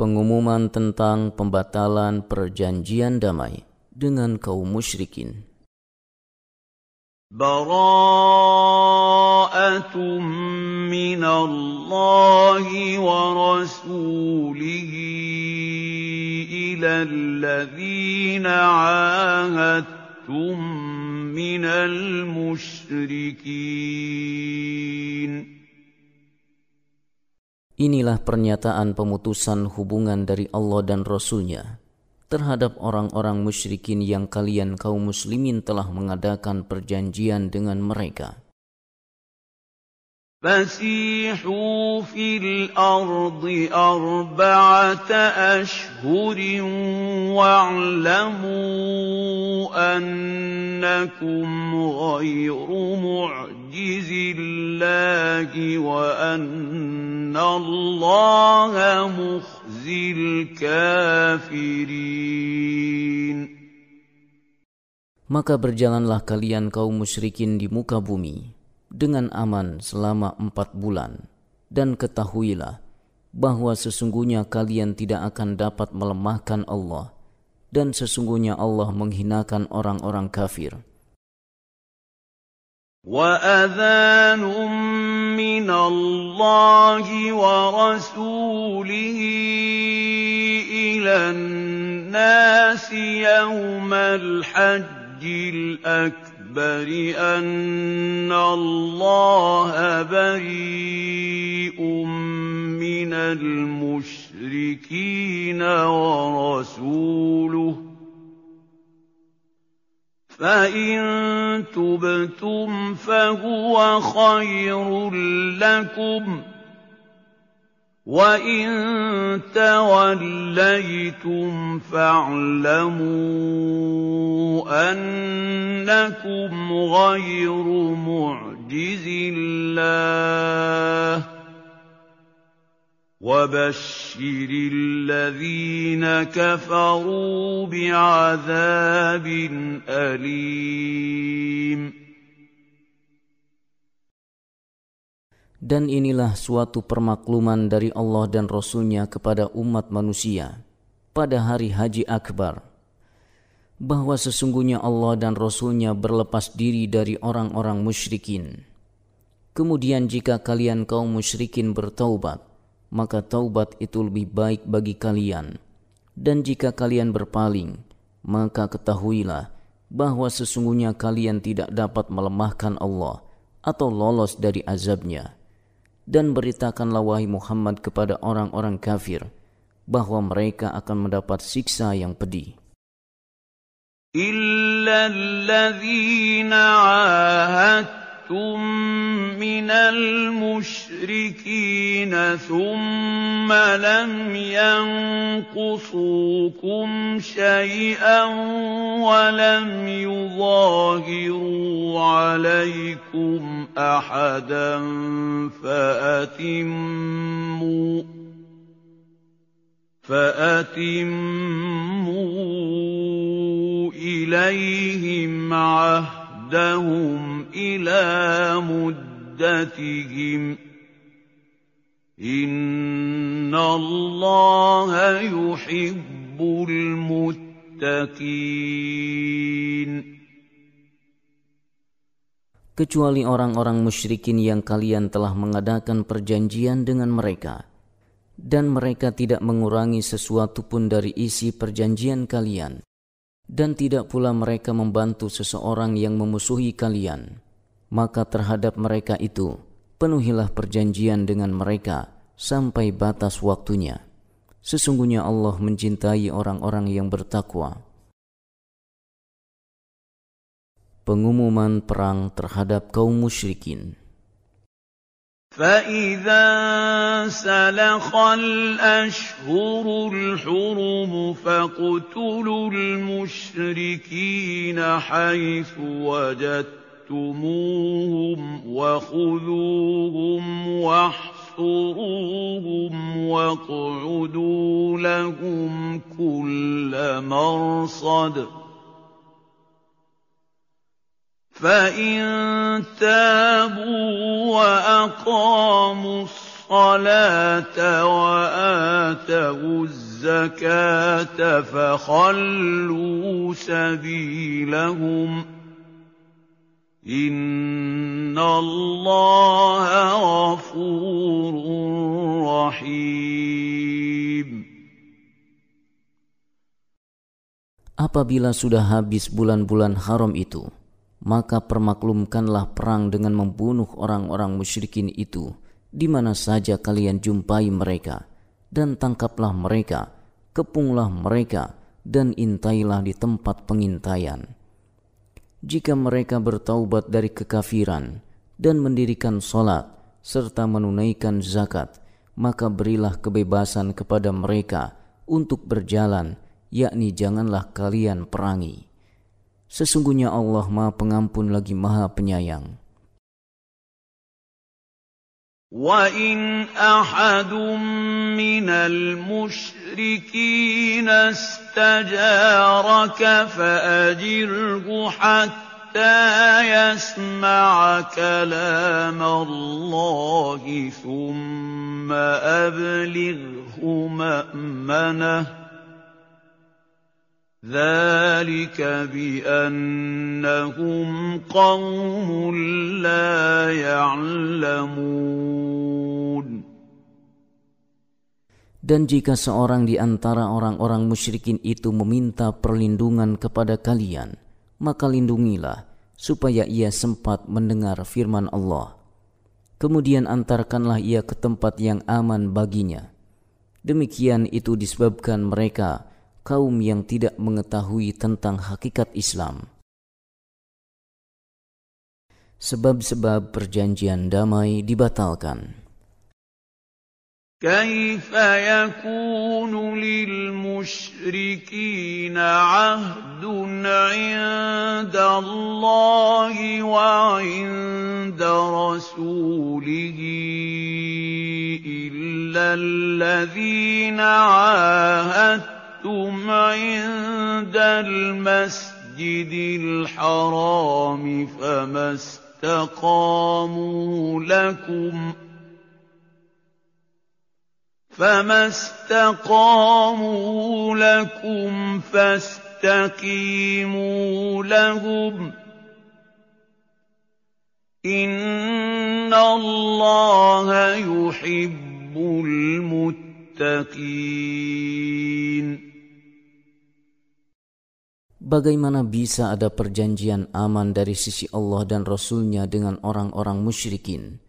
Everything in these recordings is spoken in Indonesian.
Pengumuman tentang pembatalan perjanjian damai dengan kaum musyrikin. براءة من الله ورسوله إلى الذين عاهدتم من المشركين Inilah pernyataan pemutusan hubungan dari Allah dan Rasulnya terhadap orang-orang musyrikin yang kalian kaum muslimin telah mengadakan perjanjian dengan mereka. فسيحوا في الأرض أربعة أشهر واعلموا أنكم غير معجز الله وأن الله مخزي الكافرين Maka berjalanlah kalian kaum musyrikin di muka bumi. dengan aman selama empat bulan. Dan ketahuilah bahwa sesungguhnya kalian tidak akan dapat melemahkan Allah dan sesungguhnya Allah menghinakan orang-orang kafir. وَأَذَانٌ مِّنَ اللَّهِ وَرَسُولِهِ إِلَى النَّاسِ يَوْمَ الْحَجِّ الْأَكْبَرِ الْأَكْبَرِ أَنَّ اللَّهَ بَرِيءٌ مِّنَ الْمُشْرِكِينَ وَرَسُولُهُ فَإِن تُبْتُمْ فَهُوَ خَيْرٌ لَّكُمْ وَإِن تَوَلَّيْتُمْ فَاعْلَمُوا أَنَّكُمْ غَيْرُ مُعْجِزِ اللَّهِ ۗ وَبَشِّرِ الَّذِينَ كَفَرُوا بِعَذَابٍ أَلِيمٍ Dan inilah suatu permakluman dari Allah dan Rasulnya kepada umat manusia pada hari Haji Akbar bahwa sesungguhnya Allah dan Rasulnya berlepas diri dari orang-orang musyrikin. Kemudian jika kalian kaum musyrikin bertaubat, maka taubat itu lebih baik bagi kalian. Dan jika kalian berpaling, maka ketahuilah bahwa sesungguhnya kalian tidak dapat melemahkan Allah atau lolos dari azabnya dan beritakanlah wahai Muhammad kepada orang-orang kafir bahwa mereka akan mendapat siksa yang pedih. Illa من المشركين ثم لم ينقصوكم شيئا ولم يظاهروا عليكم أحدا فأتموا فأتموا إليهم عهدهم إلى مدتهم إن الله يحب المتقين kecuali orang-orang musyrikin yang kalian telah mengadakan perjanjian dengan mereka, dan mereka tidak mengurangi sesuatu pun dari isi perjanjian kalian, dan tidak pula mereka membantu seseorang yang memusuhi kalian, maka terhadap mereka itu penuhilah perjanjian dengan mereka sampai batas waktunya. Sesungguhnya Allah mencintai orang-orang yang bertakwa. pengumuman perang terhadap kaum musyrikin. فإذا سلخ الأشهر الحرم فاقتلوا المشركين حيث وجدتموهم وخذوهم واحصروهم واقعدوا لهم كل مرصد ۖ فإن تابوا وأقاموا الصلاة وآتوا آتوا الزكاة فخلوا سبيلهم إن الله غفور رحيم Apabila sudah habis bulan-bulan haram itu, maka permaklumkanlah perang dengan membunuh orang-orang musyrikin itu di mana saja kalian jumpai mereka dan tangkaplah mereka kepunglah mereka dan intailah di tempat pengintaian. Jika mereka bertaubat dari kekafiran dan mendirikan solat serta menunaikan zakat maka berilah kebebasan kepada mereka untuk berjalan yakni janganlah kalian perangi Sesungguhnya Allah Maha Pengampun lagi Maha Penyayang. وَإِنْ أَحَدٌ مِّنَ الْمُشْرِكِينَ اسْتَجَارَكَ فَأَجِرْهُ حَتَّىٰ يَسْمَعَ كَلَامَ اللَّهِ ثُمَّ أَبْلِغْهُ مَأْمَنَهُ ذلك بأنهم قوم لا يعلمون Dan jika seorang di antara orang-orang musyrikin itu meminta perlindungan kepada kalian, maka lindungilah supaya ia sempat mendengar firman Allah. Kemudian antarkanlah ia ke tempat yang aman baginya. Demikian itu disebabkan mereka kaum yang tidak mengetahui tentang hakikat Islam. Sebab-sebab perjanjian damai dibatalkan. كيف يكون للمشركين عهد عند الله وعند رسوله إلا الذين عاهدتم أَقَمْتُمْ عِندَ الْمَسْجِدِ الْحَرَامِ فَمَا اسْتَقَامُوا لَكُمْ فَمَا اسْتَقَامُوا لَكُمْ فَاسْتَقِيمُوا لَهُمْ إِنَّ اللَّهَ يُحِبُّ الْمُتَّقِينَ Bagaimana bisa ada perjanjian aman dari sisi Allah dan Rasulnya dengan orang-orang musyrikin,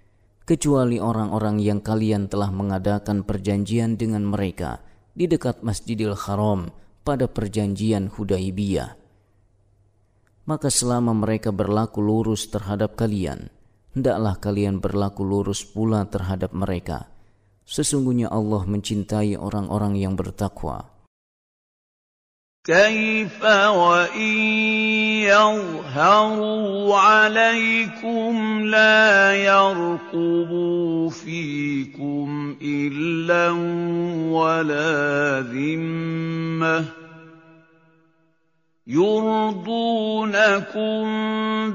kecuali orang-orang yang kalian telah mengadakan perjanjian dengan mereka di dekat Masjidil Haram pada perjanjian Hudaibiyah. Maka selama mereka berlaku lurus terhadap kalian, hendaklah kalian berlaku lurus pula terhadap mereka. Sesungguhnya Allah mencintai orang-orang yang bertakwa. كيف وإن يظهروا عليكم لا يرقبوا فيكم إلا ولا ذمة يرضونكم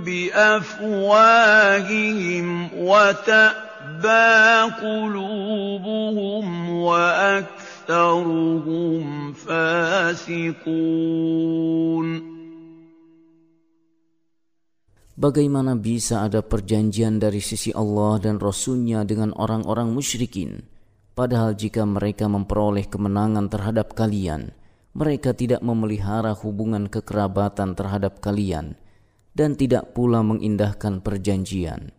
بأفواههم وتأبى قلوبهم وأكثر أكثرهم فاسقون Bagaimana bisa ada perjanjian dari sisi Allah dan Rasulnya dengan orang-orang musyrikin? Padahal jika mereka memperoleh kemenangan terhadap kalian, mereka tidak memelihara hubungan kekerabatan terhadap kalian dan tidak pula mengindahkan perjanjian.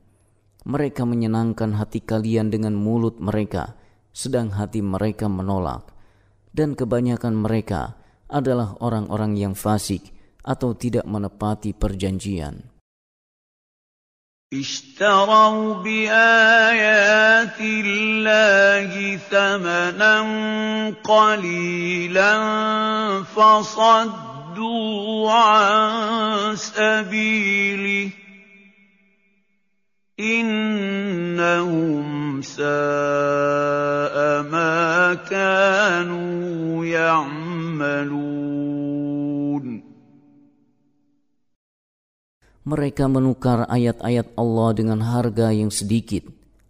Mereka menyenangkan hati kalian dengan mulut mereka, sedang hati mereka menolak, dan kebanyakan mereka adalah orang-orang yang fasik atau tidak menepati perjanjian. اشتروا بآيات الله ثمنا قليلا فصدوا عن سبيله إنهم ساء ما كانوا يعملون Mereka menukar ayat-ayat Allah dengan harga yang sedikit,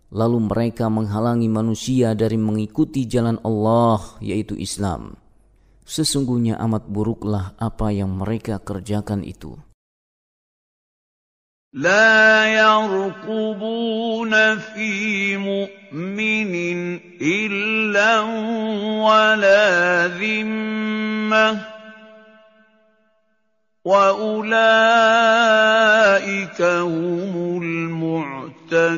lalu mereka menghalangi manusia dari mengikuti jalan Allah, yaitu Islam. Sesungguhnya amat buruklah apa yang mereka kerjakan itu. لا يرقبون في مؤمن إلا ولا ذمة وأولئك هم المعتدون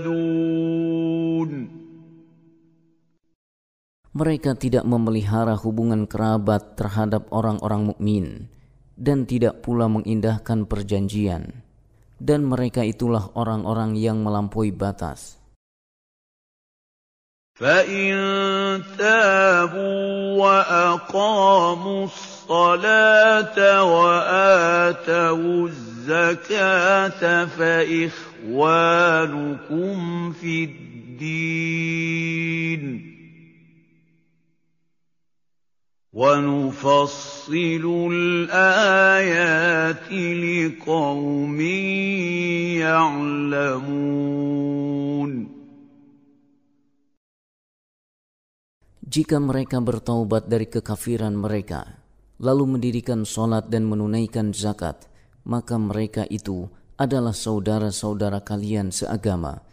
Mereka tidak memelihara hubungan kerabat terhadap orang-orang mukmin dan tidak pula mengindahkan perjanjian dan mereka itulah orang-orang yang melampaui batas. فَإِن تَابُوا وَأَقَامُوا الصَّلَاةَ وَآتَوُا الزَّكَاةَ فَإِخْوَانُكُمْ فِي الدِّينِ وَنُفَصِّلُ الْآيَاتِ لِقَوْمٍ يَعْلَمُونَ Jika mereka bertaubat dari kekafiran mereka, lalu mendirikan solat dan menunaikan zakat, maka mereka itu adalah saudara-saudara kalian seagama.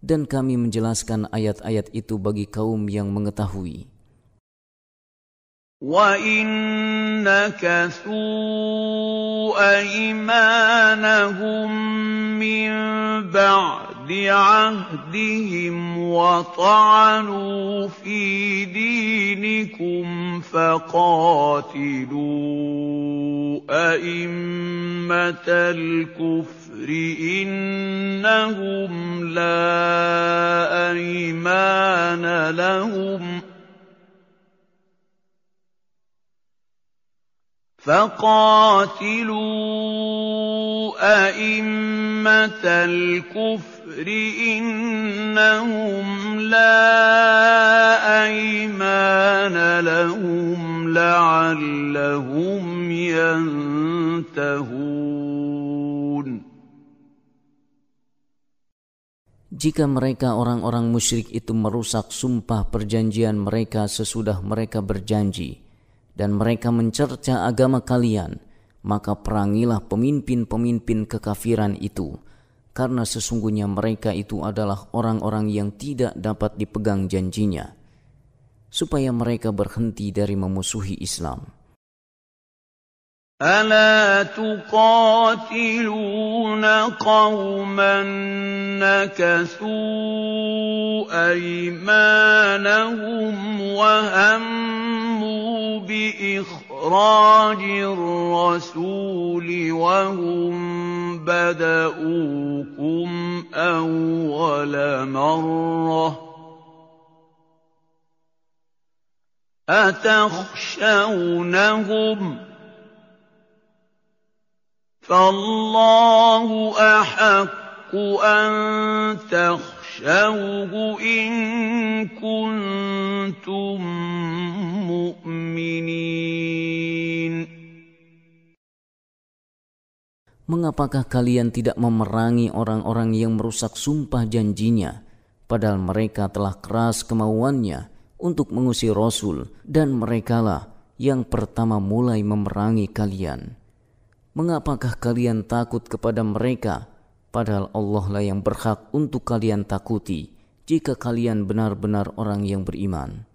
Dan kami menjelaskan ayat-ayat itu bagi kaum yang mengetahui. وَإِن نَّكَثُوا أَيْمَانَهُم مِّن بَعْدِ عَهْدِهِمْ وَطَعَنُوا فِي دِينِكُمْ فَقَاتِلُوا أَئِمَّةَ الْكُفْرِ إِنَّهُمْ لَا أَيْمَانَ لَهُمْ ۖ فَقَاتِلُوا أَئِمَّةَ الْكُفْرِ إِنَّهُمْ لَا أَيْمَانَ لَهُمْ لَعَلَّهُمْ يَنتَهُونَ Jika mereka orang-orang musyrik itu merusak sumpah perjanjian mereka sesudah mereka berjanji, dan mereka mencerca agama kalian, maka perangilah pemimpin-pemimpin kekafiran itu, karena sesungguhnya mereka itu adalah orang-orang yang tidak dapat dipegang janjinya, supaya mereka berhenti dari memusuhi Islam. ألا تقاتلون قوما نكثوا أيمانهم وهموا بإخراج الرسول وهم بدؤوكم أول مرة أتخشونهم ۖ فالله أحق أن تخشوه إن كنتم مؤمنين Mengapakah kalian tidak memerangi orang-orang yang merusak sumpah janjinya, padahal mereka telah keras kemauannya untuk mengusir Rasul, dan merekalah yang pertama mulai memerangi kalian. Mengapakah kalian takut kepada mereka, padahal Allah lah yang berhak untuk kalian takuti jika kalian benar-benar orang yang beriman.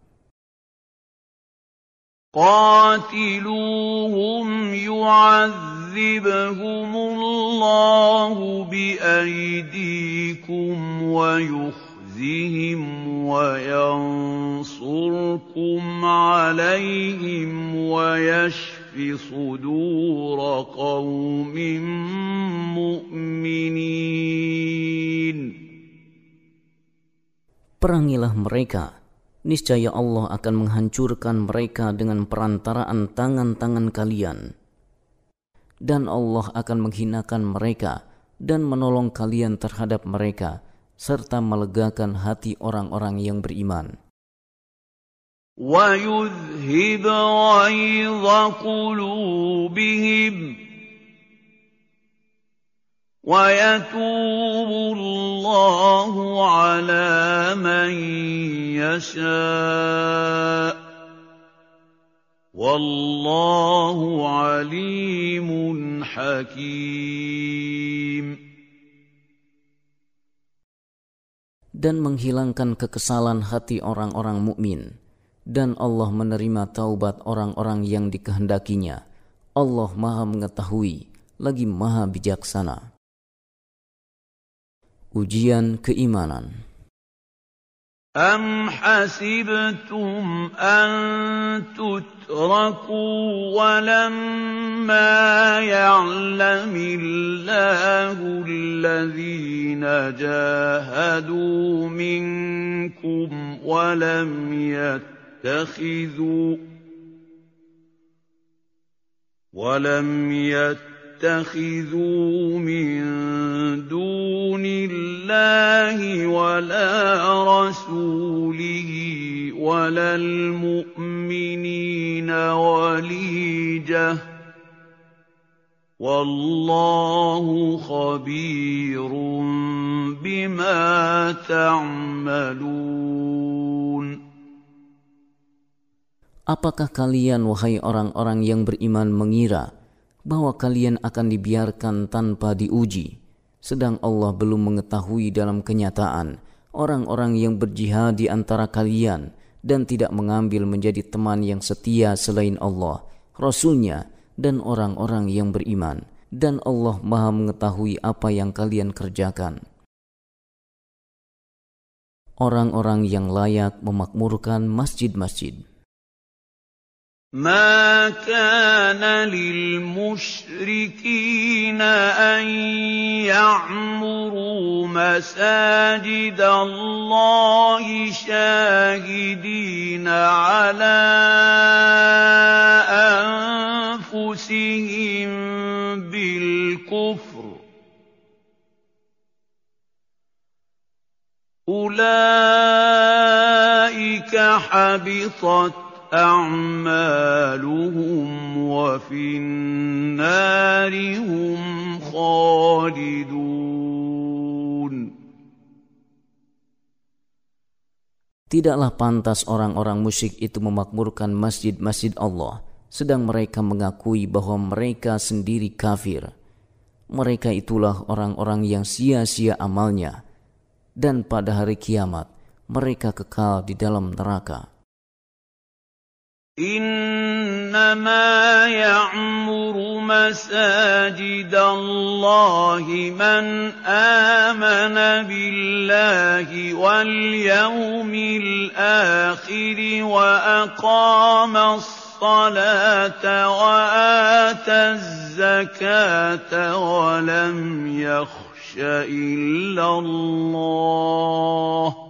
قاتلوهم يعذبهم الله بأيديكم ويخزهم وينصركم عليهم ويشفي صدور قوم مؤمنين Perangilah mereka, niscaya Allah akan menghancurkan mereka dengan perantaraan tangan-tangan kalian. Dan Allah akan menghinakan mereka dan menolong kalian terhadap mereka, serta melegakan hati orang-orang yang beriman. وَيُذْهِبْ غَيْظَ قُلُوبِهِمْ وَيَتُوبُ اللَّهُ عَلَىٰ مَن يَشَاءُ ۗ وَاللَّهُ عَلِيمٌ حَكِيمٌ. Dan menghilangkan kekesalan hati orang-orang mukmin. dan Allah menerima taubat orang-orang yang dikehendakinya Allah Maha mengetahui lagi Maha bijaksana Ujian keimanan أَمْ حَسِبْتُمْ أَن تُتْرَكُوا وَلَمَّا يَعْلَمِ اللَّهُ الَّذِينَ جَاهَدُوا مِنكُمْ وَلَمْ يَتَّخِذُوا وَلَمْ يَتَّخِذُوا مِن دُونِ اللَّهِ وَلَا رَسُولِهِ وَلَا الْمُؤْمِنِينَ وَلِيجَةً ۚ. وَاللَّهُ خَبِيرٌ بِمَا تَعْمَلُونَ. Apakah kalian wahai orang-orang yang beriman mengira bahwa kalian akan dibiarkan tanpa diuji sedang Allah belum mengetahui dalam kenyataan orang-orang yang berjihad di antara kalian dan tidak mengambil menjadi teman yang setia selain Allah, Rasulnya, dan orang-orang yang beriman. Dan Allah maha mengetahui apa yang kalian kerjakan. Orang-orang yang layak memakmurkan masjid-masjid. مَا كَانَ لِلْمُشْرِكِينَ أَن يَعْمُرُوا مَسَاجِدَ اللَّهِ شَاهِدِينَ عَلَىٰ أَنفُسِهِم بِالْكُفْرِ ۚ أُولَٰئِكَ حَبِطَتْ أَعْمَالُهُمْ وَفِي النَّارِ هُمْ خَالِدُونَ Tidaklah pantas orang-orang musyrik itu memakmurkan masjid-masjid Allah, sedang mereka mengakui bahwa mereka sendiri kafir. Mereka itulah orang-orang yang sia-sia amalnya, dan pada hari kiamat mereka kekal di dalam neraka. إِنَّمَا يَعْمُرُ مَسَاجِدَ اللَّهِ مَنْ آمَنَ بِاللَّهِ وَالْيَوْمِ الْآخِرِ وَأَقَامَ الصَّلَاةَ وَآتَى الزَّكَاةَ وَلَمْ يَخْشَ إِلَّا اللَّهَ ۖ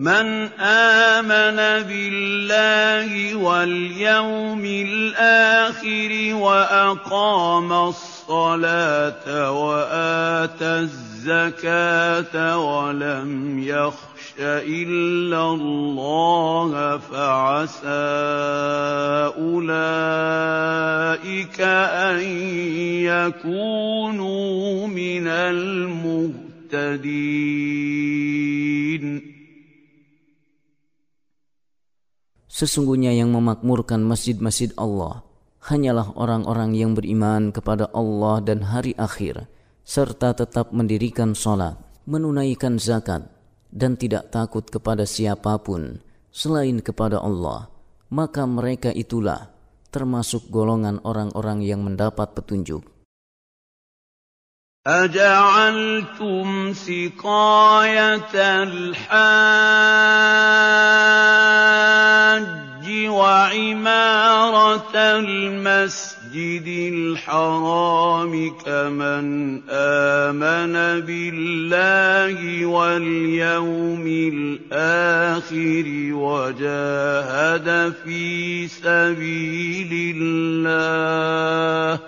مَنْ آمَنَ بِاللَّهِ وَالْيَوْمِ الْآخِرِ وَأَقَامَ الصَّلَاةَ وَآتَى الزَّكَاةَ وَلَمْ يَخْشَ إِلَّا اللَّهَ فَعَسَىٰ أُولَٰئِكَ أَن يَكُونُوا مِنَ الْمُهْتَدِينَ. Sesungguhnya yang memakmurkan masjid-masjid Allah hanyalah orang-orang yang beriman kepada Allah dan hari akhir, serta tetap mendirikan sholat, menunaikan zakat, dan tidak takut kepada siapa pun selain kepada Allah, maka mereka itulah termasuk golongan orang-orang yang mendapat petunjuk. أَجَعَلْتُمْ سِقَايَةَ الْحَاجِّ وَعِمَارَةَ الْمَسْجِدِ الْحَرَامِ كَمَنْ آمَنَ بِاللَّهِ وَالْيَوْمِ الْآخِرِ وَجَاهَدَ فِي سَبِيلِ اللَّهِ ۚ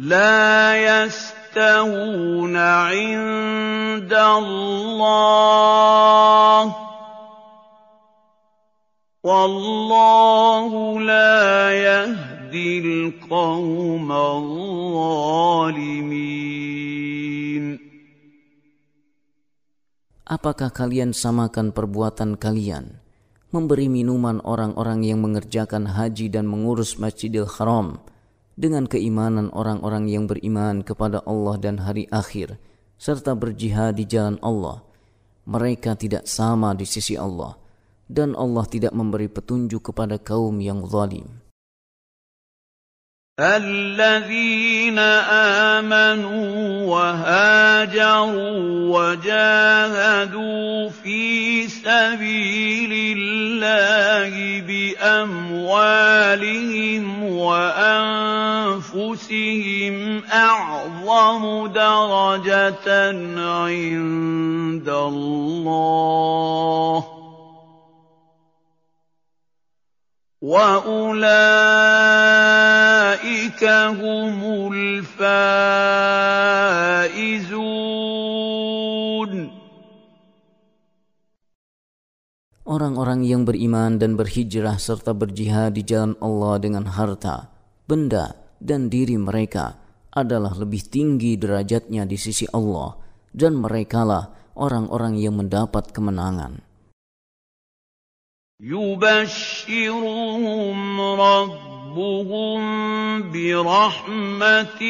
لَا يَسْتَوُونَ عِندَ اللَّهِ ۗ وَاللَّهُ لَا يَهْدِي الْقَوْمَ الظَّالِمِينَ Apakah kalian samakan perbuatan kalian memberi minuman orang-orang yang mengerjakan haji dan mengurus Masjidil Haram dengan keimanan orang-orang yang beriman kepada Allah dan hari akhir serta berjihad di jalan Allah. Mereka tidak sama di sisi Allah dan Allah tidak memberi petunjuk kepada kaum yang zalim الذين آمنوا وهاجروا وجاهدوا في سبيل الله بأموالهم وأنفسهم أعظم درجة عند الله. وَأُولَٰئِكَ هُمُ الْفَائِزُونَ Orang-orang yang beriman dan berhijrah serta berjihad di jalan Allah dengan harta, benda, dan diri mereka adalah lebih tinggi derajatnya di sisi Allah dan merekalah orang-orang yang mendapat kemenangan. يُبَشِّرُهُمْ رَبُّهُم بِرَحْمَةٍ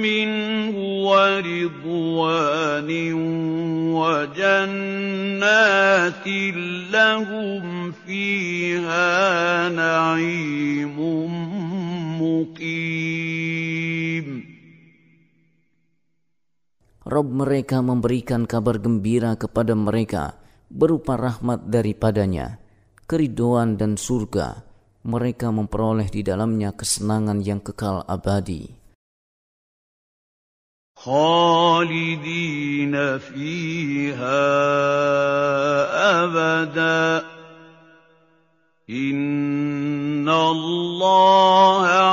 مِّنْهُ وَرِضْوَانٍ وَجَنَّاتٍ لَّهُمْ فِيهَا نَعِيمٌ مُّقِيمٌ. Rob mereka memberikan kabar gembira kepada mereka. berupa rahmat daripadanya, keridoan dan surga, mereka memperoleh di dalamnya kesenangan yang kekal abadi. خالدين فيها أبدا إن الله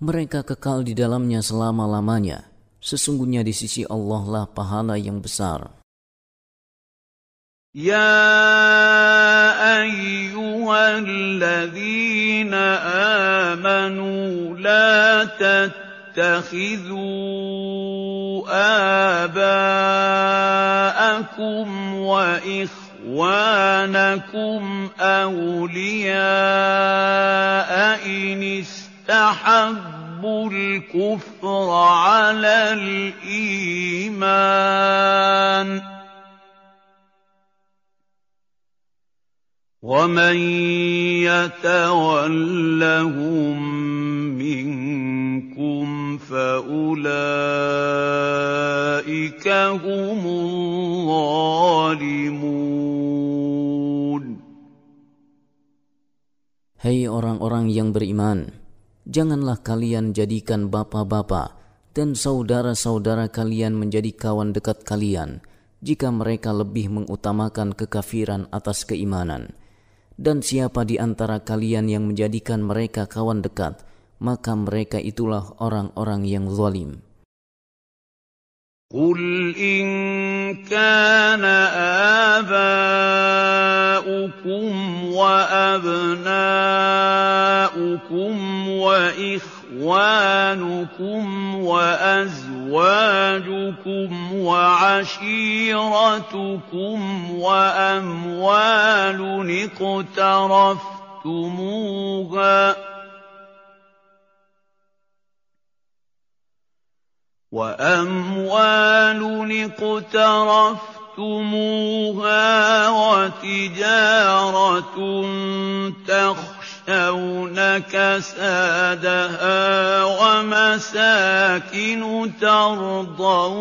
Mereka kekal di dalamnya selama-lamanya. Sesungguhnya di sisi Allah lah pahala yang besar. يا أيها الذين آمنوا لا تتخذوا آباءكم وإخوانكم أولياء إن استحبوا الكفر على الإيمان. ومن يتولهم منكم فأولئك هم الظالمون. Hei orang-orang yang beriman, janganlah kalian jadikan bapak-bapak dan saudara-saudara kalian menjadi kawan dekat kalian jika mereka lebih mengutamakan kekafiran atas keimanan. Dan siapa di antara kalian yang menjadikan mereka kawan dekat, maka mereka itulah orang-orang yang zalim. قل إن كان آباؤكم وأبناؤكم وإخوانكم وأزواجكم وعشيرتكم وأموال اقترفتموها وأموال اقترفتموها وتجارة تخشون كسادها ومساكن ترضونها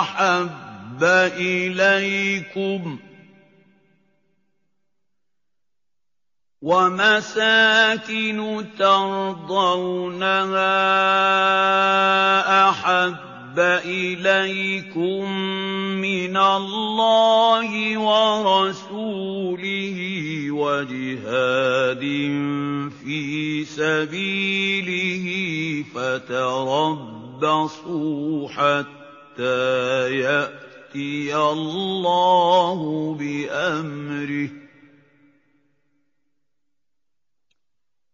أحب إليكم ۖ ومساكن ترضونها أحب إليكم من الله ورسوله وجهاد في سبيله فتربصوا حتى يأتي الله بأمره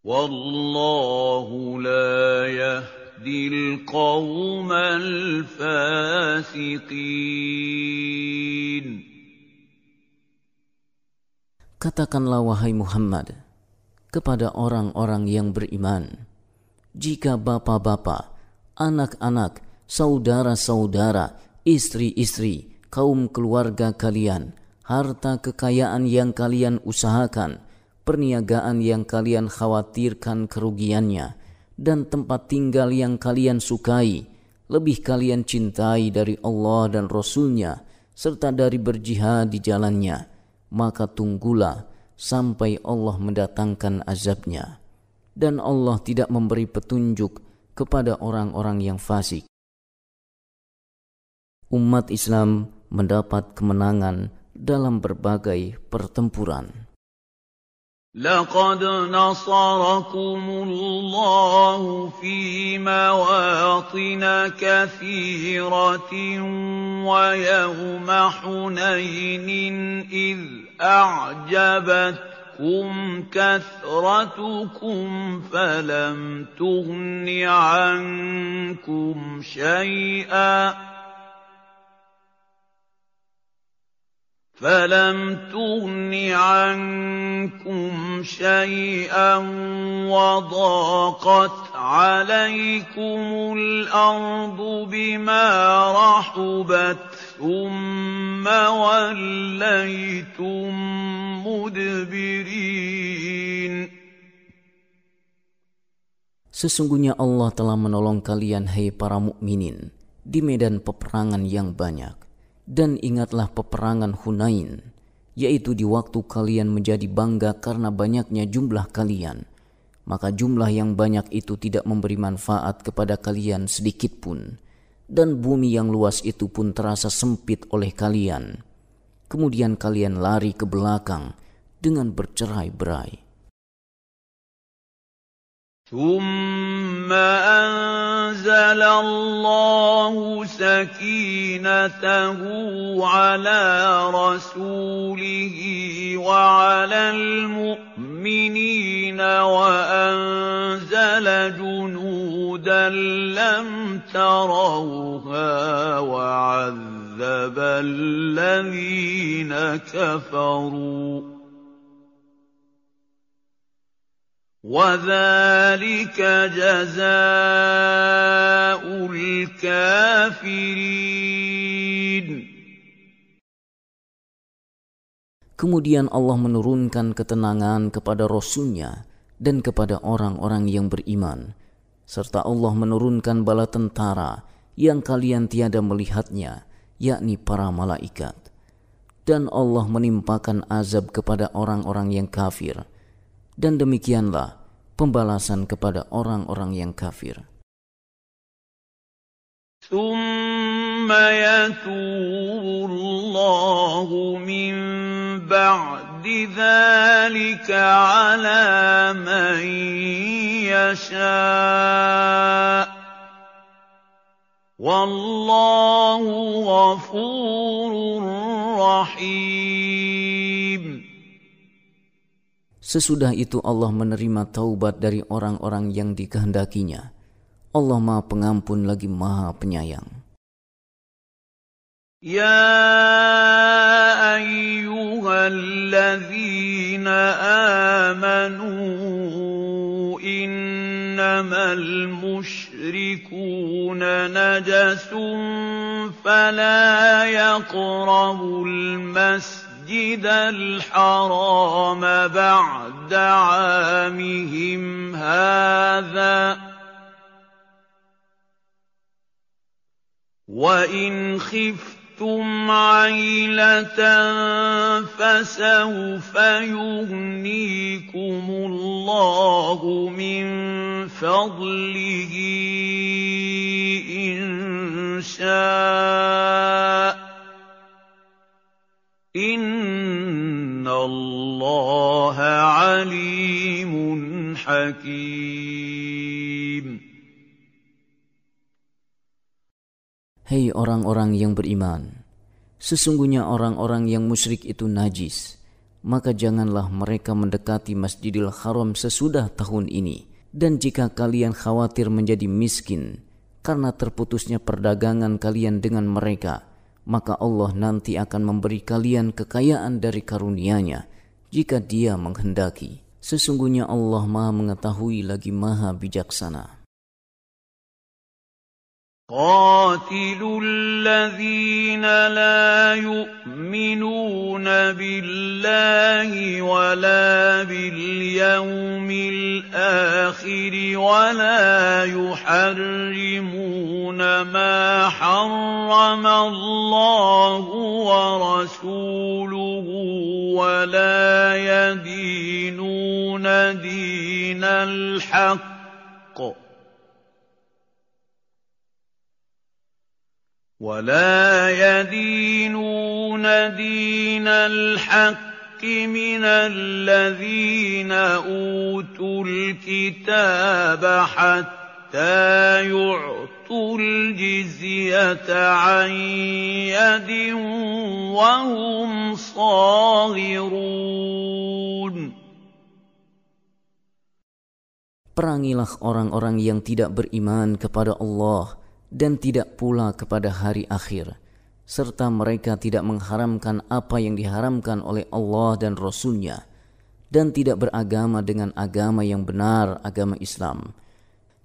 Wallahu la yahdil qawmal. Katakanlah wahai Muhammad kepada orang-orang yang beriman, jika bapak-bapak, anak-anak, saudara-saudara, istri-istri, kaum keluarga kalian, harta kekayaan yang kalian usahakan, perniagaan yang kalian khawatirkan kerugiannya, dan tempat tinggal yang kalian sukai, lebih kalian cintai dari Allah dan Rasulnya, serta dari berjihad di jalannya, maka tunggulah sampai Allah mendatangkan azabnya. Dan Allah tidak memberi petunjuk kepada orang-orang yang fasik. Umat Islam mendapat kemenangan dalam berbagai pertempuran. لقد نصركم الله في مواطن كثيرة ويوم حنين إذ أعجبتكم كثرتكم فلم تغن عنكم شيئا فلم تغن عنكم شيئا وضاقت عليكم الأرض بما رحبت ثم وليتم مدبرين Sesungguhnya Allah telah menolong kalian hai para mukminin di medan peperangan yang banyak dan ingatlah peperangan Hunain, yaitu di waktu kalian menjadi bangga karena banyaknya jumlah kalian. Maka jumlah yang banyak itu tidak memberi manfaat kepada kalian sedikit pun. Dan bumi yang luas itu pun terasa sempit oleh kalian. Kemudian kalian lari ke belakang dengan bercerai-berai. ثم أنزل الله سكينته على رسوله وعلى المؤمنين وأنزل جنودا لم تروها وعذب الذين كفروا وذلك جزاء الكافرين Kemudian Allah menurunkan ketenangan kepada Rasulnya dan kepada orang-orang yang beriman. Serta Allah menurunkan bala tentara yang kalian tiada melihatnya, yakni para malaikat. Dan Allah menimpakan azab kepada orang-orang yang kafir dan demikianlah pembalasan kepada orang-orang yang kafir. ثم يتوب الله من بعد ذلك على من يشاء والله غفور رحيم Sesudah itu Allah menerima taubat dari orang-orang yang dikehendakinya. Allah Maha Pengampun lagi Maha Penyayang. يا أيها الذين آمنوا إنما المشركون نجس فلا يقربوا المسجد المسجد الحرام بعد عامهم هذا. وإن خفتم عيلة فسوف يغنيكم الله من فضله إن شاء. إن الله الله عليم حكيم Hei orang-orang yang beriman, sesungguhnya orang-orang yang musyrik itu najis, maka janganlah mereka mendekati Masjidil Haram sesudah tahun ini. Dan jika kalian khawatir menjadi miskin karena terputusnya perdagangan kalian dengan mereka, maka Allah nanti akan memberi kalian kekayaan dari karunia-Nya jika Dia menghendaki. Sesungguhnya Allah Maha Mengetahui lagi Maha Bijaksana. قاتلوا الذين لا يؤمنون بالله ولا باليوم الآخر ولا يحرمون ما حرم الله ورسوله ولا يدينون دين الحق ولا يدينون دين الحق من الذين اوتوا الكتاب حتى يعطوا الجزيه عن يد وهم صاغرون Perangilah orang-orang yang tidak beriman kepada Allah. Dan tidak pula kepada hari akhir, serta mereka tidak mengharamkan apa yang diharamkan oleh Allah dan Rasul-Nya, dan tidak beragama dengan agama yang benar, agama Islam,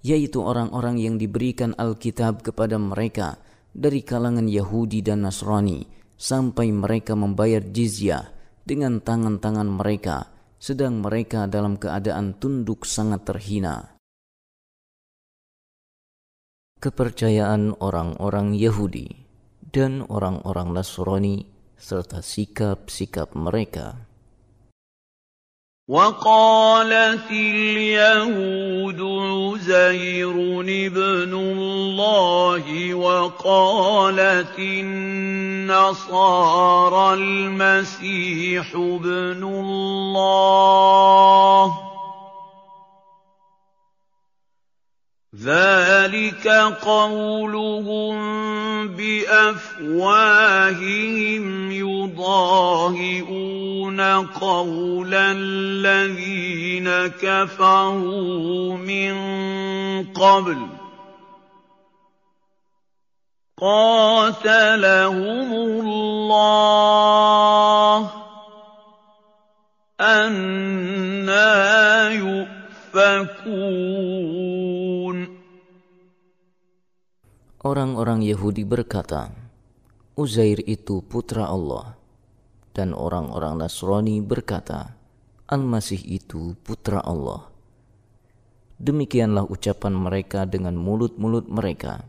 yaitu orang-orang yang diberikan Alkitab kepada mereka dari kalangan Yahudi dan Nasrani, sampai mereka membayar jizyah dengan tangan-tangan mereka, sedang mereka dalam keadaan tunduk sangat terhina kepercayaan orang-orang Yahudi dan orang-orang Nasrani serta sikap-sikap mereka. وقالت اليهود عزير ابن الله وقالت النصارى المسيح ابن الله ذلك قولهم بافواههم يضاهئون قول الذين كفروا من قبل قاتلهم الله أنا يؤفكون Orang-orang Yahudi berkata, Uzair itu putra Allah. Dan orang-orang Nasrani berkata, Al-Masih itu putra Allah. Demikianlah ucapan mereka dengan mulut-mulut mereka.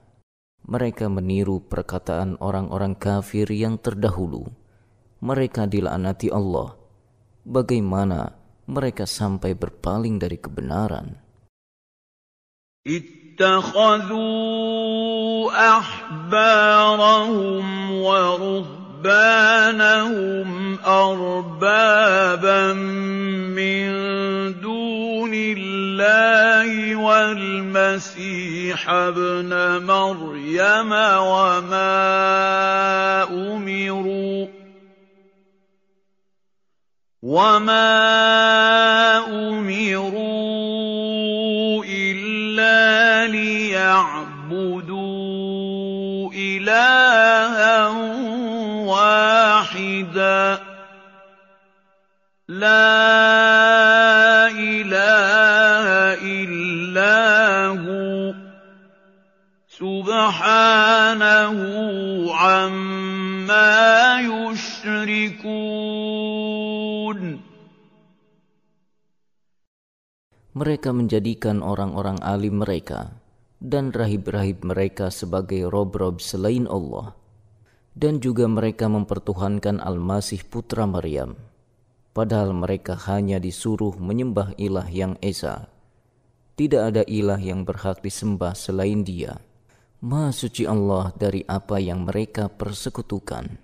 Mereka meniru perkataan orang-orang kafir yang terdahulu. Mereka dilaknati Allah. Bagaimana mereka sampai berpaling dari kebenaran? اتخذوا أحبارهم ورهبانهم أربابا من دون الله والمسيح ابن مريم وما أمروا وما أمروا ليعبدوا الها واحدا لا اله الا هو سبحانه عما يشركون Mereka menjadikan orang-orang alim mereka dan rahib-rahib mereka sebagai rob-rob selain Allah. Dan juga mereka mempertuhankan Al-Masih putra Maryam. Padahal mereka hanya disuruh menyembah ilah yang esa. Tidak ada ilah yang berhak disembah selain dia. Maha suci Allah dari apa yang mereka persekutukan.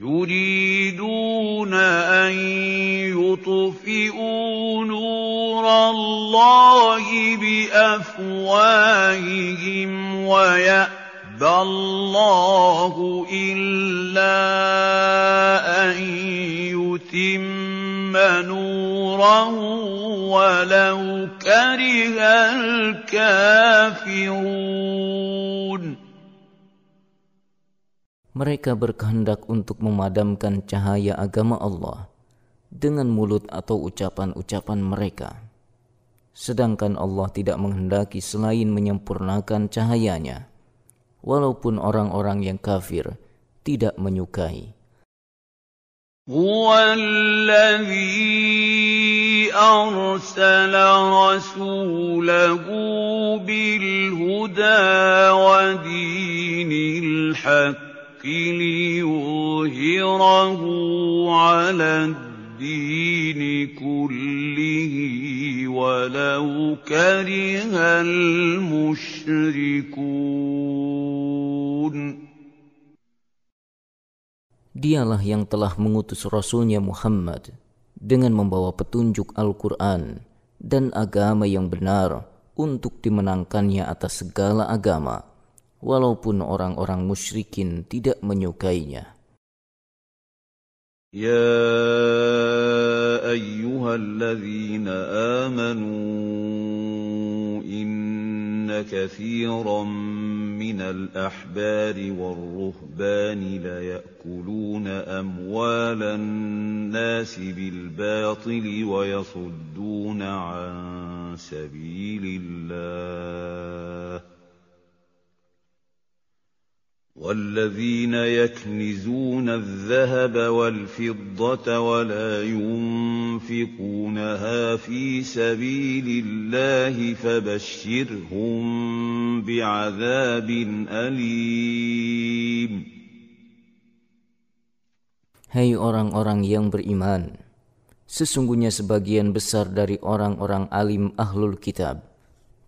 يُرِيدُونَ أَن يُطْفِئُوا نُورَ اللَّهِ بِأَفْوَاهِهِمْ وَيَأْبَى اللَّهُ إِلَّا أَن يُتِمَّ نُورَهُ وَلَوْ كَرِهَ الْكَافِرُونَ. Mereka berkehendak untuk memadamkan cahaya agama Allah dengan mulut atau ucapan-ucapan mereka. Sedangkan Allah tidak menghendaki selain menyempurnakan cahayanya, walaupun orang-orang yang kafir tidak menyukai. هو الذي أرسل رسوله بالهدى ودين الحق ليظهره على الدين كله ولو كره المشركون Dialah yang telah mengutus Rasulnya Muhammad dengan membawa petunjuk Al-Quran dan agama yang benar untuk dimenangkannya atas segala agama, Walaupun orang-orang musyrikin tidak menyukainya. يا أيها الذين آمنوا إن كثيرا من الأحبار والرهبان ليأكلون أموال الناس بالباطل ويصدون عن سبيل الله والذين يكنزون الذهب والفضة ولا ينفقونها في سبيل الله فبشرهم بعذاب أليم Hai orang-orang yang beriman, sesungguhnya sebagian besar dari orang-orang alim ahlul kitab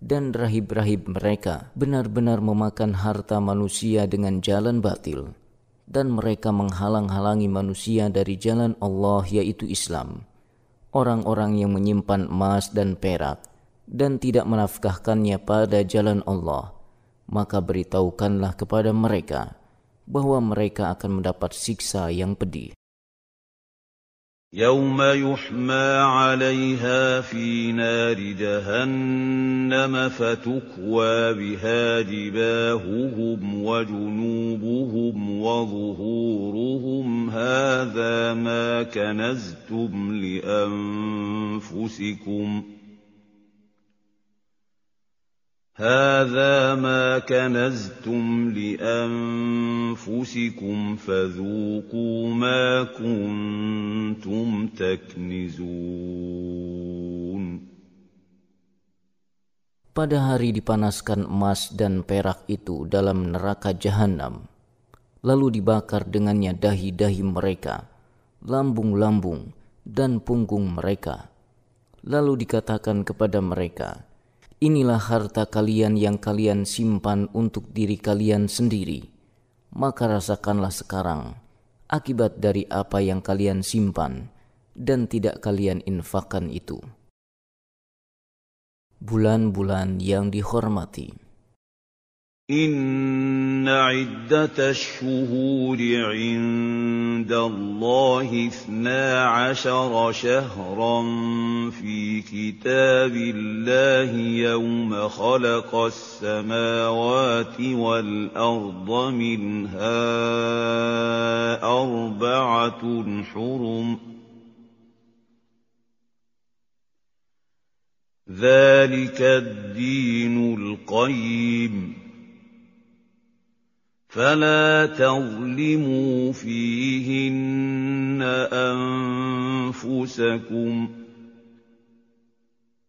dan rahib-rahib mereka benar-benar memakan harta manusia dengan jalan batil dan mereka menghalang-halangi manusia dari jalan Allah yaitu Islam. Orang-orang yang menyimpan emas dan perak dan tidak menafkahkannya pada jalan Allah maka beritahukanlah kepada mereka bahwa mereka akan mendapat siksa yang pedih يوم يحمى عليها في نار جهنم فتكوى بها جباههم وجنوبهم وظهورهم هذا ما كنزتم لانفسكم هذا ما كنزتم لانفسكم فذوقوا ما كنتم تكنزون Pada hari dipanaskan emas dan perak itu dalam neraka jahanam, lalu dibakar dengannya dahi-dahi mereka, lambung-lambung, dan punggung mereka. Lalu dikatakan kepada mereka, Inilah harta kalian yang kalian simpan untuk diri kalian sendiri. Maka rasakanlah sekarang akibat dari apa yang kalian simpan dan tidak kalian infakkan itu. Bulan-bulan yang dihormati. إن عدة الشهور عند الله اثنا عشر شهرا في كتاب الله يوم خلق السماوات والأرض منها أربعة حرم ۖ ذلك الدين القيم فلا تظلموا فيهن أنفسكم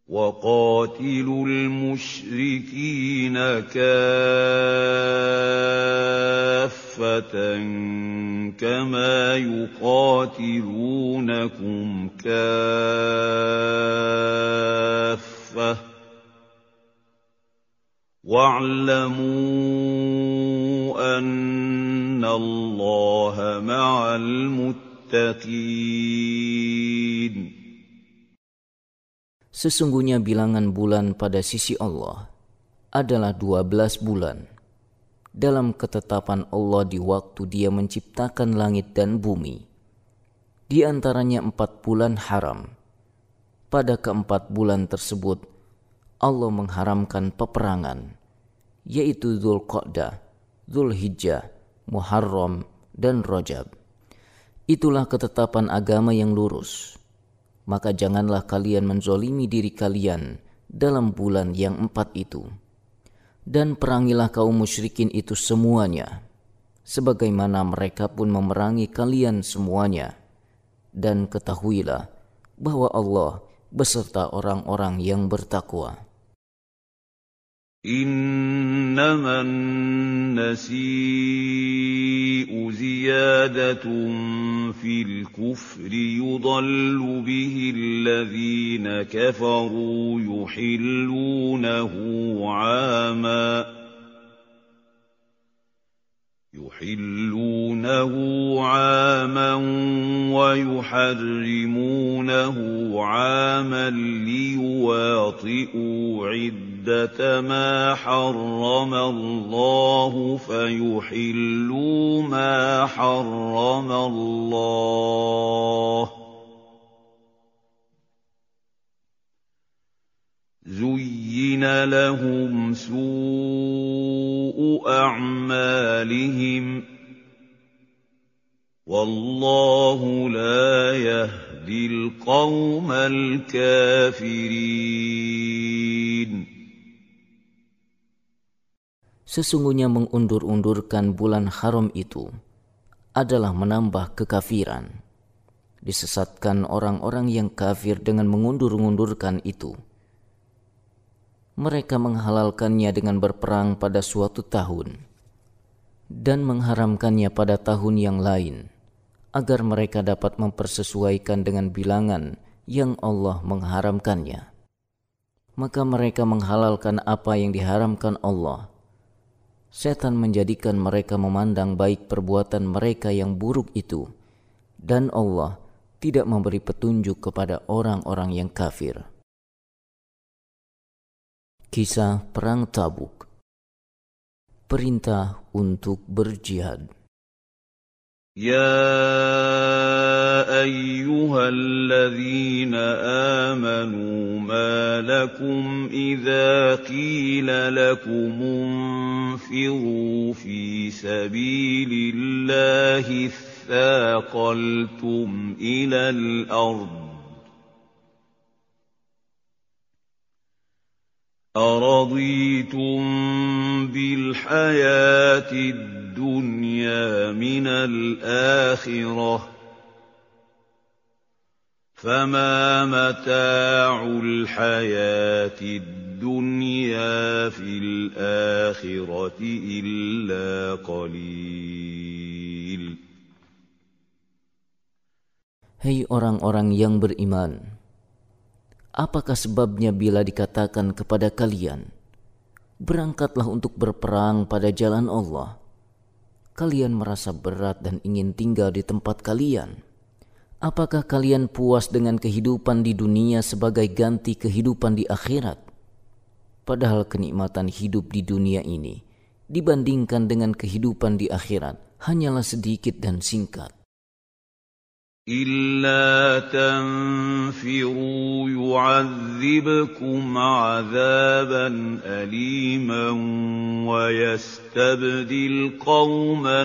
وقاتلوا المشركين كافة كما يقاتلونكم كافة واعلموا ان الله مع المتقين Sesungguhnya bilangan bulan pada sisi Allah adalah 12 bulan dalam ketetapan Allah di waktu dia menciptakan langit dan bumi. Di di antaranya empat bulan haram. Pada keempat bulan tersebut, Allah mengharamkan peperangan, yaitu Dhul Qa'dah, Dhul Hijjah, Muharram, dan Rajab. Itulah ketetapan agama yang lurus. Maka janganlah kalian menzolimi diri kalian dalam bulan yang empat itu. Dan perangilah kaum musyrikin itu semuanya, sebagaimana mereka pun memerangi kalian semuanya. Dan ketahuilah bahwa Allah beserta orang-orang yang bertakwa. إنما النسيء زيادة في الكفر يضل به الذين كفروا يحلونه عاماً يحلونه عاما ويحرمونه عاما ليواطئوا عدة ما حرم الله فيحلوا ما حرم الله. زين لهم سوء أعمالهم والله لا يهدي القوم الكافرين Sesungguhnya mengundur-undurkan bulan haram itu adalah menambah kekafiran. Disesatkan orang-orang yang kafir dengan mengundur-undurkan itu mereka menghalalkannya dengan berperang pada suatu tahun dan mengharamkannya pada tahun yang lain agar mereka dapat mempersesuaikan dengan bilangan yang Allah mengharamkannya. Maka mereka menghalalkan apa yang diharamkan Allah. Setan menjadikan mereka memandang baik perbuatan mereka yang buruk itu dan Allah tidak memberi petunjuk kepada orang-orang yang kafir. Kisah Perang Tabuk. Perintah untuk berjihad. يا ايها الذين امنوا ما لكم اذا قيل لكم انفروا في سبيل الله اثاقلتم إلى الأرض أرضيتم بالحياة الدنيا من الآخرة فما متاع الحياة الدنيا في الآخرة إلا قليل. Hei orang-orang yang beriman, Apakah sebabnya bila dikatakan kepada kalian, berangkatlah untuk berperang pada jalan Allah? Kalian merasa berat dan ingin tinggal di tempat kalian. Apakah kalian puas dengan kehidupan di dunia sebagai ganti kehidupan di akhirat? Padahal kenikmatan hidup di dunia ini dibandingkan dengan kehidupan di akhirat hanyalah sedikit dan singkat. إلا تنفروا يعذبكم عذابا أليما ويستبدل قوما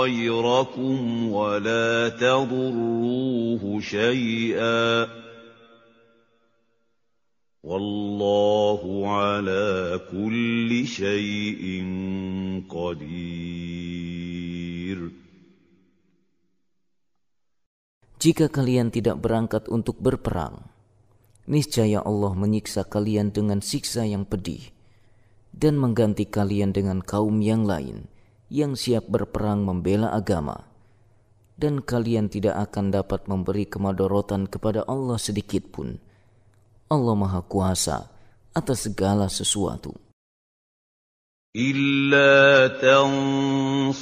غيركم ولا تضروه شيئا والله على كل شيء قدير Jika kalian tidak berangkat untuk berperang, niscaya Allah menyiksa kalian dengan siksa yang pedih dan mengganti kalian dengan kaum yang lain yang siap berperang membela agama dan kalian tidak akan dapat memberi kemadorotan kepada Allah sedikit pun. Allah Maha Kuasa atas segala sesuatu. إِلَّا تَنصُرُوهُ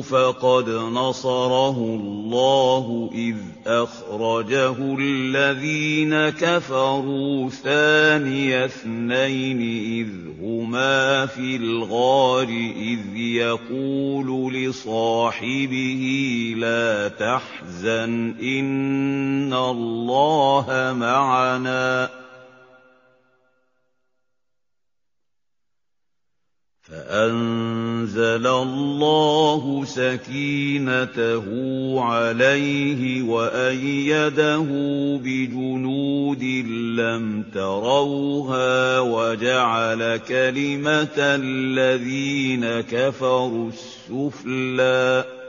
فَقَدْ نَصَرَهُ اللَّهُ إِذْ أَخْرَجَهُ الَّذِينَ كَفَرُوا ثَانِيَ اثْنَيْنِ إِذْ هُمَا فِي الْغَارِ إِذْ يَقُولُ لِصَاحِبِهِ لَا تَحْزَنْ إِنَّ اللَّهَ مَعَنَا ۖ فَأَنزَلَ اللَّهُ سَكِينَتَهُ عَلَيْهِ وَأَيَّدَهُ بِجُنُودٍ لَّمْ تَرَوْهَا وَجَعَلَ كَلِمَةَ الَّذِينَ كَفَرُوا السُّفْلَىٰ ۗ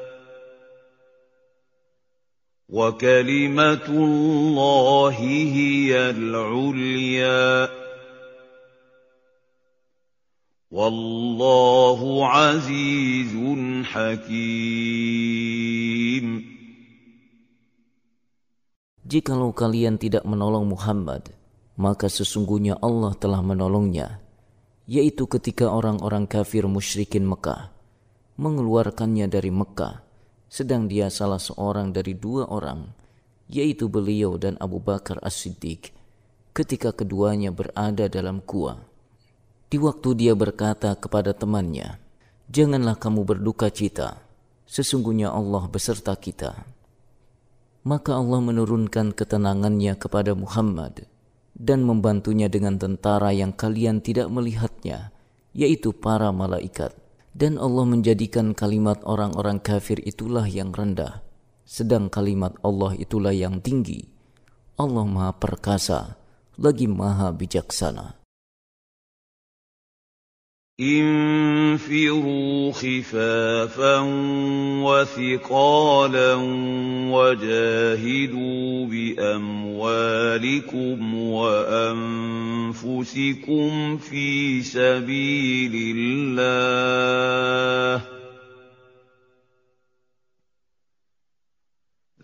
وَكَلِمَةُ اللَّهِ هِيَ الْعُلْيَا ۗ Wallahu azizun hakim. Jikalau kalian tidak menolong Muhammad, maka sesungguhnya Allah telah menolongnya, yaitu ketika orang-orang kafir musyrikin Mekah mengeluarkannya dari Mekah, sedang dia salah seorang dari dua orang, yaitu beliau dan Abu Bakar As-Siddiq, ketika keduanya berada dalam kuah. Di waktu dia berkata kepada temannya, "Janganlah kamu berduka cita, sesungguhnya Allah beserta kita." Maka Allah menurunkan ketenangannya kepada Muhammad dan membantunya dengan tentara yang kalian tidak melihatnya, yaitu para malaikat. Dan Allah menjadikan kalimat orang-orang kafir itulah yang rendah, sedang kalimat Allah itulah yang tinggi. Allah Maha Perkasa, lagi Maha Bijaksana. انفروا خفافا وثقالا وجاهدوا بأموالكم وأنفسكم في سبيل الله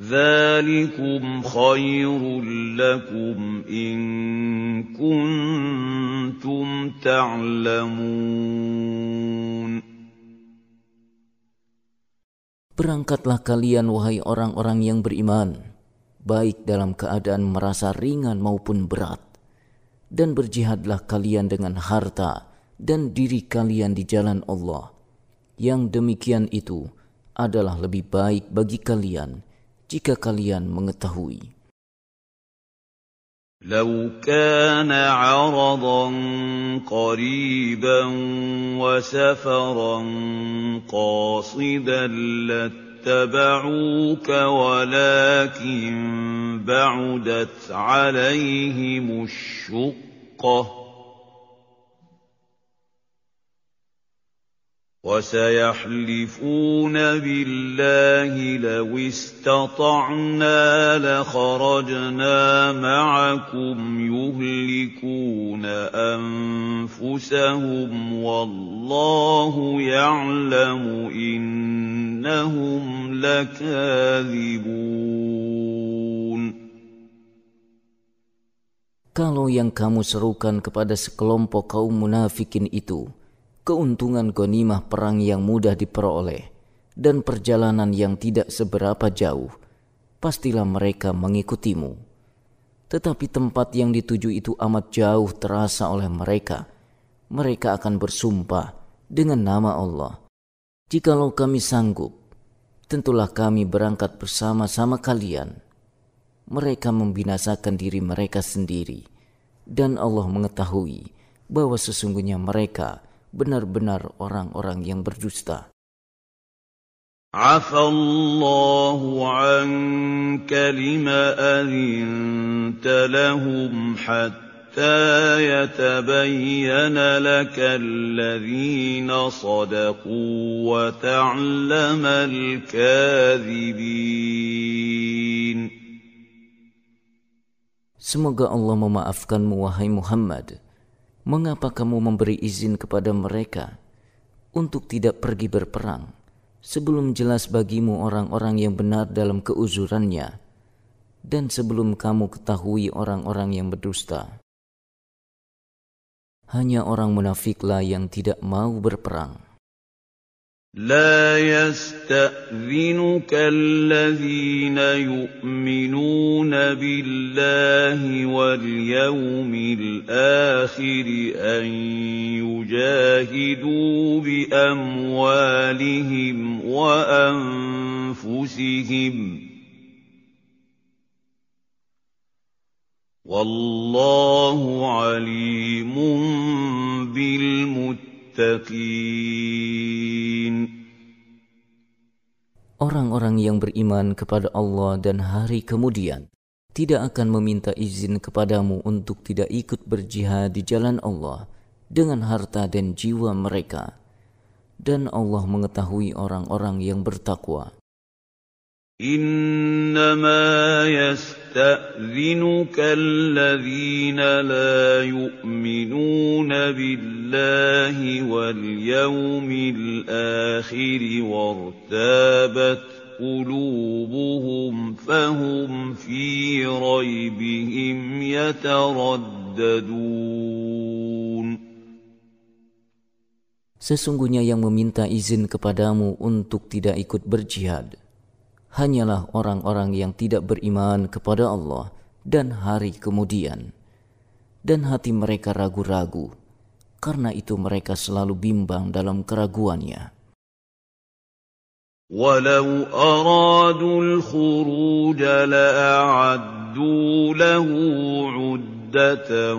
ذلكم خير لكم إن كنتم تعلمون Berangkatlah kalian wahai orang-orang yang beriman, baik dalam keadaan merasa ringan maupun berat. Dan berjihadlah kalian dengan harta dan diri kalian di jalan Allah. Yang demikian itu adalah lebih baik bagi kalian jika kalian mengetahui. لو كان عرضا قريبا وسفرا قاصدا لاتبعوك ولكن بعدت عليهم الشقة وَسَيَحْلِفُونَ بِاللَّهِ لَوِ اسْتَطَعْنَا لَخَرَجْنَا مَعَكُمْ يُهْلِكُونَ أَنفُسَهُمْ وَاللَّهُ يَعْلَمُ إِنَّهُمْ لَكَاذِبُونَ. Kalau yang kamu serukan kepada sekelompok kaum munafikin itu keuntungan gonimah perang yang mudah diperoleh, dan perjalanan yang tidak seberapa jauh, pastilah mereka mengikutimu. Tetapi tempat yang dituju itu amat jauh terasa oleh mereka. Mereka akan bersumpah dengan nama Allah. Jikalau kami sanggup, tentulah kami berangkat bersama-sama kalian. Mereka membinasakan diri mereka sendiri, dan Allah mengetahui bahwa sesungguhnya mereka benar-benar orang-orang yang berdusta. عفى الله عنك لما أذنت لهم حتى يتبين لك الذين صدقوا وتعلم الكاذبين Semoga Allah memaafkanmu wahai Muhammad mengapa kamu memberi izin kepada mereka untuk tidak pergi berperang sebelum jelas bagimu orang-orang yang benar dalam keuzurannya dan sebelum kamu ketahui orang-orang yang berdusta? Hanya orang munafiklah yang tidak mau berperang. لا يستأذنك الذين يؤمنون بالله واليوم الآخر أن يجاهدوا بأموالهم وأنفسهم. والله عليم بالمتقين. Orang-orang yang beriman kepada Allah dan hari kemudian tidak akan meminta izin kepadamu untuk tidak ikut berjihad di jalan Allah dengan harta dan jiwa mereka. Dan Allah mengetahui orang-orang yang bertakwa. إنما يستأذنك الذين لا يؤمنون بالله واليوم الآخر وارتابت قلوبهم فهم في ريبهم يترددون Sesungguhnya yang meminta izin kepadamu untuk tidak ikut berjihad. hanyalah orang-orang yang tidak beriman kepada Allah dan hari kemudian. Dan hati mereka ragu-ragu, karena itu mereka selalu bimbang dalam keraguannya. ولو أرادوا الخروج لأعدوا له عدة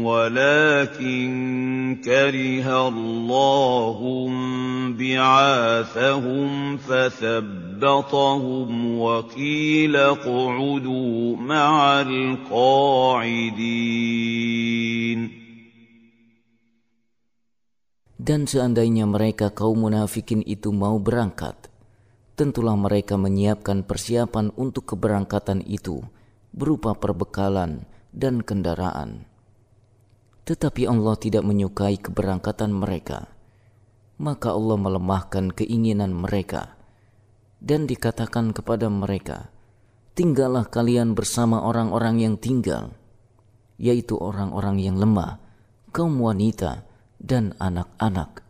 ولكن كره الله بعاثهم فثبطهم وقيل اقعدوا مع القاعدين Dan seandainya mereka kaum munafikin itu mau berangkat, tentulah mereka menyiapkan persiapan untuk keberangkatan itu berupa perbekalan dan kendaraan. Tetapi Allah tidak menyukai keberangkatan mereka. Maka Allah melemahkan keinginan mereka dan dikatakan kepada mereka, "Tinggallah kalian bersama orang-orang yang tinggal, yaitu orang-orang yang lemah, kaum wanita, dan anak-anak."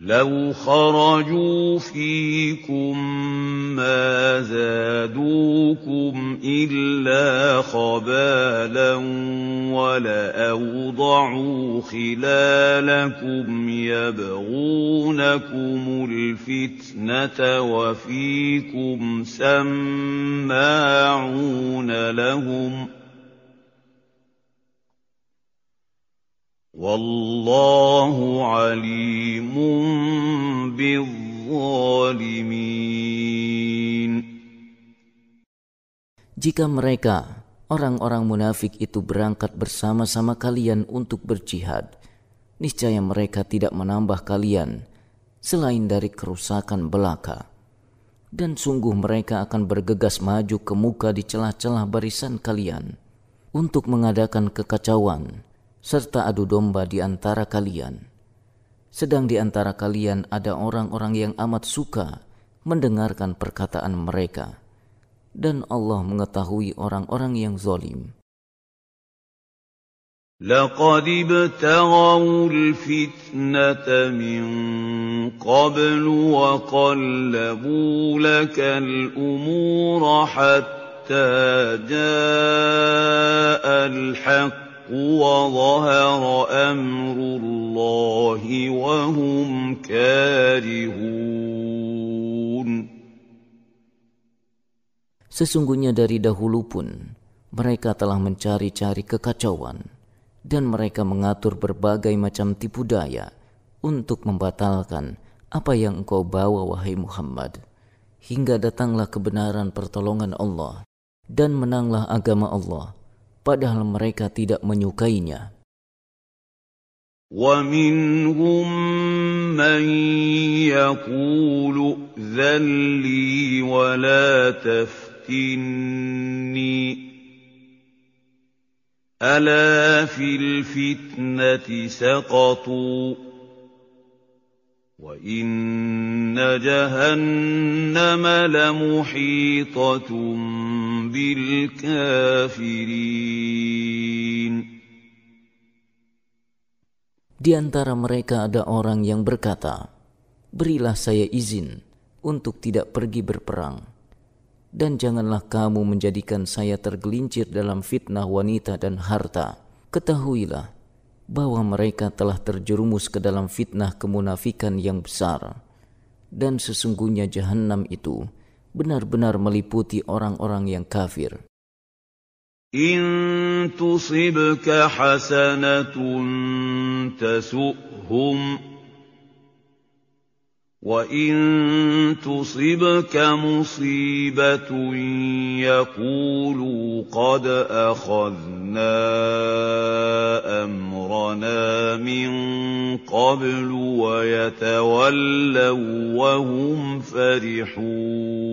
لو خرجوا فيكم ما زادوكم إلا خبالا ولأوضعوا خلالكم يبغونكم الفتنة وفيكم سماعون لهم ۖ Jika mereka, orang-orang munafik itu berangkat bersama-sama kalian untuk berjihad, niscaya mereka tidak menambah kalian selain dari kerusakan belaka. Dan sungguh mereka akan bergegas maju ke muka di celah-celah barisan kalian untuk mengadakan kekacauan serta adu domba di antara kalian. Sedang di antara kalian ada orang-orang yang amat suka mendengarkan perkataan mereka, dan Allah mengetahui orang-orang yang zolim. لقد ابتغوا الفتنة من قبل وقلبوا لك الأمور حتى جاء الحق وظهر أمر الله وهم كارهون Sesungguhnya dari dahulu pun mereka telah mencari-cari kekacauan dan mereka mengatur berbagai macam tipu daya untuk membatalkan apa yang engkau bawa wahai Muhammad hingga datanglah kebenaran pertolongan Allah dan menanglah agama Allah padahal mereka tidak menyukainya. ومنهم من يقول ائذن لي ولا تفتني ألا في الفتنة سقطوا وإن جهنم لمحيطة بالكافرين Di antara mereka ada orang yang berkata, "Berilah saya izin untuk tidak pergi berperang, dan janganlah kamu menjadikan saya tergelincir dalam fitnah wanita dan harta. Ketahuilah bahwa mereka telah terjerumus ke dalam fitnah kemunafikan yang besar dan sesungguhnya jahanam itu benar-benar meliputi orang-orang yang kafir. In tusibka hasanatun tasu'hum وإن تصبك مصيبة يقولوا قد أخذنا أمرنا من قبل ويتولوا وهم فرحون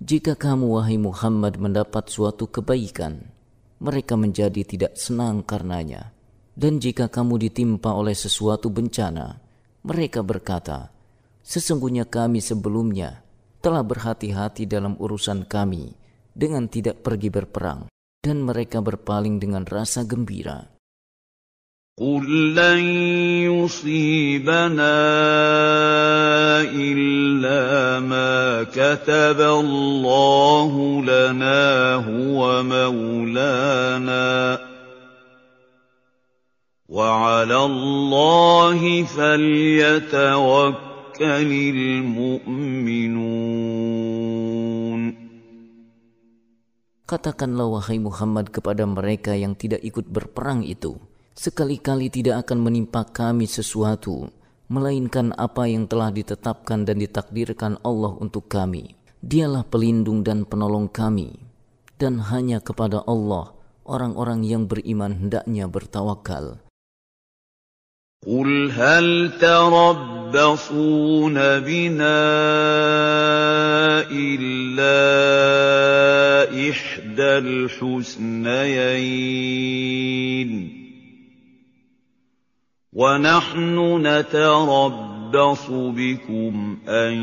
Jika kamu, wahai Muhammad, mendapat suatu kebaikan, mereka menjadi tidak senang karenanya. Dan jika kamu ditimpa oleh sesuatu bencana, mereka berkata, "Sesungguhnya kami sebelumnya telah berhati-hati dalam urusan kami dengan tidak pergi berperang." Dan mereka berpaling dengan rasa gembira. قل لن يصيبنا إلا ما كتب الله لنا هو مولانا وعلى الله فليتوكل المؤمنون Katakanlah wahai Muhammad kepada mereka yang tidak ikut berperang itu, sekali-kali tidak akan menimpa kami sesuatu, melainkan apa yang telah ditetapkan dan ditakdirkan Allah untuk kami. Dialah pelindung dan penolong kami, dan hanya kepada Allah orang-orang yang beriman hendaknya bertawakal. قل هل تربصون بنا إلا إحدى الحسنيين ونحن نتربص بكم أن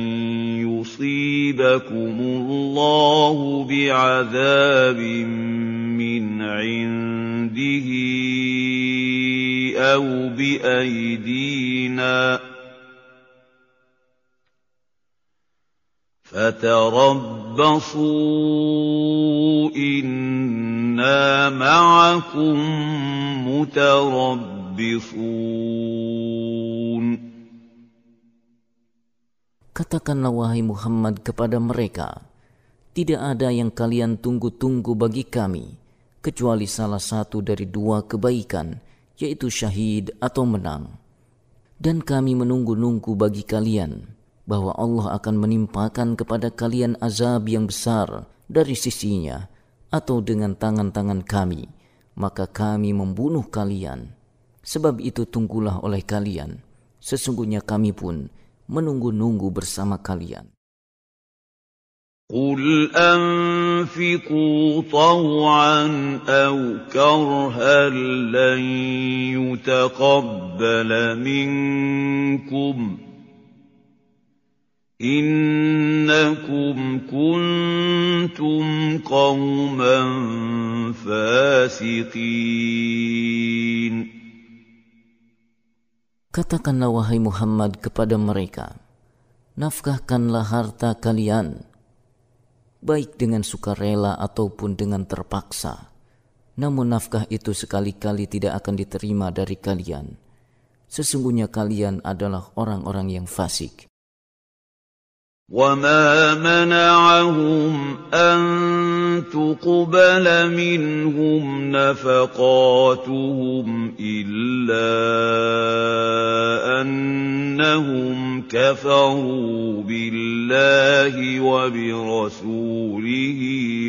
يصيبكم الله بعذاب من عنده أو بأيدينا فتربصوا إنا معكم متربصون Katakanlah wahai Muhammad kepada mereka, tidak ada yang kalian tunggu-tunggu bagi kami, kecuali salah satu dari dua kebaikan, yaitu syahid atau menang. Dan kami menunggu-nunggu bagi kalian, bahwa Allah akan menimpakan kepada kalian azab yang besar dari sisinya, atau dengan tangan-tangan kami, maka kami membunuh kalian. Sebab itu tunggulah oleh kalian, sesungguhnya kami pun menunggu-nunggu bersama kalian. قل أنفقوا طوعا أو كرها لن يتقبل منكم إنكم كنتم قوما فاسقين Katakanlah wahai Muhammad kepada mereka, nafkahkanlah harta kalian, baik dengan sukarela ataupun dengan terpaksa. Namun nafkah itu sekali-kali tidak akan diterima dari kalian. Sesungguhnya kalian adalah orang-orang yang fasik. وما منعهم أن تقبل منهم نفقاتهم إلا أنهم كفروا بالله وبرسوله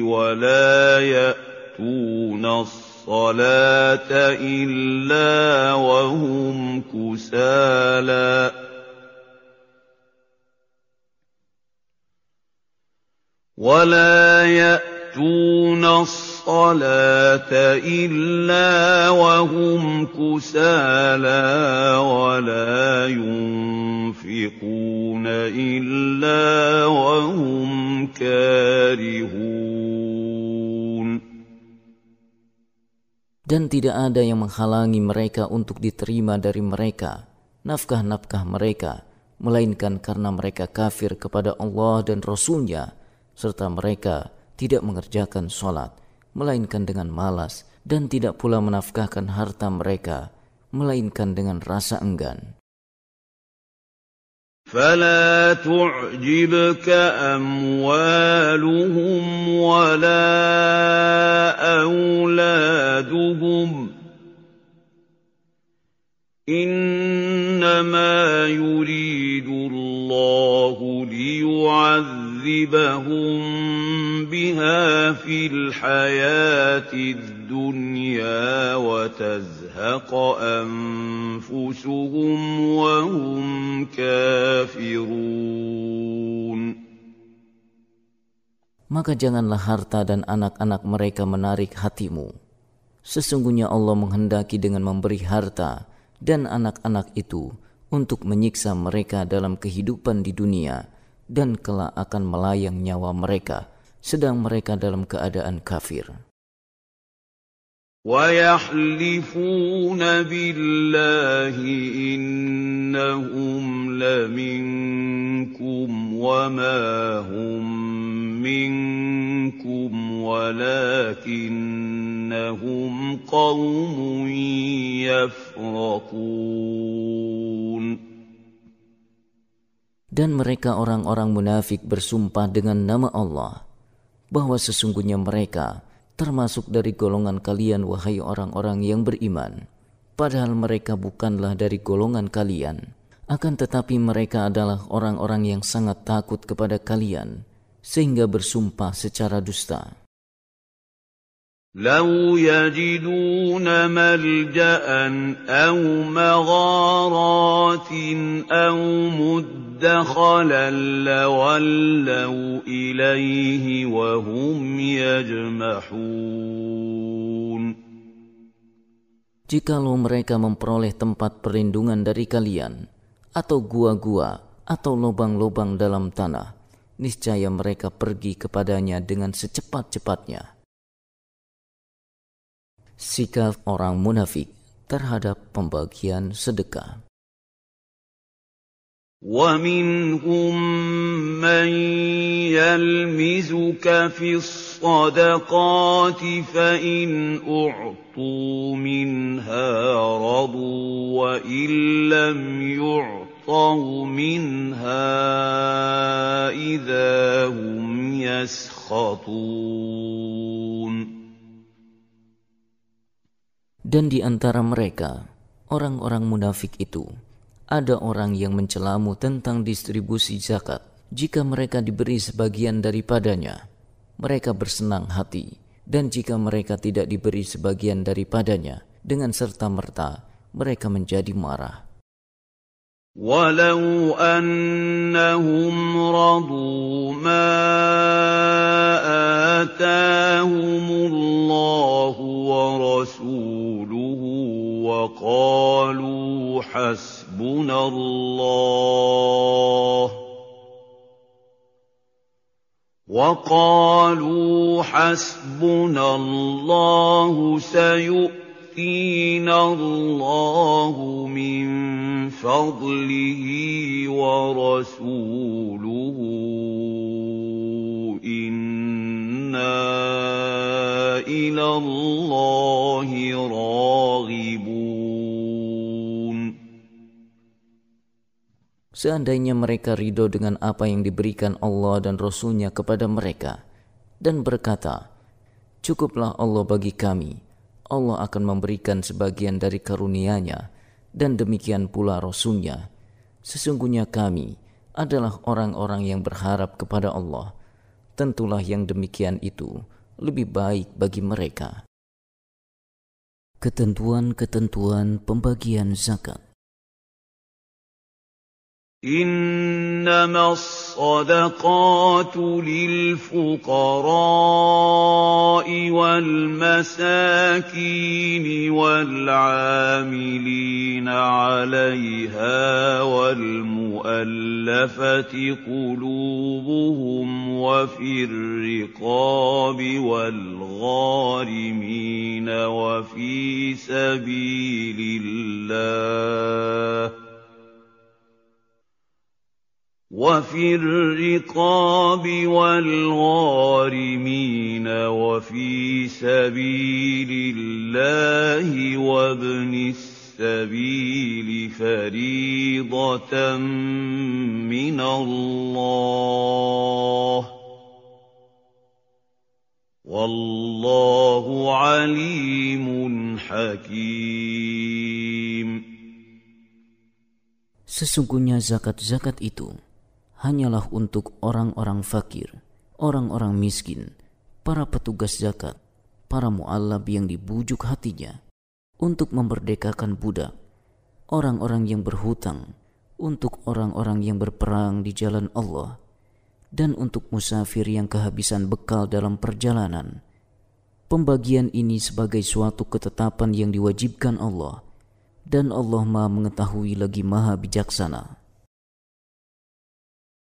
ولا يأتون الصلاة إلا وهم كسالى ولا يأتون الصلاة إلا وهم كسالى ولا ينفقون إلا وهم كارهون Dan tidak ada yang menghalangi mereka untuk diterima dari mereka nafkah-nafkah mereka, melainkan karena mereka kafir kepada Allah dan Rasulnya, serta mereka tidak mengerjakan sholat, melainkan dengan malas, dan tidak pula menafkahkan harta mereka, melainkan dengan rasa enggan. فلا تعجبك أموالهم ولا أولادهم إنما يريد الله ليعذبهم بها في الحياة الدنيا وتزهق أنفسهم وهم كافرون Maka janganlah harta dan anak-anak mereka menarik hatimu. Sesungguhnya Allah menghendaki dengan memberi harta dan anak-anak itu untuk menyiksa mereka dalam kehidupan di dunia dan kelak akan melayang nyawa mereka sedang mereka dalam keadaan kafir. وَيَحْلِفُونَ بِاللَّهِ إِنَّهُمْ لَمِنكُمْ وَمَا هُم مِّنكُمْ وَلَٰكِنَّهُمْ قَوْمٌ يَفْرَقُونَ dan mereka orang-orang munafik bersumpah dengan nama Allah bahwa sesungguhnya mereka termasuk dari golongan kalian wahai orang-orang yang beriman. Padahal mereka bukanlah dari golongan kalian akan tetapi mereka adalah orang-orang yang sangat takut kepada kalian sehingga bersumpah secara dusta لو يجدون ملجا او مغارات او مدخلا لولوا اليه وهم يجمحون Jikalau mereka memperoleh tempat perlindungan dari kalian, atau gua-gua, atau lubang-lubang dalam tanah, niscaya mereka pergi kepadanya dengan secepat-cepatnya Sikap orang munafik terhadap pembagian sedekah. ومنهم من يلمزك في الصدقات فإن أعطوا منها رضوا وإن لم يعطوا منها إذا هم يسخطون Dan di antara mereka, orang-orang munafik itu, ada orang yang mencelamu tentang distribusi zakat. Jika mereka diberi sebagian daripadanya, mereka bersenang hati. Dan jika mereka tidak diberi sebagian daripadanya, dengan serta-merta mereka menjadi marah. ولو أنهم رضوا ما آتاهم الله ورسوله وقالوا حسبنا الله. وقالوا حسبنا الله سيؤتينا الله من فضله ورسوله إنا إلى الله راغبون Seandainya mereka ridho dengan apa yang diberikan Allah dan Rasulnya kepada mereka dan berkata, Cukuplah Allah bagi kami, Allah akan memberikan sebagian dari karunia-Nya dan demikian pula Rasulnya. Sesungguhnya kami adalah orang-orang yang berharap kepada Allah. Tentulah yang demikian itu lebih baik bagi mereka. Ketentuan-ketentuan pembagian zakat إنما الصدقات للفقراء والمساكين والعاملين عليها والمؤلفة قلوبهم وفي الرقاب والغارمين وفي سبيل الله وفي الرقاب والغارمين وفي سبيل الله وابن السبيل فريضة من الله. والله عليم حكيم. Sesungguhnya zakat-zakat itu hanyalah untuk orang-orang fakir, orang-orang miskin, para petugas zakat, para mu'alab yang dibujuk hatinya untuk memerdekakan budak, orang-orang yang berhutang, untuk orang-orang yang berperang di jalan Allah, dan untuk musafir yang kehabisan bekal dalam perjalanan. Pembagian ini sebagai suatu ketetapan yang diwajibkan Allah, dan Allah Maha Mengetahui lagi Maha Bijaksana.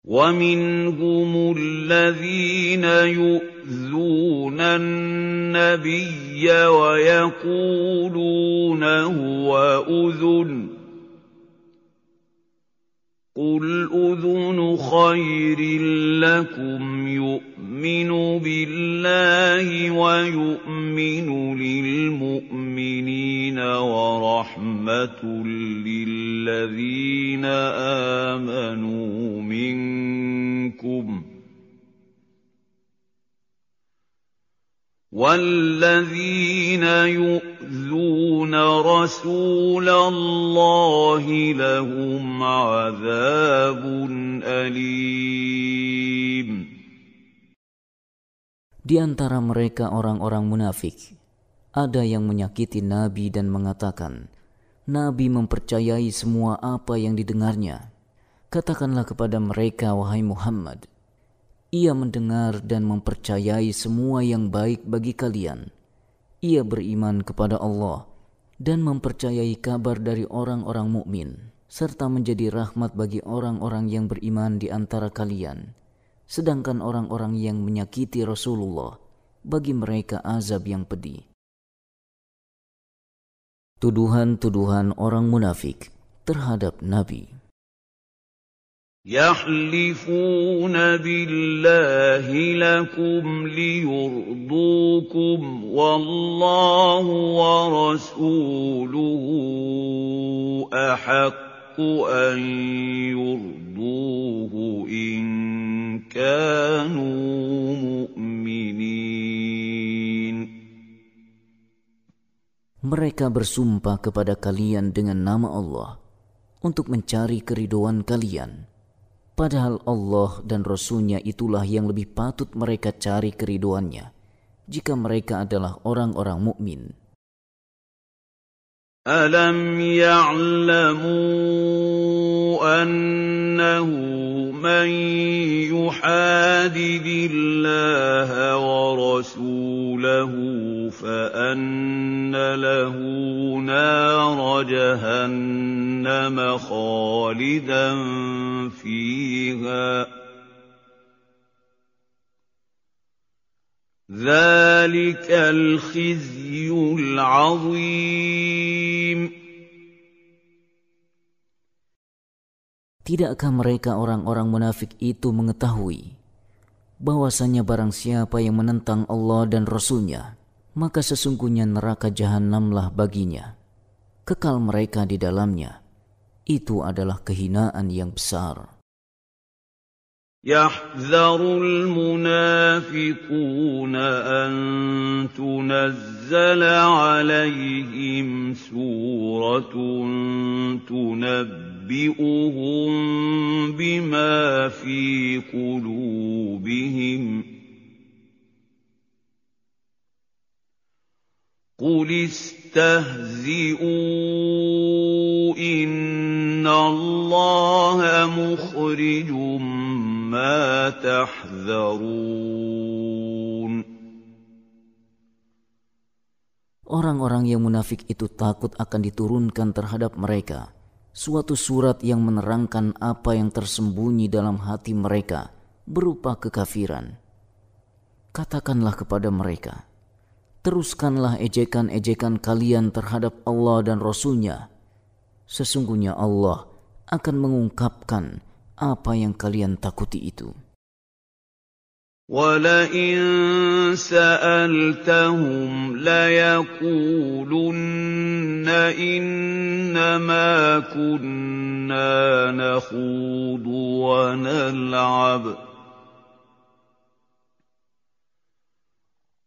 ومنهم الذين يؤذون النبي ويقولون هو أذن. قل أذن خير لكم يؤمن بالله ويؤمن للمؤمنين ورحمة للذين آمنوا منكم. والذين يؤذون رسول الله لهم عذاب أليم Di antara mereka orang-orang munafik, ada yang menyakiti Nabi dan mengatakan, Nabi mempercayai semua apa yang didengarnya. Katakanlah kepada mereka, wahai Muhammad, ia mendengar dan mempercayai semua yang baik bagi kalian. Ia beriman kepada Allah dan mempercayai kabar dari orang-orang mukmin, serta menjadi rahmat bagi orang-orang yang beriman di antara kalian. Sedangkan orang-orang yang menyakiti Rasulullah, bagi mereka azab yang pedih. Tuduhan-tuduhan orang munafik terhadap Nabi. يحلفون بالله لكم ليرضوكم والله ورسوله احق ان يرضوه ان كانوا مؤمنين Mereka bersumpah kepada kalian dengan nama Allah untuk mencari keriduan kalian. Padahal Allah dan Rasulnya itulah yang lebih patut mereka cari keriduannya jika mereka adalah orang-orang mukmin. ألم يعلموا أنه من يحادد الله ورسوله فأن له نار جهنم خالدا فيها ذلك الخزي العظيم Tidakkah mereka orang-orang munafik itu mengetahui bahwasanya barang siapa yang menentang Allah dan Rasulnya, maka sesungguhnya neraka jahanamlah baginya. Kekal mereka di dalamnya. Itu adalah kehinaan yang besar. يحذر المنافقون أن تنزل عليهم سورة تنبئهم بما في قلوبهم. قل استهزئوا إن الله مخرج ما تحذرون Orang-orang yang munafik itu takut akan diturunkan terhadap mereka suatu surat yang menerangkan apa yang tersembunyi dalam hati mereka berupa kekafiran. Katakanlah kepada mereka, teruskanlah ejekan-ejekan kalian terhadap Allah dan Rasulnya. Sesungguhnya Allah akan mengungkapkan apa yang kalian takuti itu. وَلَئِن سَأَلْتَهُمْ لَيَقُولُنَّ إِنَّمَا كُنَّا نَخُوضُ وَنَلْعَبُ ۚ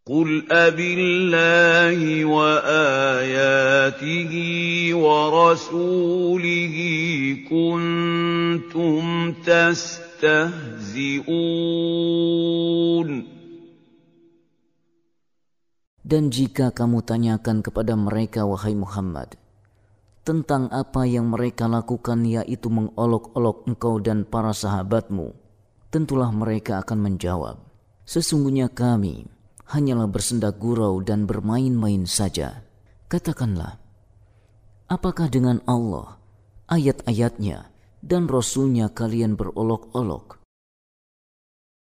قُلْ أَبِاللَّهِ وَآيَاتِهِ وَرَسُولِهِ كُنتُمْ تَسْتَهْزِئُونَ Dan jika kamu tanyakan kepada mereka, wahai Muhammad, tentang apa yang mereka lakukan yaitu mengolok-olok engkau dan para sahabatmu, tentulah mereka akan menjawab, Sesungguhnya kami hanyalah bersenda gurau dan bermain-main saja. Katakanlah, apakah dengan Allah, ayat-ayatnya, dan Rasulnya kalian berolok-olok?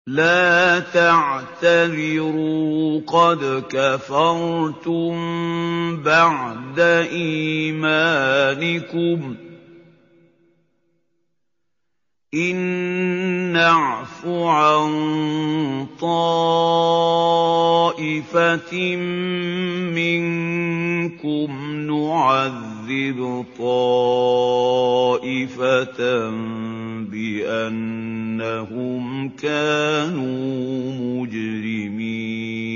لا تعتذروا قد كفرتم بعد إيمانكم إن نعف عن طائفة منكم نعذب طائفة بأنهم كانوا مجرمين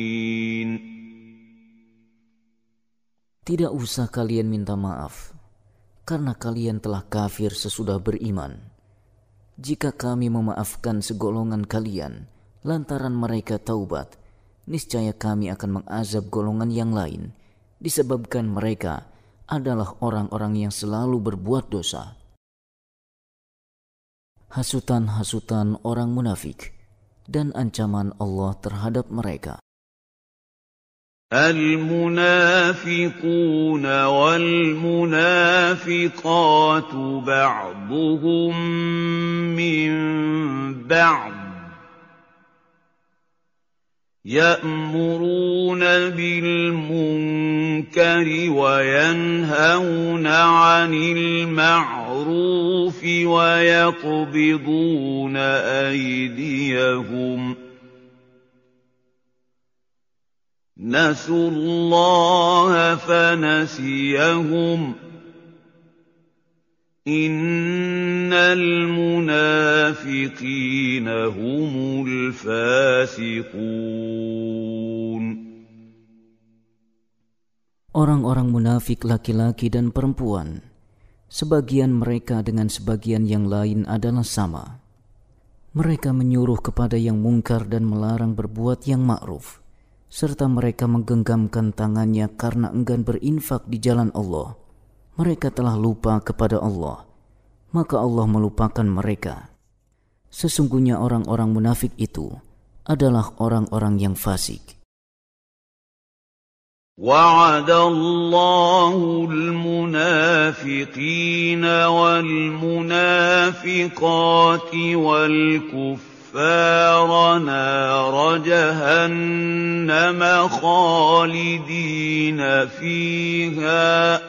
Tidak usah kalian minta maaf, karena kalian telah kafir sesudah beriman. Jika kami memaafkan segolongan kalian, lantaran mereka taubat, niscaya kami akan mengazab golongan yang lain, disebabkan mereka adalah orang-orang yang selalu berbuat dosa. Hasutan-hasutan orang munafik dan ancaman Allah terhadap mereka. المنافقون والمنافقات بعضهم من بعض. يأمرون بالمنكر وينهون عن المعروف ويقبضون أيديهم ۖ نسوا الله فنسيهم إن المنافقين هم الفاسقون Orang-orang munafik laki-laki dan perempuan, sebagian mereka dengan sebagian yang lain adalah sama. Mereka menyuruh kepada yang mungkar dan melarang berbuat yang ma'ruf serta mereka menggenggamkan tangannya karena enggan berinfak di jalan Allah. Mereka telah lupa kepada Allah, maka Allah melupakan mereka. Sesungguhnya orang-orang munafik itu adalah orang-orang yang fasik. وعد الله المنافقين والمنافقات والكفر الكفار نار جهنم خالدين فيها.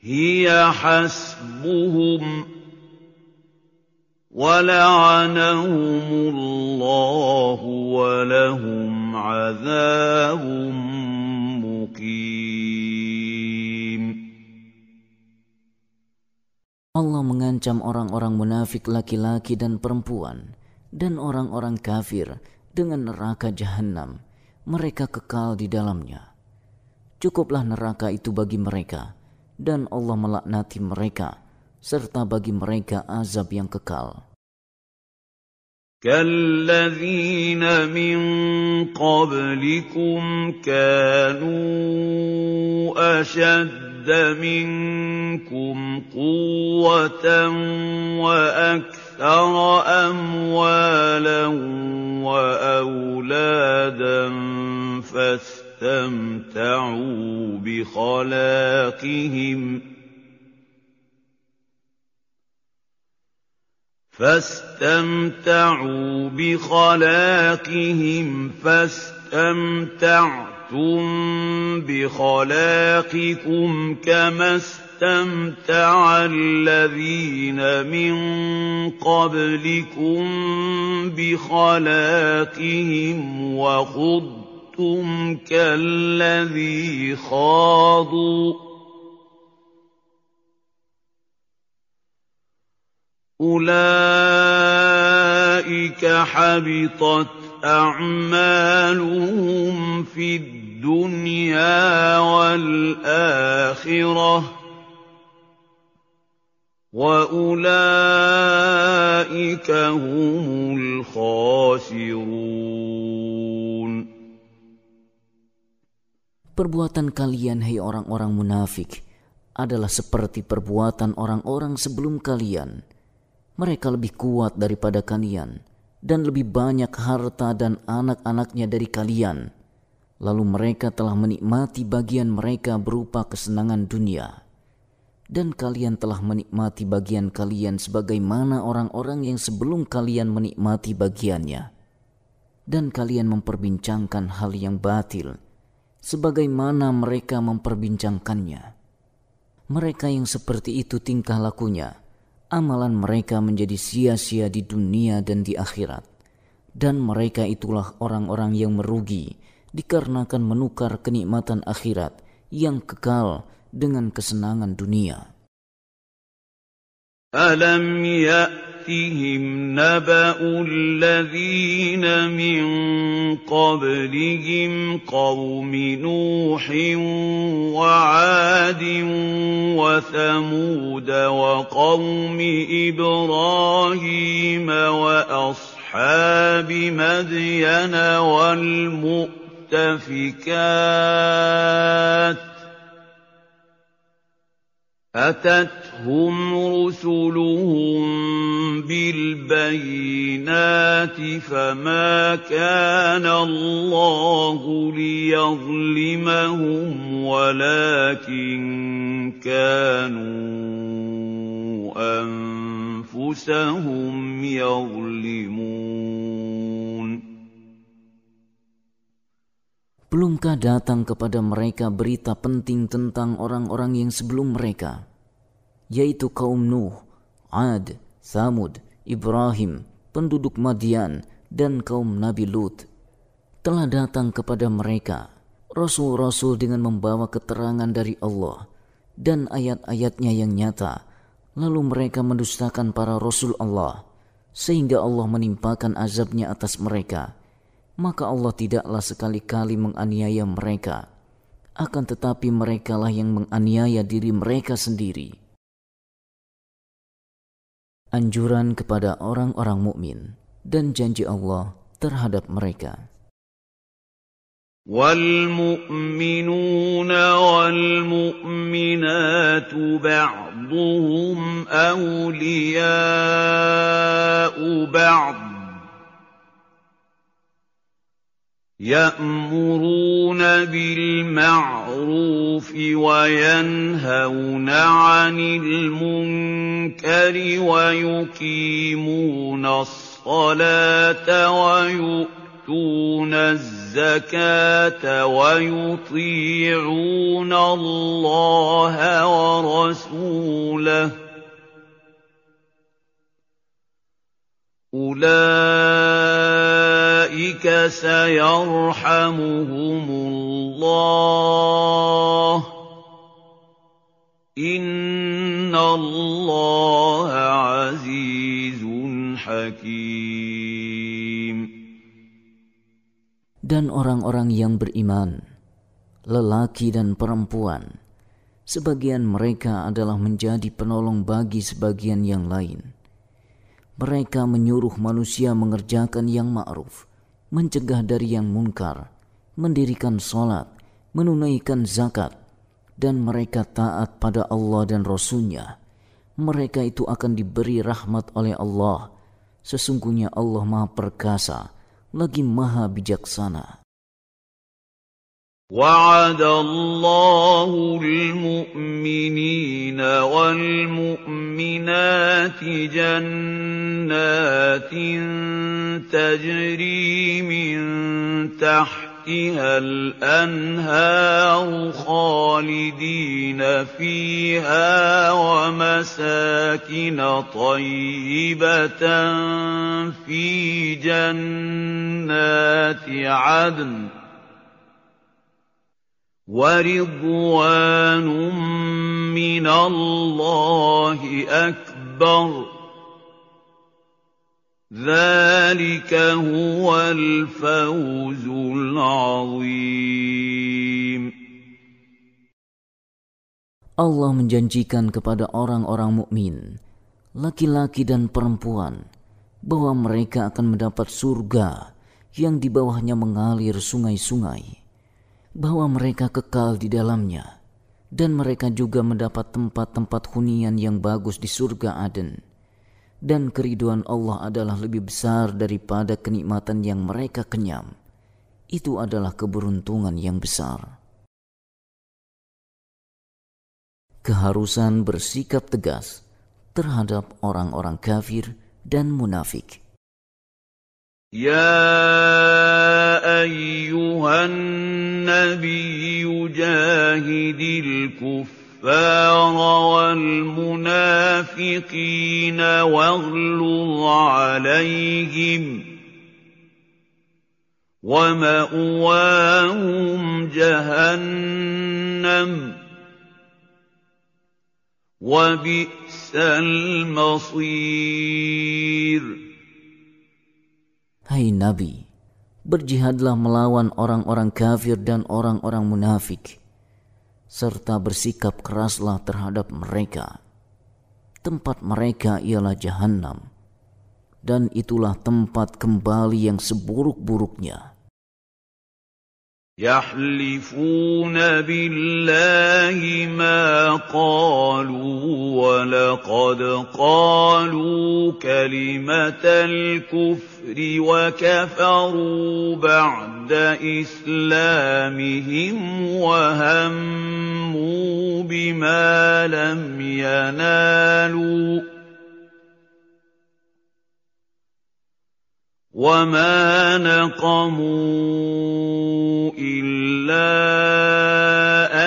هي حسبهم ولعنهم الله ولهم عذاب مقيم. Allah mengancam orang-orang munafik laki-laki dan perempuan dan orang-orang kafir dengan neraka jahanam. Mereka kekal di dalamnya. Cukuplah neraka itu bagi mereka dan Allah melaknati mereka serta bagi mereka azab yang kekal. كالذين من قبلكم كانوا أشد اشتد منكم قوة وأكثر أموالا وأولادا فاستمتعوا بخلاقهم فاستمتعوا بخلاقهم فاستمتعتم بخلاقكم كما استمتع الذين من قبلكم بخلاقهم وخضتم كالذي خاضوا أولئك حبطت أعمالهم في الدنيا والآخرة وأولئك هم الخاسرون Perbuatan kalian, hai orang-orang munafik, adalah seperti perbuatan orang-orang sebelum kalian mereka lebih kuat daripada kalian dan lebih banyak harta dan anak-anaknya dari kalian. Lalu mereka telah menikmati bagian mereka berupa kesenangan dunia. Dan kalian telah menikmati bagian kalian sebagaimana orang-orang yang sebelum kalian menikmati bagiannya. Dan kalian memperbincangkan hal yang batil, sebagaimana mereka memperbincangkannya. Mereka yang seperti itu tingkah lakunya, amalan mereka menjadi sia-sia di dunia dan di akhirat. Dan mereka itulah orang-orang yang merugi dikarenakan menukar kenikmatan akhirat yang kekal dengan kesenangan dunia. أَلَمْ يَأْتِهِمْ نَبَأُ الَّذِينَ مِن قَبْلِهِمْ قَوْمِ نُوحٍ وَعَادٍ وَثَمُودَ وَقَوْمِ إِبْرَاهِيمَ وَأَصْحَابِ مَدْيَنَ وَالْمُؤْتَفِكَاتِ أَتَتْهُمْ رُسُلُهُم بِالْبَيِّنَاتِ فَمَا كَانَ اللَّهُ لِيَظْلِمَهُمْ وَلَٰكِن كَانُوا أَنفُسَهُمْ يَظْلِمُونَ Belumkah datang kepada mereka berita penting tentang orang-orang yang sebelum mereka, yaitu kaum Nuh, Ad, Thamud, Ibrahim, penduduk Madian, dan kaum Nabi Lut. Telah datang kepada mereka rasul-rasul dengan membawa keterangan dari Allah dan ayat-ayatnya yang nyata, lalu mereka mendustakan para rasul Allah, sehingga Allah menimpakan azabnya atas mereka maka Allah tidaklah sekali-kali menganiaya mereka. Akan tetapi merekalah yang menganiaya diri mereka sendiri. Anjuran kepada orang-orang mukmin dan janji Allah terhadap mereka. والمؤمنون والمؤمنات بعضهم أولياء بعض يأمرون بالمعروف وينهون عن المنكر ويقيمون الصلاة ويؤتون الزكاة ويطيعون الله ورسوله أولئك سيرحمهم الله إن الله عزيز حكيم Dan orang-orang yang beriman, lelaki dan perempuan, sebagian mereka adalah menjadi penolong bagi sebagian yang lain mereka menyuruh manusia mengerjakan yang ma'ruf, mencegah dari yang munkar, mendirikan sholat, menunaikan zakat, dan mereka taat pada Allah dan Rasulnya. Mereka itu akan diberi rahmat oleh Allah. Sesungguhnya Allah Maha Perkasa, lagi Maha Bijaksana. وعد الله المؤمنين والمؤمنات جنات تجري من تحتها الأنهار خالدين فيها ومساكن طيبة في جنات عدن ورضوان من الله اكبر ذلك هو الفوز العظيم Allah menjanjikan kepada orang-orang mukmin, laki-laki dan perempuan, bahwa mereka akan mendapat surga yang di bawahnya mengalir sungai-sungai bahwa mereka kekal di dalamnya, dan mereka juga mendapat tempat-tempat hunian yang bagus di surga Aden. Dan keriduan Allah adalah lebih besar daripada kenikmatan yang mereka kenyam. Itu adalah keberuntungan yang besar. Keharusan bersikap tegas terhadap orang-orang kafir dan munafik. يا أيها النبي جاهد الكفار والمنافقين واغلظ عليهم ومأواهم جهنم وبئس المصير. Hai Nabi, berjihadlah melawan orang-orang kafir dan orang-orang munafik, serta bersikap keraslah terhadap mereka. Tempat mereka ialah jahanam, dan itulah tempat kembali yang seburuk-buruknya. يحلفون بالله ما قالوا ولقد قالوا كلمة الكفر وكفروا بعد إسلامهم وهموا بما لم ينالوا وما نقموا الا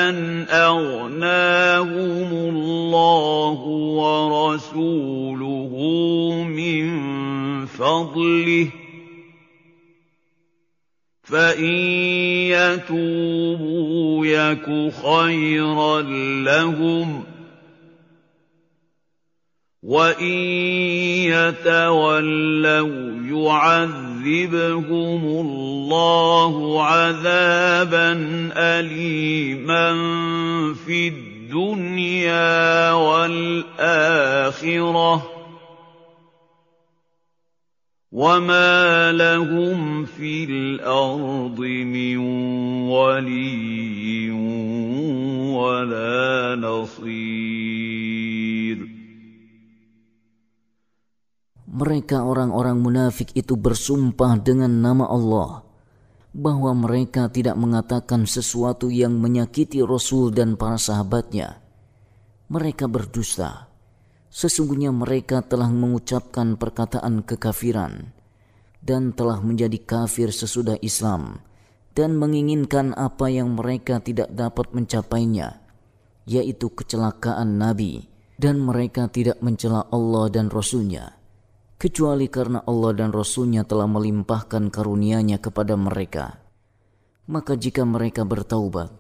ان اغناهم الله ورسوله من فضله فان يتوبوا يك خيرا لهم وَإِن يَتَوَلَّوْا يُعَذِّبْهُمُ اللَّهُ عَذَابًا أَلِيمًا فِي الدُّنْيَا وَالْآخِرَةِ ۚ وَمَا لَهُمْ فِي الْأَرْضِ مِن وَلِيٍّ وَلَا نَصِيرٍ mereka orang-orang munafik itu bersumpah dengan nama Allah bahwa mereka tidak mengatakan sesuatu yang menyakiti Rasul dan para sahabatnya. Mereka berdusta. Sesungguhnya mereka telah mengucapkan perkataan kekafiran dan telah menjadi kafir sesudah Islam dan menginginkan apa yang mereka tidak dapat mencapainya, yaitu kecelakaan Nabi, dan mereka tidak mencela Allah dan Rasulnya kecuali karena Allah dan Rasulnya telah melimpahkan karunia-Nya kepada mereka. Maka jika mereka bertaubat,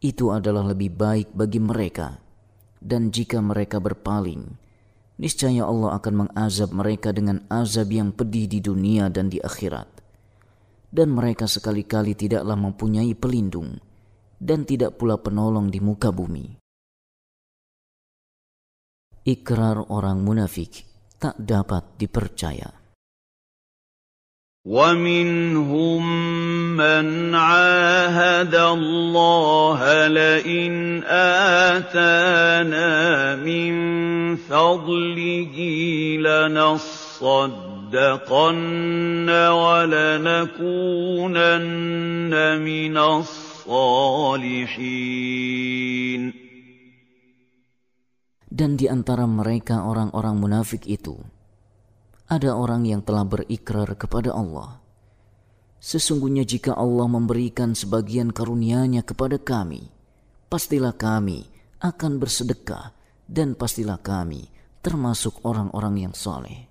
itu adalah lebih baik bagi mereka. Dan jika mereka berpaling, niscaya Allah akan mengazab mereka dengan azab yang pedih di dunia dan di akhirat. Dan mereka sekali-kali tidaklah mempunyai pelindung dan tidak pula penolong di muka bumi. Ikrar orang munafik tak dapat dipercaya. ومنهم من عاهد الله لئن آتانا من فضله لنصدقن ولنكونن من الصالحين Dan di antara mereka orang-orang munafik itu, ada orang yang telah berikrar kepada Allah. Sesungguhnya jika Allah memberikan sebagian karunia-Nya kepada kami, pastilah kami akan bersedekah dan pastilah kami termasuk orang-orang yang soleh.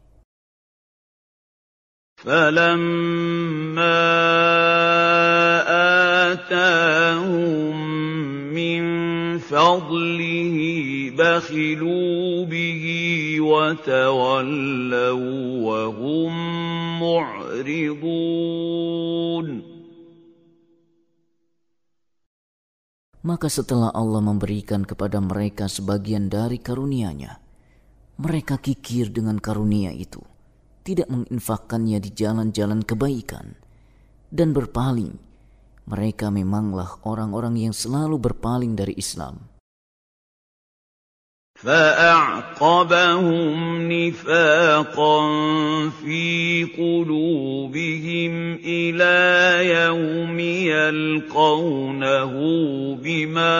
فَلَمَّا آتَاهُم مِّن فَضْلِهِ بَخِلُوا بِهِ وَتَوَلَّوا وَهُم مُّعْرِضُونَ Maka setelah Allah memberikan kepada mereka sebagian dari karunia-Nya, mereka kikir dengan karunia itu, tidak menginfakkannya di jalan-jalan kebaikan, dan berpaling. Mereka memanglah orang-orang yang selalu berpaling dari Islam. فأعقبهم نفاقا في قلوبهم إلى يوم يلقونه بما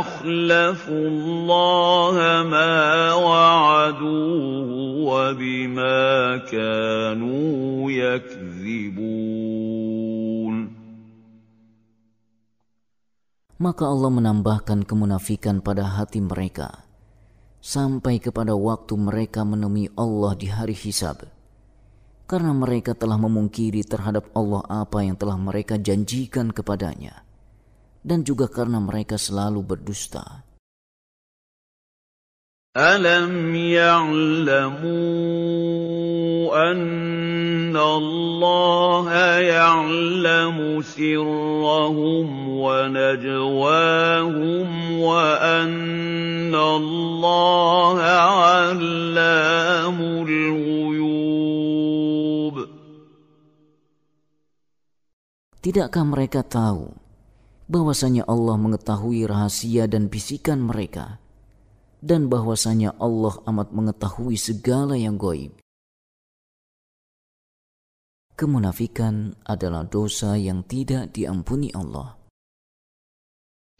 أخلفوا الله ما وعدوه وبما كانوا يكذبون. maka Allah menambahkan kemunafikan pada hati mereka sampai kepada waktu mereka menemui Allah di hari hisab. Karena mereka telah memungkiri terhadap Allah apa yang telah mereka janjikan kepadanya dan juga karena mereka selalu berdusta. Alam ya'lamu أَنَّ اللَّهَ يَعْلَمُ سِرَّهُمْ وَنَجْوَاهُمْ وَأَنَّ اللَّهَ عَلَّامُ الْغُيُوبِ Tidakkah mereka tahu bahwasanya Allah mengetahui rahasia dan bisikan mereka? dan bahwasanya Allah amat mengetahui segala yang goib. Kemunafikan adalah dosa yang tidak diampuni Allah.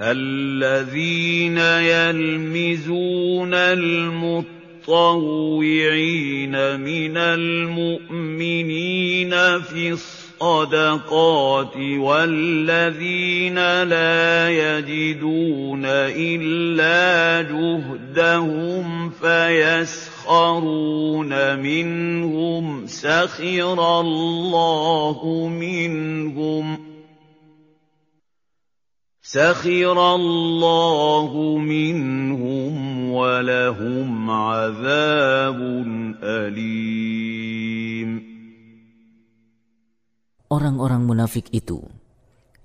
الذين يلمزون المطوعين من المؤمنين في الصدقات والذين لا يجدون إلا جهدهم فيسخرون منهم سخر الله منهم سخر الله منهم ولهم عذاب أليم orang-orang munafik itu,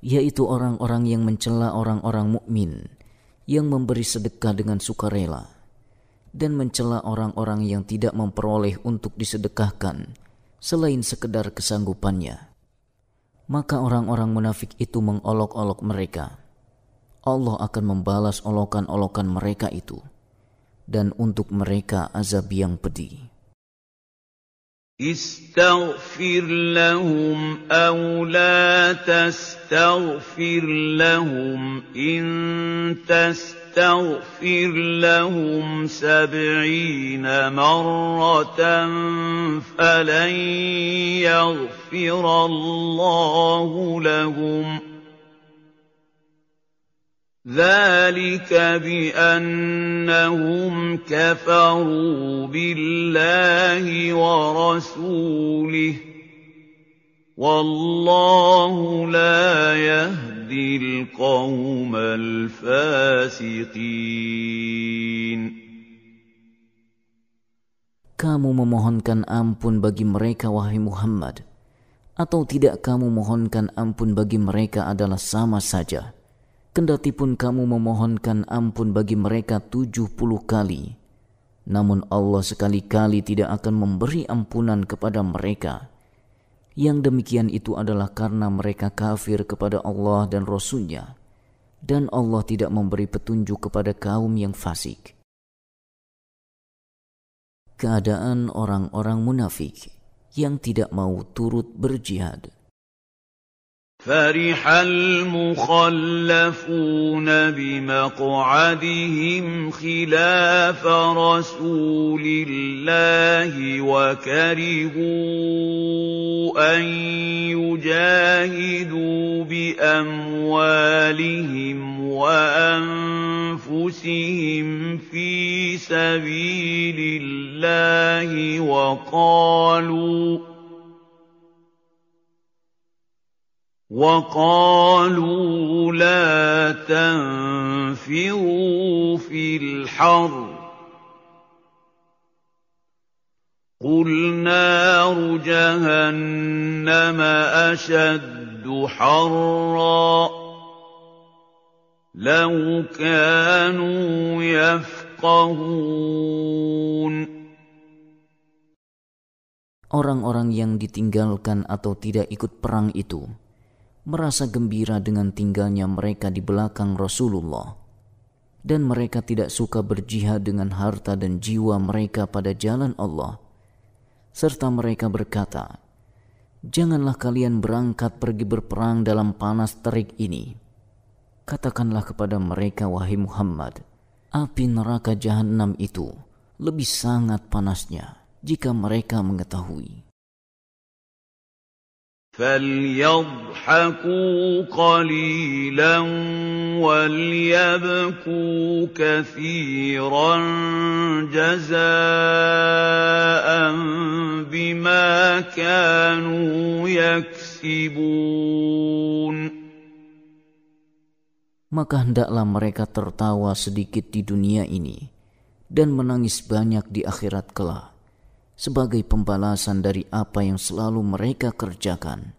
yaitu orang-orang yang mencela orang-orang mukmin yang memberi sedekah dengan sukarela dan mencela orang-orang yang tidak memperoleh untuk disedekahkan selain sekedar kesanggupannya. Maka orang-orang munafik itu mengolok-olok mereka. Allah akan membalas olokan-olokan mereka itu dan untuk mereka azab yang pedih. استغفر لهم أو لا تستغفر لهم إن تستغفر لهم سبعين مرة فلن يغفر الله لهم ۖ. ذلك بأنهم كفروا بالله ورسوله. والله لا يهدي القوم الفاسقين Kamu memohonkan ampun bagi mereka wahai Muhammad atau tidak kamu mohonkan ampun bagi mereka adalah sama saja kendati pun kamu memohonkan ampun bagi mereka tujuh puluh kali, namun Allah sekali-kali tidak akan memberi ampunan kepada mereka. Yang demikian itu adalah karena mereka kafir kepada Allah dan Rasulnya, dan Allah tidak memberi petunjuk kepada kaum yang fasik. Keadaan orang-orang munafik yang tidak mau turut berjihad. فرح المخلفون بمقعدهم خلاف رسول الله وكرهوا ان يجاهدوا باموالهم وانفسهم في سبيل الله وقالوا وقالوا لا تنفروا في الحر. قل نار جهنم أشد حرا. لو كانوا يفقهون. Orang-orang yang ditinggalkan atau tidak ikut perang itu merasa gembira dengan tinggalnya mereka di belakang Rasulullah, dan mereka tidak suka berjihad dengan harta dan jiwa mereka pada jalan Allah, serta mereka berkata, "Janganlah kalian berangkat pergi berperang dalam panas terik ini." Katakanlah kepada mereka, wahai Muhammad, api neraka jahanam itu lebih sangat panasnya jika mereka mengetahui. فليضحكوا قليلا وليبكوا كثيرا جزاء بما كانوا يكسبون Maka hendaklah mereka tertawa sedikit di dunia ini dan menangis banyak di akhirat kelak sebagai pembalasan dari apa yang selalu mereka kerjakan.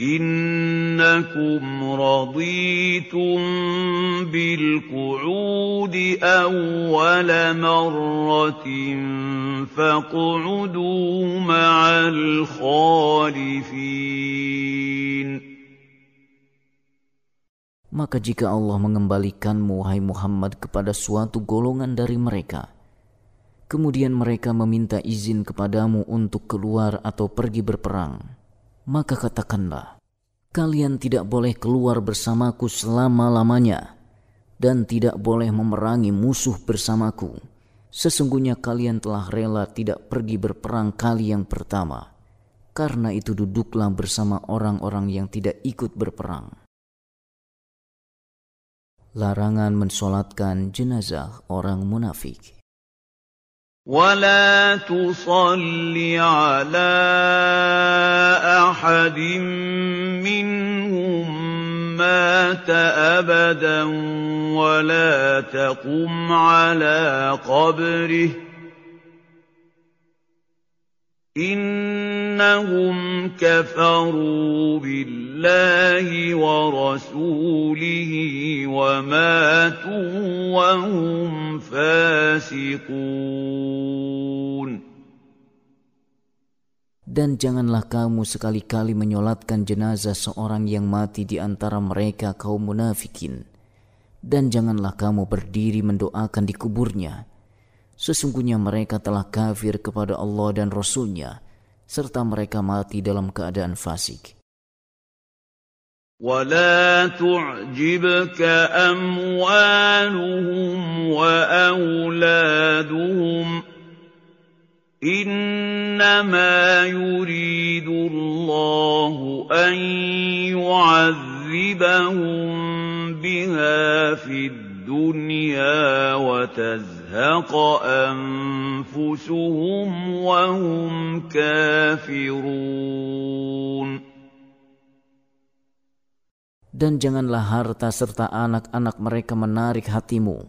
إنكم رضيتم بالقعود أول مرة فاقعدوا مع الخالفين Maka jika Allah mengembalikanmu, wahai Muhammad, kepada suatu golongan dari mereka, kemudian mereka meminta izin kepadamu untuk keluar atau pergi berperang, maka katakanlah, kalian tidak boleh keluar bersamaku selama-lamanya dan tidak boleh memerangi musuh bersamaku. Sesungguhnya kalian telah rela tidak pergi berperang kali yang pertama. Karena itu duduklah bersama orang-orang yang tidak ikut berperang. Larangan mensolatkan jenazah orang munafik. ولا تصل على احد منهم مات ابدا ولا تقم على قبره إنهم كفروا بالله ورسوله وماتوا وهم فاسقون Dan janganlah kamu sekali-kali menyolatkan jenazah seorang yang mati di antara mereka kaum munafikin. Dan janganlah kamu berdiri mendoakan di kuburnya Sesungguhnya mereka telah kafir kepada Allah dan Rasulnya, serta mereka mati dalam keadaan fasik. ولا تعجبك أموالهم وأولادهم إنما يريد الله أن يعذبهم بها في الدنيا وتزهق تزهق أنفسهم وهم كافرون Dan janganlah harta serta anak-anak mereka menarik hatimu.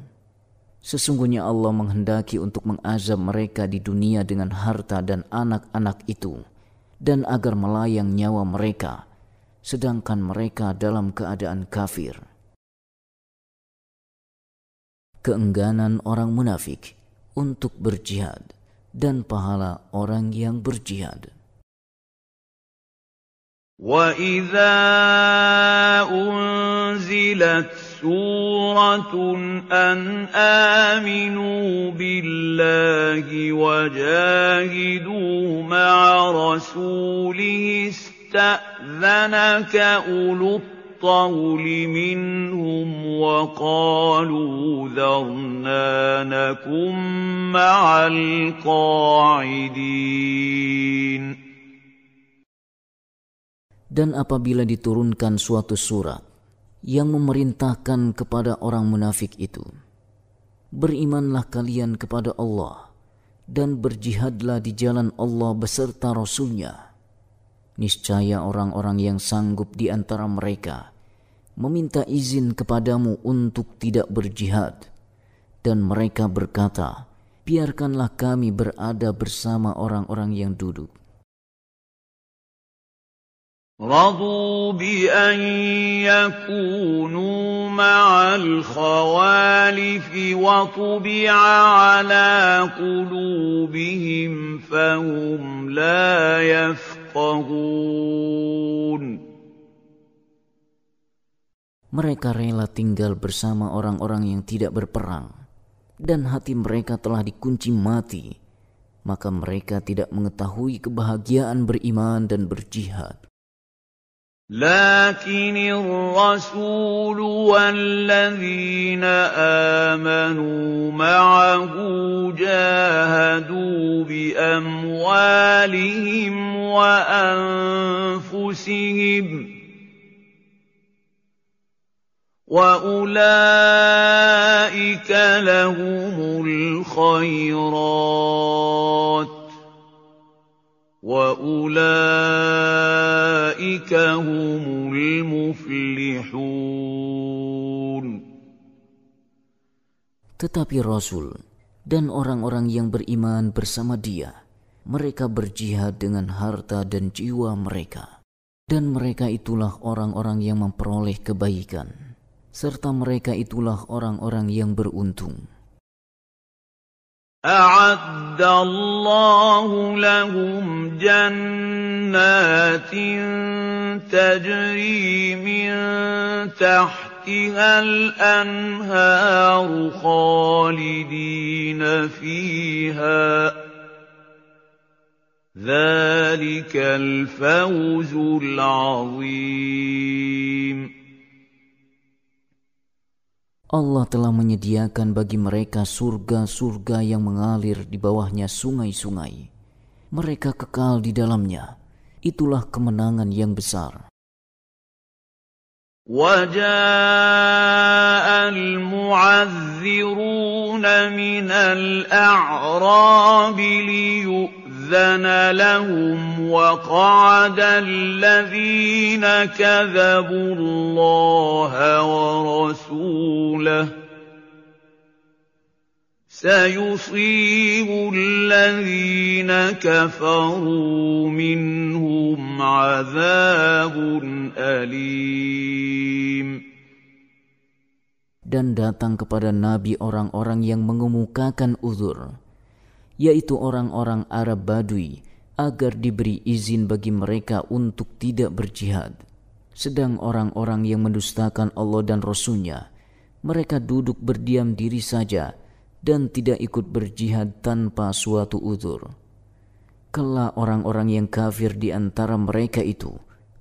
Sesungguhnya Allah menghendaki untuk mengazab mereka di dunia dengan harta dan anak-anak itu. dan agar melayang nyawa mereka, sedangkan mereka dalam keadaan kafir. Keengganan orang munafik untuk berjihad dan pahala orang yang berjihad. وَإِذَا أُنزِلَتْ سُورَةٌ أَنْ آمِنُوا بِاللَّهِ وَجَاهِدُوا مَعَ رَسُولِهِ اسْتَأْذَنَكَ أُولُو الطَّوْلِ مِنْهُمْ وَقَالُوا ذَرْنَا نَكُن مَّعَ الْقَاعِدِينَ Dan apabila diturunkan suatu surat yang memerintahkan kepada orang munafik itu, berimanlah kalian kepada Allah dan berjihadlah di jalan Allah beserta Rasulnya. Niscaya orang-orang yang sanggup di antara mereka meminta izin kepadamu untuk tidak berjihad. Dan mereka berkata, biarkanlah kami berada bersama orang-orang yang duduk. رضوا بأن يكونوا مع الخوالف وطبع على قلوبهم فهم لا يفقهون Mereka rela tinggal bersama orang-orang yang tidak berperang, dan hati mereka telah dikunci mati, maka mereka tidak mengetahui kebahagiaan beriman dan berjihad. لكن الرسول والذين آمنوا معه جاهدوا بأموالهم وأنفسهم وأولئك لهم الخيرات وأولئك هم المفلحون Tetapi Rasul dan orang-orang yang beriman bersama dia, mereka berjihad dengan harta dan jiwa mereka. Dan mereka itulah orang-orang yang memperoleh kebaikan, Serta mereka itulah orang-orang yang beruntung. أعد الله لهم جنات تجري من تحتها الأنهار خالدين فيها ذلك الفوز العظيم Allah telah menyediakan bagi mereka surga-surga yang mengalir di bawahnya sungai-sungai. Mereka kekal di dalamnya. Itulah kemenangan yang besar. وجاء المعذرون من الأعراب ليؤذن لهم وقعد الذين كذبوا الله ورسوله. سيصيب الذين كفروا منهم عذاب أليم. Dan datang kepada Nabi orang-orang yang mengemukakan uzur, yaitu orang-orang Arab Badui, agar diberi izin bagi mereka untuk tidak berjihad. Sedang orang-orang yang mendustakan Allah dan Rasulnya, mereka duduk berdiam diri saja dan tidak ikut berjihad tanpa suatu uzur. Kelak orang-orang yang kafir di antara mereka itu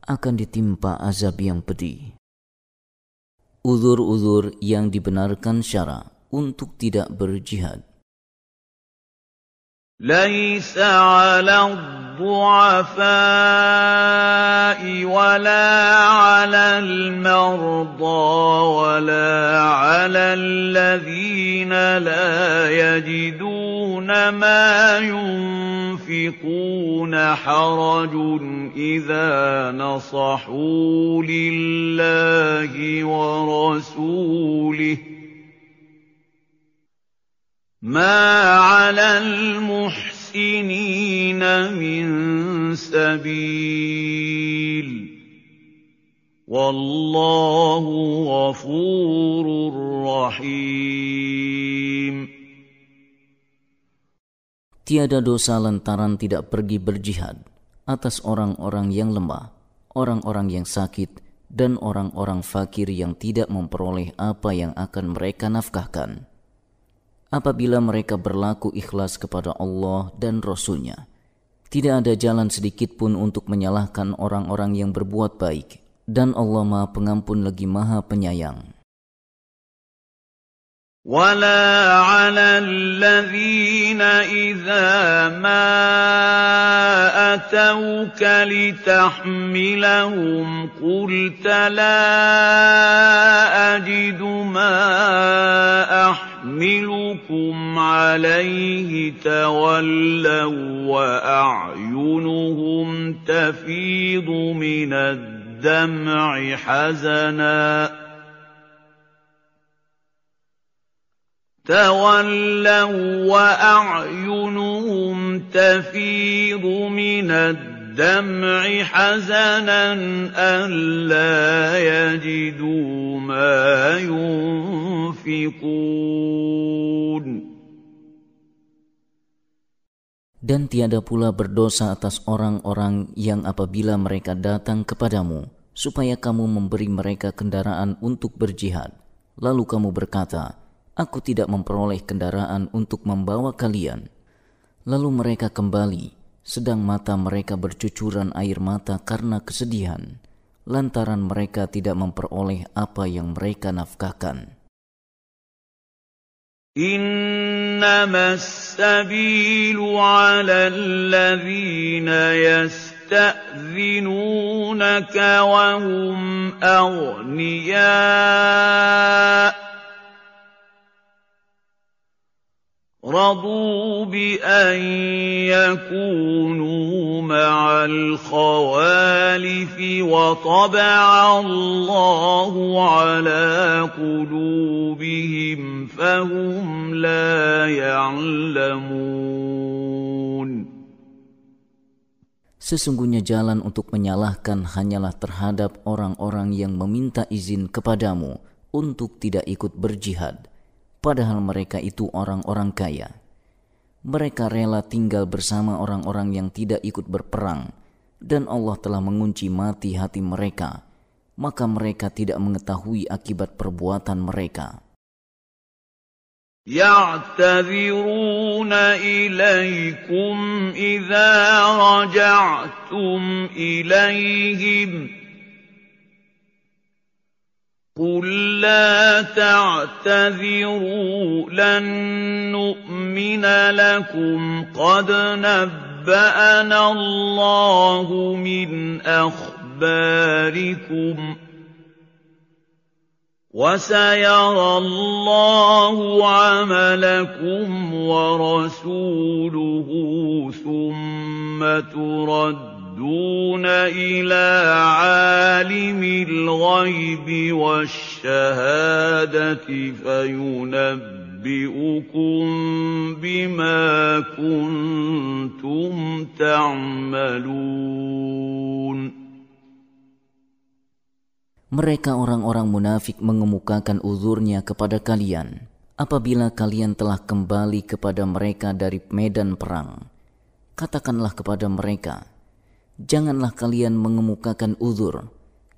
akan ditimpa azab yang pedih. Uzur-uzur yang dibenarkan syara untuk tidak berjihad. ليس على الضعفاء ولا على المرضى ولا على الذين لا يجدون ما ينفقون حرج إذا نصحوا لله ورسوله ما على المحسنين من سبيل والله غفور رحيم Tiada dosa lantaran tidak pergi berjihad atas orang-orang yang lemah, orang-orang yang sakit, dan orang-orang fakir yang tidak memperoleh apa yang akan mereka nafkahkan. Apabila mereka berlaku ikhlas kepada Allah dan Rasul-Nya, tidak ada jalan sedikit pun untuk menyalahkan orang-orang yang berbuat baik, dan Allah Maha Pengampun lagi Maha Penyayang. ولا على الذين إذا ما أتوك لتحملهم قلت لا أجد ما أحملكم عليه تولوا وأعينهم تفيض من الدمع حزناً تولوا واعينهم تفيض من الدمع حزنا الا يجدوا ما ينفقون Dan tiada pula berdosa atas orang-orang yang apabila mereka datang kepadamu, supaya kamu memberi mereka kendaraan untuk berjihad. Lalu kamu berkata, Aku tidak memperoleh kendaraan untuk membawa kalian. Lalu mereka kembali, sedang mata mereka bercucuran air mata karena kesedihan, lantaran mereka tidak memperoleh apa yang mereka nafkahkan. إنما السبيل على الذين يستأذنونك وهم أغنياء رضوا بأن يكونوا مع الخوالف وطبع الله على قلوبهم فهم لا يعلمون Sesungguhnya jalan untuk menyalahkan hanyalah terhadap orang-orang yang meminta izin kepadamu untuk tidak ikut berjihad padahal mereka itu orang-orang kaya. Mereka rela tinggal bersama orang-orang yang tidak ikut berperang, dan Allah telah mengunci mati hati mereka, maka mereka tidak mengetahui akibat perbuatan mereka. يعتذرون إليكم إذا رجعتم إليهم قل لا تعتذروا لن نؤمن لكم. قد نبأنا الله من أخباركم. وسيرى الله عملكم ورسوله ثم ترد يردون إلى عالم الغيب والشهادة فينبئكم بما كنتم تعملون Mereka orang-orang munafik mengemukakan uzurnya kepada kalian apabila kalian telah kembali kepada mereka dari medan perang. Katakanlah kepada mereka, janganlah kalian mengemukakan uzur.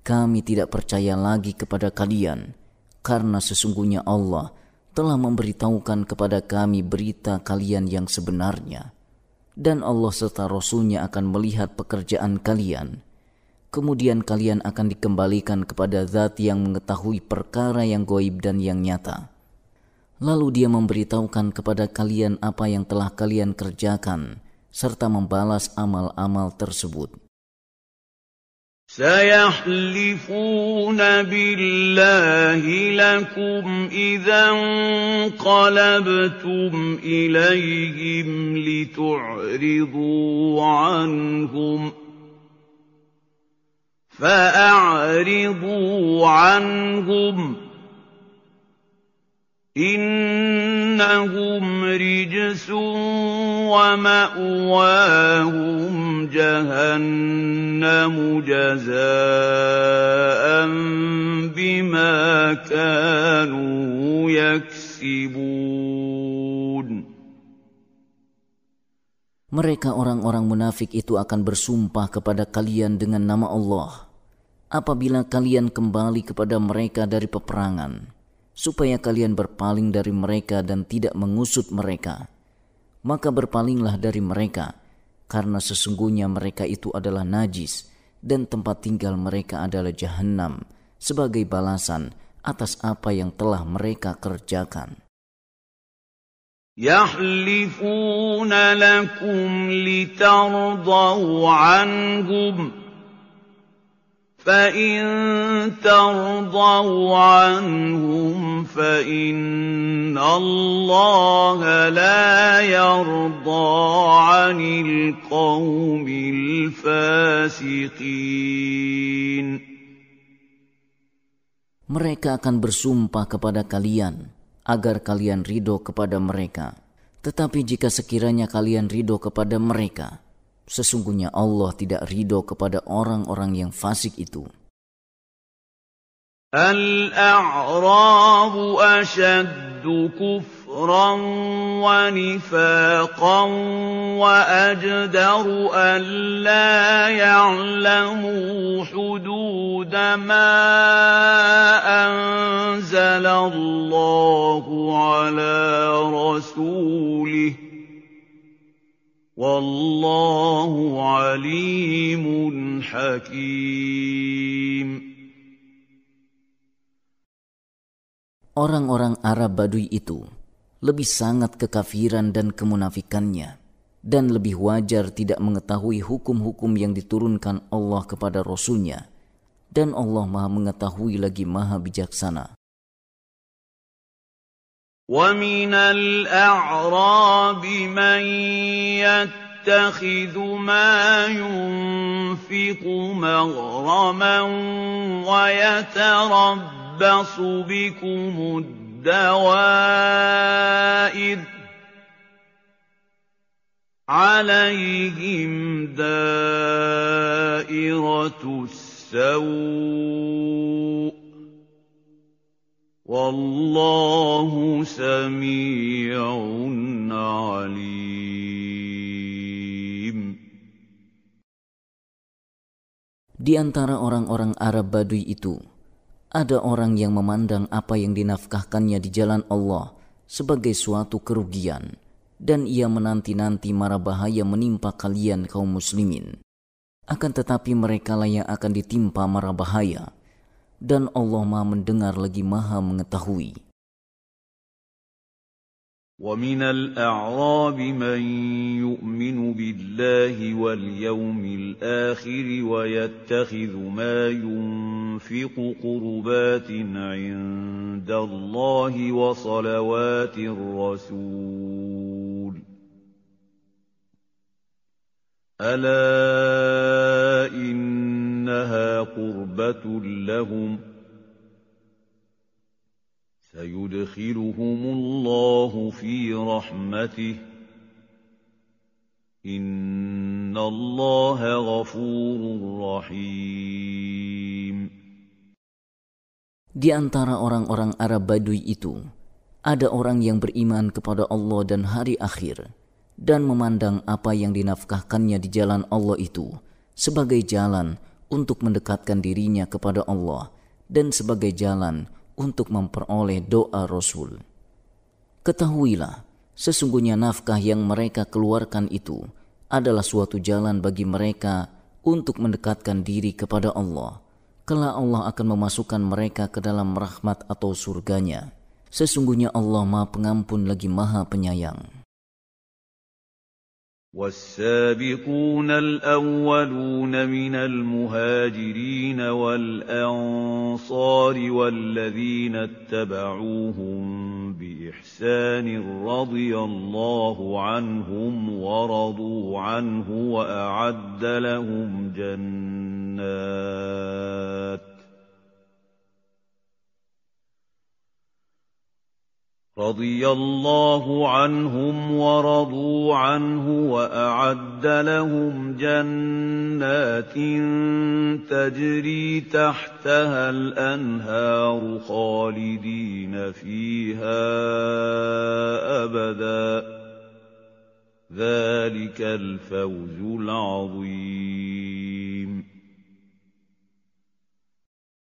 Kami tidak percaya lagi kepada kalian, karena sesungguhnya Allah telah memberitahukan kepada kami berita kalian yang sebenarnya. Dan Allah serta Rasulnya akan melihat pekerjaan kalian. Kemudian kalian akan dikembalikan kepada zat yang mengetahui perkara yang goib dan yang nyata. Lalu dia memberitahukan kepada kalian apa yang telah kalian kerjakan, serta membalas amal-amal tersebut. سيحلفون بالله لكم إذا انقلبتم إليهم لتعرضوا عنهم فأعرضوا عنهم إِنَّهُمْ رِجْسٌ وَمَأْوَاهُمْ جَهَنَّمُ جَزَاءً بِمَا كَانُوا يَكْسِبُونَ Mereka orang-orang munafik itu akan bersumpah kepada kalian dengan nama Allah apabila kalian kembali kepada mereka dari peperangan, supaya kalian berpaling dari mereka dan tidak mengusut mereka. Maka berpalinglah dari mereka, karena sesungguhnya mereka itu adalah najis dan tempat tinggal mereka adalah jahanam sebagai balasan atas apa yang telah mereka kerjakan. يحلفون لكم لترضوا عنهم فإن ترضوا عنهم فإن الله لا يرضى عن القوم الفاسقين Mereka akan bersumpah kepada kalian agar kalian ridho kepada mereka. Tetapi jika sekiranya kalian ridho kepada mereka, Sesungguhnya Allah tidak ridho kepada orang-orang yang fasik itu. الأعراب أشد كفرا ونفاقا وأجدر ألا يعلموا حدود ما أنزل الله على رسوله Wallahu alimun hakim. Orang-orang Arab Badui itu lebih sangat kekafiran dan kemunafikannya dan lebih wajar tidak mengetahui hukum-hukum yang diturunkan Allah kepada Rasulnya dan Allah maha mengetahui lagi maha bijaksana. ومن الأعراب من يتخذ ما ينفق مغرما ويتربص بكم الدوائر عليهم دائرة السوء Wallahu sami'un alim. Di antara orang-orang Arab Badui itu, ada orang yang memandang apa yang dinafkahkannya di jalan Allah sebagai suatu kerugian, dan ia menanti-nanti mara bahaya menimpa kalian kaum muslimin. Akan tetapi mereka yang akan ditimpa mara bahaya, dan Allah Maha mendengar lagi Maha mengetahui. ومن الأعراب من يؤمن بالله واليوم الآخر ويتخذ ما ينفق قربات عند الله وصلوات الرسول ألا إنها قربة لهم سيدخلهم الله في رحمته إن الله غفور رحيم Di antara orang-orang Arab Badui itu, ada orang yang beriman kepada Allah dan hari akhir, dan memandang apa yang dinafkahkannya di jalan Allah itu sebagai jalan untuk mendekatkan dirinya kepada Allah dan sebagai jalan untuk memperoleh doa Rasul. Ketahuilah, sesungguhnya nafkah yang mereka keluarkan itu adalah suatu jalan bagi mereka untuk mendekatkan diri kepada Allah. Kelak Allah akan memasukkan mereka ke dalam rahmat atau surganya. Sesungguhnya Allah maha pengampun lagi maha penyayang. والسابقون الأولون من المهاجرين والأنصار والذين اتبعوهم بإحسان رضي الله عنهم ورضوا عنه وأعد لهم جنات رضي الله عنهم ورضوا عنه وأعد لهم جنات تجري تحتها الأنهار خالدين فيها أبدا. ذلك الفوز العظيم.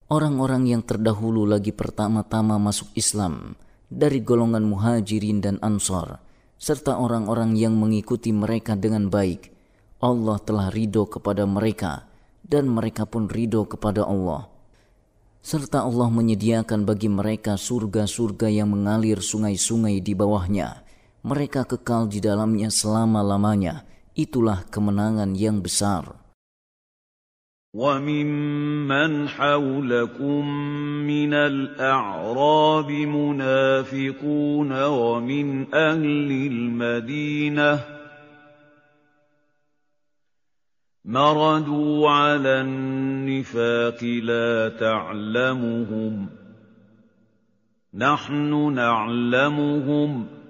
Orang-orang yang terdahulu lagi pertama-tama masuk Islam dari golongan muhajirin dan ansor, serta orang-orang yang mengikuti mereka dengan baik. Allah telah ridho kepada mereka, dan mereka pun ridho kepada Allah. Serta Allah menyediakan bagi mereka surga-surga yang mengalir sungai-sungai di bawahnya. Mereka kekal di dalamnya selama-lamanya. Itulah kemenangan yang besar. وَمِمَّنْ حَوْلَكُم مِّنَ الْأَعْرَابِ مُنَافِقُونَ وَمِنْ أَهْلِ الْمَدِينَةِ ۖ مَرَدُوا عَلَى النِّفَاقِ لَا تَعْلَمُهُمْ ۖ نَحْنُ نَعْلَمُهُمْ ۚ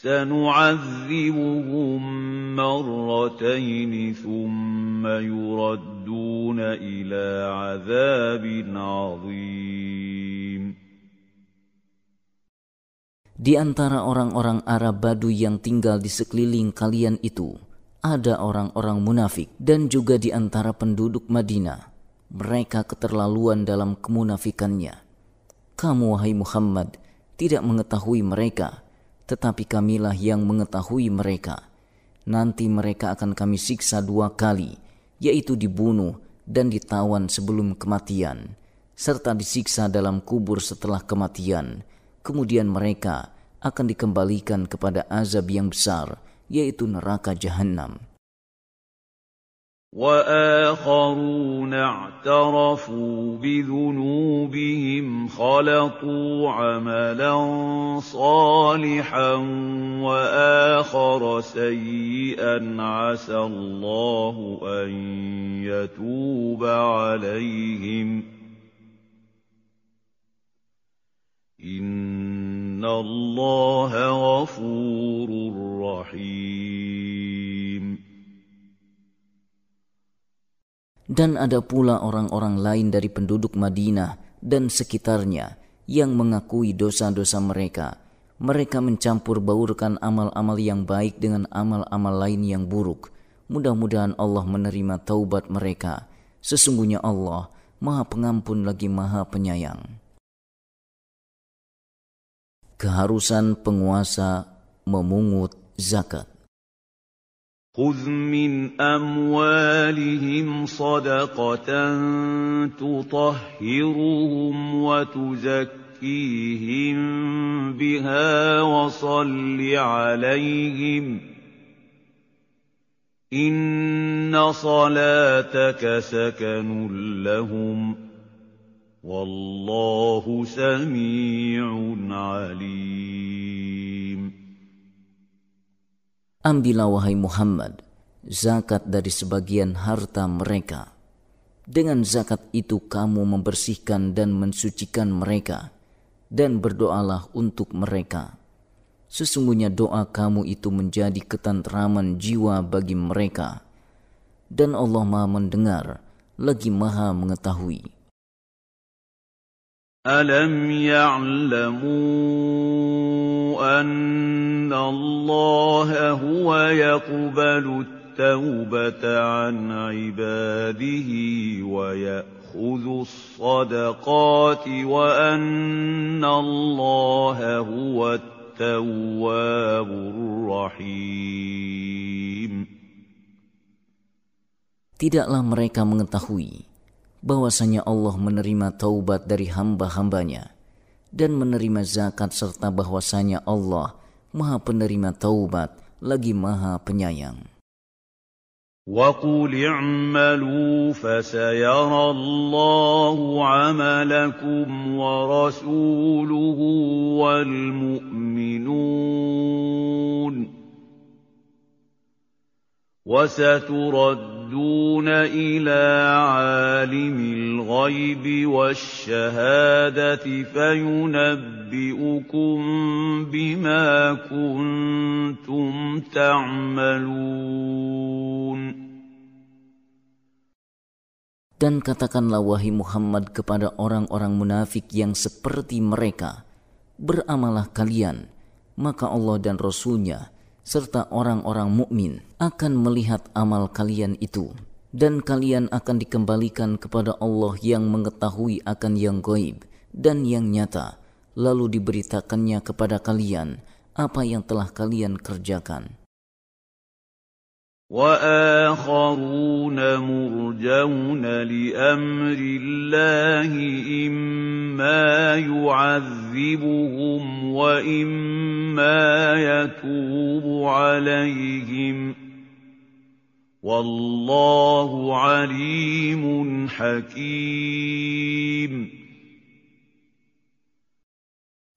سَنُعَذِّبُهُم مَّرَّتَيْنِ ثُمَّ يُرَدُّونَ إِلَىٰ عَذَابٍ عَظِيمٍ Di antara orang-orang Arab Baduy yang tinggal di sekeliling kalian itu, ada orang-orang munafik dan juga di antara penduduk Madinah. Mereka keterlaluan dalam kemunafikannya. Kamu, wahai Muhammad, tidak mengetahui mereka, tetapi kamilah yang mengetahui mereka. Nanti mereka akan kami siksa dua kali, yaitu dibunuh dan ditawan sebelum kematian, serta disiksa dalam kubur setelah kematian. Kemudian mereka akan dikembalikan kepada azab yang besar, yaitu neraka jahanam. وآخرون اعترفوا بذنوبهم خلطوا عملا صالحا وآخر سيئا. عسى الله أن يتوب عليهم. إن الله غفور رحيم. Dan ada pula orang-orang lain dari penduduk Madinah dan sekitarnya yang mengakui dosa-dosa mereka. Mereka mencampur baurkan amal-amal yang baik dengan amal-amal lain yang buruk. Mudah-mudahan Allah menerima taubat mereka. Sesungguhnya Allah Maha Pengampun lagi Maha Penyayang. Keharusan penguasa memungut zakat. خذ من أموالهم صدقة تطهرهم وتزكيهم بها وصل عليهم إن صلاتك سكن لهم والله سميع عليم Ambillah wahai Muhammad zakat dari sebagian harta mereka. Dengan zakat itu kamu membersihkan dan mensucikan mereka dan berdoalah untuk mereka. Sesungguhnya doa kamu itu menjadi ketentraman jiwa bagi mereka. Dan Allah Maha mendengar lagi Maha mengetahui. Alam ya'lamu أَنَّ اللَّهَ هُوَ يَقْبَلُ التَّوْبَةَ عَنْ عِبَادِهِ وَيَأْخُذُ الصَّدَقَاتِ وَأَنَّ اللَّهَ هُوَ التَّوَّابُ الرَّحِيمُ Tidaklah mereka mengetahui bahwasanya Allah menerima taubat dari hamba-hambanya dan menerima zakat serta bahwasanya Allah Maha penerima taubat lagi Maha penyayang. وَقُلِ اعْمَلُوا فَسَيَرَى اللَّهُ عَمَلَكُمْ وَرَسُولُهُ وَالْمُؤْمِنُونَ وستردون إلى عالم الغيب والشهادة فينبئكم بما كنتم تعملون Dan katakanlah wahai Muhammad kepada orang-orang munafik yang seperti mereka, beramalah kalian, maka Allah dan Rasulnya serta orang-orang mukmin akan melihat amal kalian itu. Dan kalian akan dikembalikan kepada Allah yang mengetahui akan yang gaib dan yang nyata lalu diberitakannya kepada kalian apa yang telah kalian kerjakan وآخرون مرجون لأمر الله إما يعذبهم وإما يتوب عليهم. والله عليم حكيم.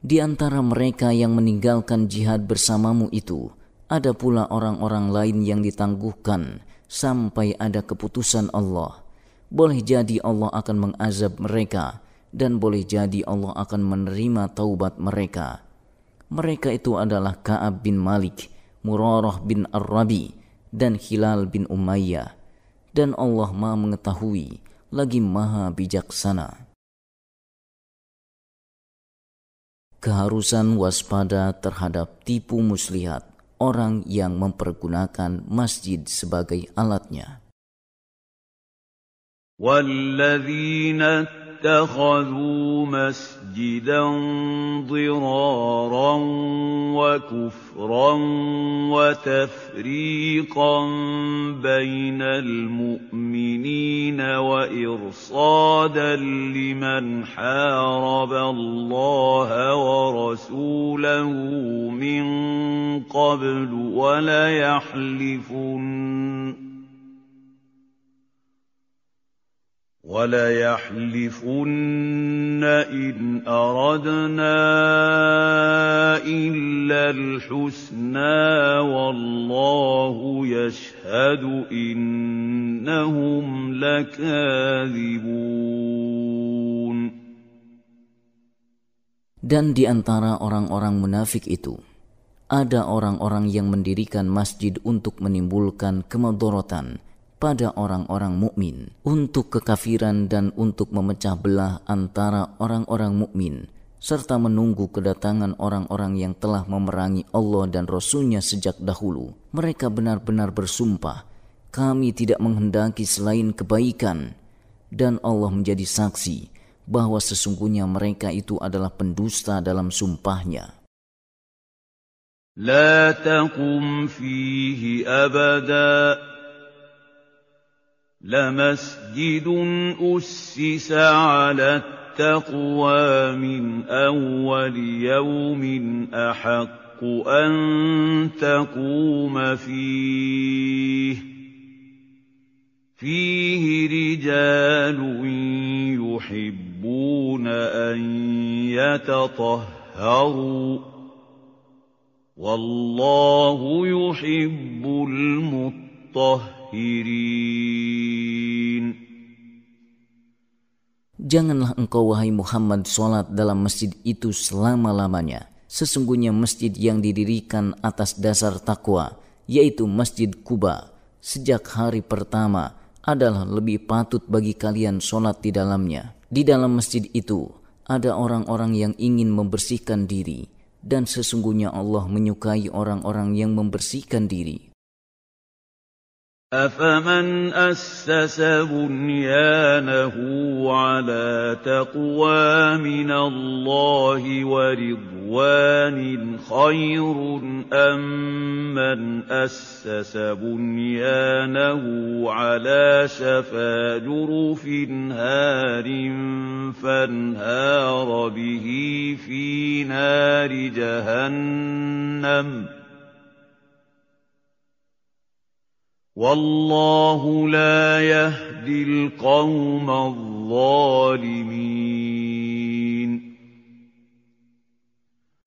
Di antara mereka yang meninggalkan jihad bersamamu itu, ada pula orang-orang lain yang ditangguhkan sampai ada keputusan Allah. Boleh jadi Allah akan mengazab mereka dan boleh jadi Allah akan menerima taubat mereka. Mereka itu adalah Ka'ab bin Malik, Murarah bin Ar-Rabi, dan Hilal bin Umayyah. Dan Allah maha mengetahui, lagi maha bijaksana. keharusan waspada terhadap tipu muslihat orang yang mempergunakan masjid sebagai alatnya. والذين اتخذوا مسجدا ضرارا وكفرا وتفريقا بين المؤمنين وإرصادا لمن حارب الله ورسوله من قبل وليحلفن وَلَيَحْلِفُنَّ إِنْ أَرَدْنَا إِلَّا الْحُسْنَىٰ وَاللَّهُ يَشْهَدُ إِنَّهُمْ لَكَاذِبُونَ Dan di antara orang-orang munafik itu, ada orang-orang yang mendirikan masjid untuk menimbulkan kemadorotan, pada orang-orang mukmin untuk kekafiran dan untuk memecah belah antara orang-orang mukmin serta menunggu kedatangan orang-orang yang telah memerangi Allah dan Rasul-Nya sejak dahulu. Mereka benar-benar bersumpah, kami tidak menghendaki selain kebaikan, dan Allah menjadi saksi bahwa sesungguhnya mereka itu adalah pendusta dalam sumpahnya. لا تقم فيه أبداً لمسجد أسس على التقوى من أول يوم أحق أن تقوم فيه فيه رجال يحبون أن يتطهروا والله يحب المطهرين Janganlah engkau wahai Muhammad sholat dalam masjid itu selama-lamanya. Sesungguhnya masjid yang didirikan atas dasar takwa, yaitu Masjid Kuba, sejak hari pertama adalah lebih patut bagi kalian sholat di dalamnya. Di dalam masjid itu ada orang-orang yang ingin membersihkan diri, dan sesungguhnya Allah menyukai orang-orang yang membersihkan diri. أَفَمَنْ أَسَّسَ بُنْيَانَهُ عَلَىٰ تَقْوَىٰ مِنَ اللَّهِ وَرِضْوَانٍ خَيْرٌ أَم مَّنْ أَسَّسَ بُنْيَانَهُ عَلَىٰ شَفَا جُرُفٍ هَارٍ فَانْهَارَ بِهِ فِي نَارِ جَهَنَّمَ ۗ Wallahu la yahdil الْقَوْمَ zalimin.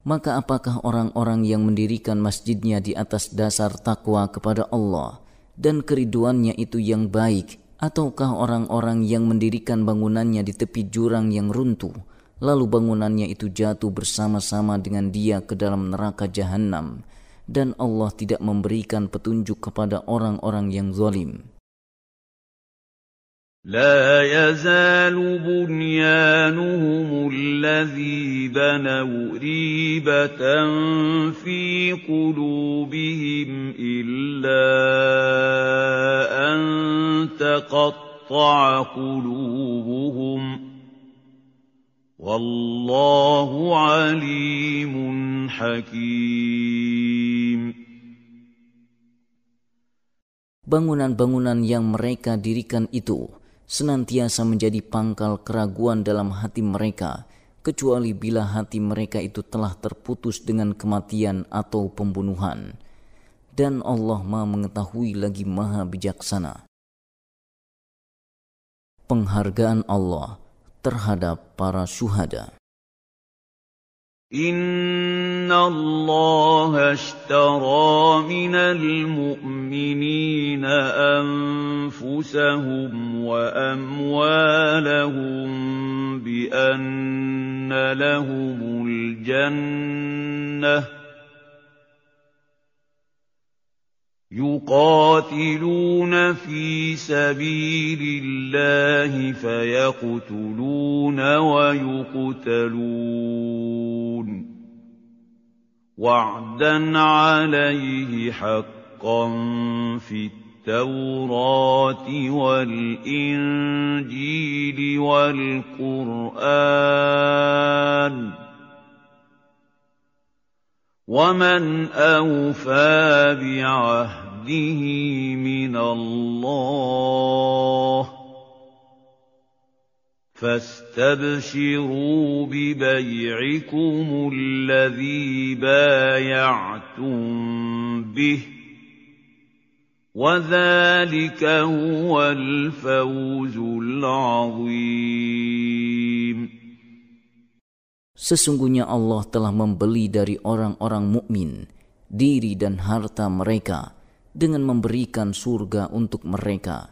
Maka apakah orang-orang yang mendirikan masjidnya di atas dasar takwa kepada Allah dan keriduannya itu yang baik ataukah orang-orang yang mendirikan bangunannya di tepi jurang yang runtuh, lalu bangunannya itu jatuh bersama-sama dengan dia ke dalam neraka jahanam, dan Allah tidak memberikan petunjuk kepada orang-orang yang zalim لا يزال بنيانهم الذي بنوا ريبة في قلوبهم إلا أن تقطع قلوبهم Wallahu alimun hakim. Bangunan-bangunan yang mereka dirikan itu senantiasa menjadi pangkal keraguan dalam hati mereka, kecuali bila hati mereka itu telah terputus dengan kematian atau pembunuhan. Dan Allah Maha Mengetahui lagi Maha Bijaksana. Penghargaan Allah terhadap para syuhada. إِنَّ اللَّهَ اشْتَرَىٰ مِنَ الْمُؤْمِنِينَ أَنفُسَهُمْ وَأَمْوَالَهُم بِأَنَّ لَهُمُ الْجَنَّةَ يُقَاتِلُونَ فِي سَبِيلِ اللَّهِ فَيَقْتُلُونَ وَيُقْتَلُونَ ۖ. وَعْدًا عَلَيْهِ حَقًّا فِي التَّوْرَاةِ وَالْإِنجِيلِ وَالْقُرْآنِ ۚ. وَمَنْ أَوْفَىٰ بِعَهْدِهِ مِنَ اللَّهِ ۚ فَاسْتَبْشِرُوا بِبَيْعِكُمُ الَّذِي بَايَعْتُم بِهِ ۚ وَذَٰلِكَ هُوَ الْفَوْزُ الْعَظِيمُ Sesungguhnya Allah telah membeli dari orang-orang mukmin diri dan harta mereka dengan memberikan surga untuk mereka.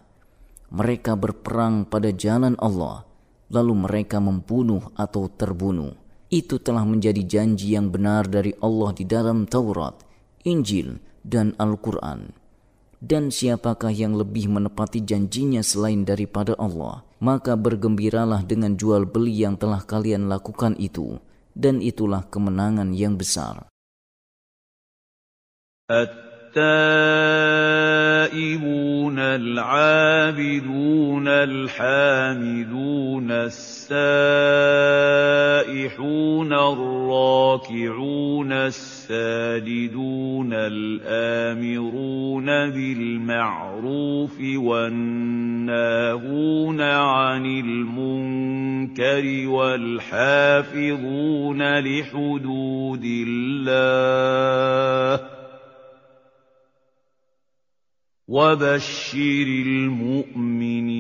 Mereka berperang pada jalan Allah, lalu mereka membunuh atau terbunuh. Itu telah menjadi janji yang benar dari Allah di dalam Taurat, Injil, dan Al-Quran. Dan siapakah yang lebih menepati janjinya selain daripada Allah? Maka bergembiralah dengan jual beli yang telah kalian lakukan itu, dan itulah kemenangan yang besar. التائبون العابدون الحامدون السائحون الراكعون الساجدون الآمرون بالمعروف والناهون عن المنكر والحافظون لحدود الله وَبَشِّرِ الْمُؤْمِنِينَ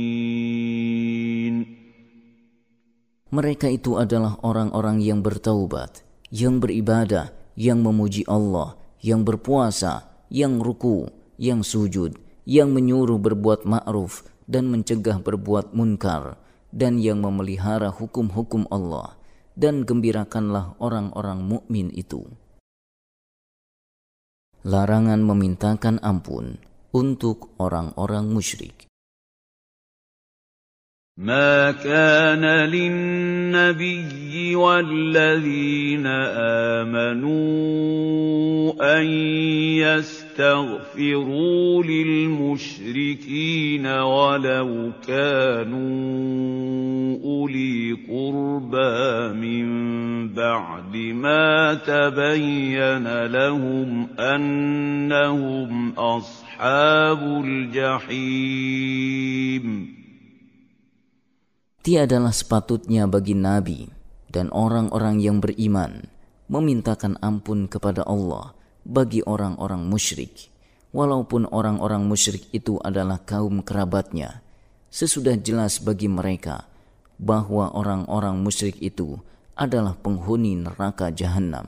Mereka itu adalah orang-orang yang bertaubat, yang beribadah, yang memuji Allah, yang berpuasa, yang ruku, yang sujud, yang menyuruh berbuat ma'ruf dan mencegah berbuat munkar, dan yang memelihara hukum-hukum Allah, dan gembirakanlah orang-orang mukmin itu. Larangan memintakan ampun untuk orang-orang musyrik. ما كان للنبي والذين آمنوا أن يستغفروا للمشركين ولو كانوا أولي قربى من بعد ما تبين لهم أنهم أصحاب الجحيم Tiadalah sepatutnya bagi nabi dan orang-orang yang beriman memintakan ampun kepada Allah bagi orang-orang musyrik, walaupun orang-orang musyrik itu adalah kaum kerabatnya. Sesudah jelas bagi mereka bahwa orang-orang musyrik itu adalah penghuni neraka jahanam.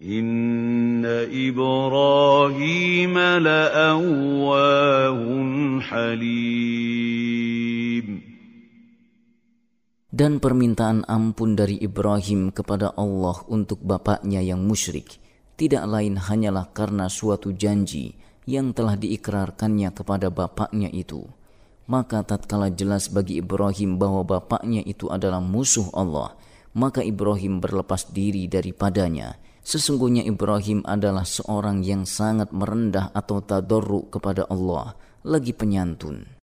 إن إبراهيم لأواه حليم Dan permintaan ampun dari Ibrahim kepada Allah untuk bapaknya yang musyrik tidak lain hanyalah karena suatu janji yang telah diikrarkannya kepada bapaknya itu. Maka tatkala jelas bagi Ibrahim bahwa bapaknya itu adalah musuh Allah, maka Ibrahim berlepas diri daripadanya Sesungguhnya Ibrahim adalah seorang yang sangat merendah atau tadarru kepada Allah, lagi penyantun.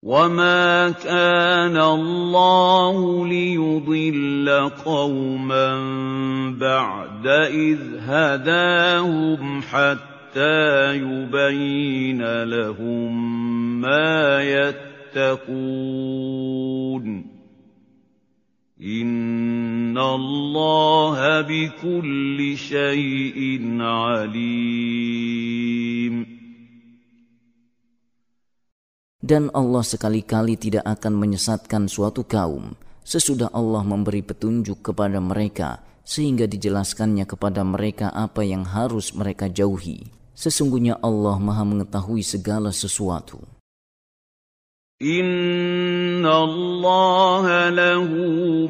وما كان الله ليضل قوما بعد إذ هداهم حتى يبين لهم ما يتقون إن الله بكل شيء عليم Dan Allah sekali-kali tidak akan menyesatkan suatu kaum sesudah Allah memberi petunjuk kepada mereka sehingga dijelaskannya kepada mereka apa yang harus mereka jauhi. Sesungguhnya Allah Maha mengetahui segala sesuatu. إن الله له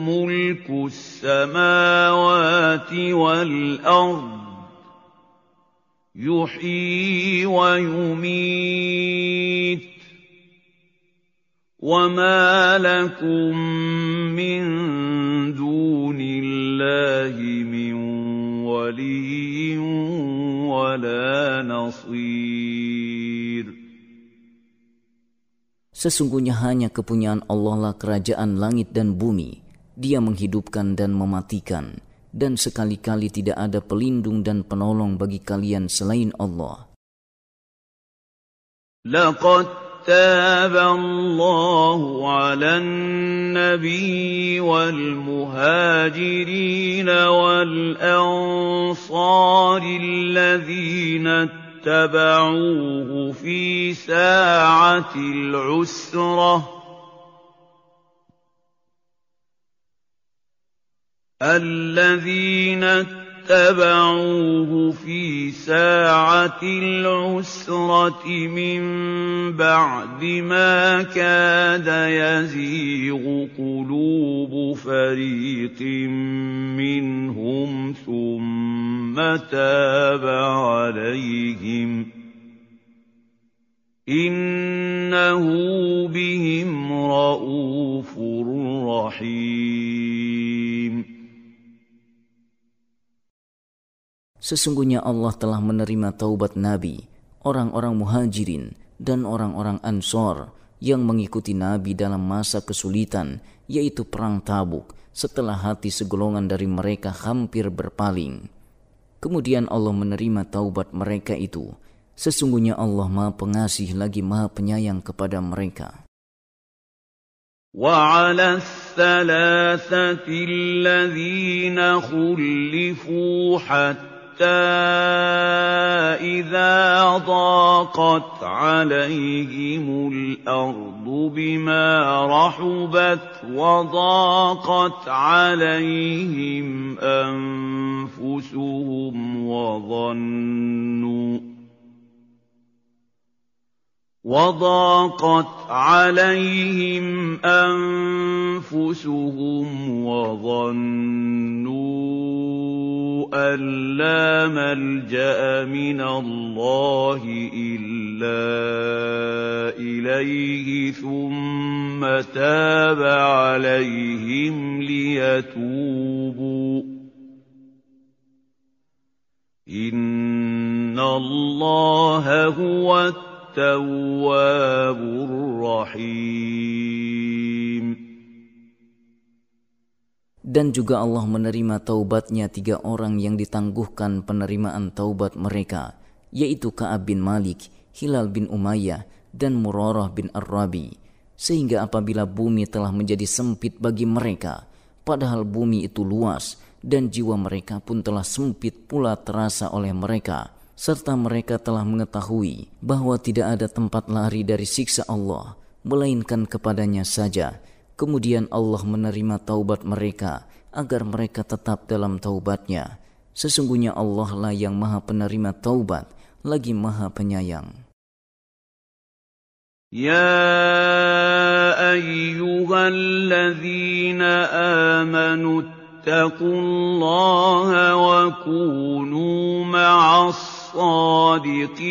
ملك السماوات والأرض. يحيي ويميت. وما لكم من دون الله من ولي ولا نصير. Sesungguhnya hanya kepunyaan Allah lah kerajaan langit dan bumi. Dia menghidupkan dan mematikan. Dan sekali-kali tidak ada pelindung dan penolong bagi kalian selain Allah. لقد تاب الله على النبي والمهاجرين والأنصار الذين اتبعوه في ساعة العسرة. الذين اتبعوه في ساعة العسرة من بعد ما كاد يزيغ قلوب فريق منهم ثم تاب عليهم إنه بهم رءوف رحيم Sesungguhnya Allah telah menerima taubat Nabi, orang-orang muhajirin, dan orang-orang ansor yang mengikuti Nabi dalam masa kesulitan, yaitu perang tabuk, setelah hati segolongan dari mereka hampir berpaling. Kemudian Allah menerima taubat mereka itu. Sesungguhnya Allah maha pengasih lagi maha penyayang kepada mereka. وعلى الثلاثة الذين خلفوا حتى إذا ضاقت عليهم الأرض بما رحبت وضاقت عليهم أنفسهم وظنوا وضاقت عليهم أنفسهم وظنوا أن لا ملجأ من الله إلا إليه ثم تاب عليهم ليتوبوا. إن الله هو التواب الرحيم Dan juga Allah menerima taubatnya tiga orang yang ditangguhkan penerimaan taubat mereka, yaitu Ka'ab bin Malik, Hilal bin Umayyah, dan Murarah bin Ar-Rabi. Sehingga apabila bumi telah menjadi sempit bagi mereka, padahal bumi itu luas, dan jiwa mereka pun telah sempit pula terasa oleh mereka, serta mereka telah mengetahui bahwa tidak ada tempat lari dari siksa Allah, melainkan kepadanya saja, Kemudian Allah menerima taubat mereka agar mereka tetap dalam taubatnya. Sesungguhnya Allah lah yang maha penerima taubat, lagi maha penyayang. يا أيها الذين آمنوا اتقوا الله وكونوا مع الصادقين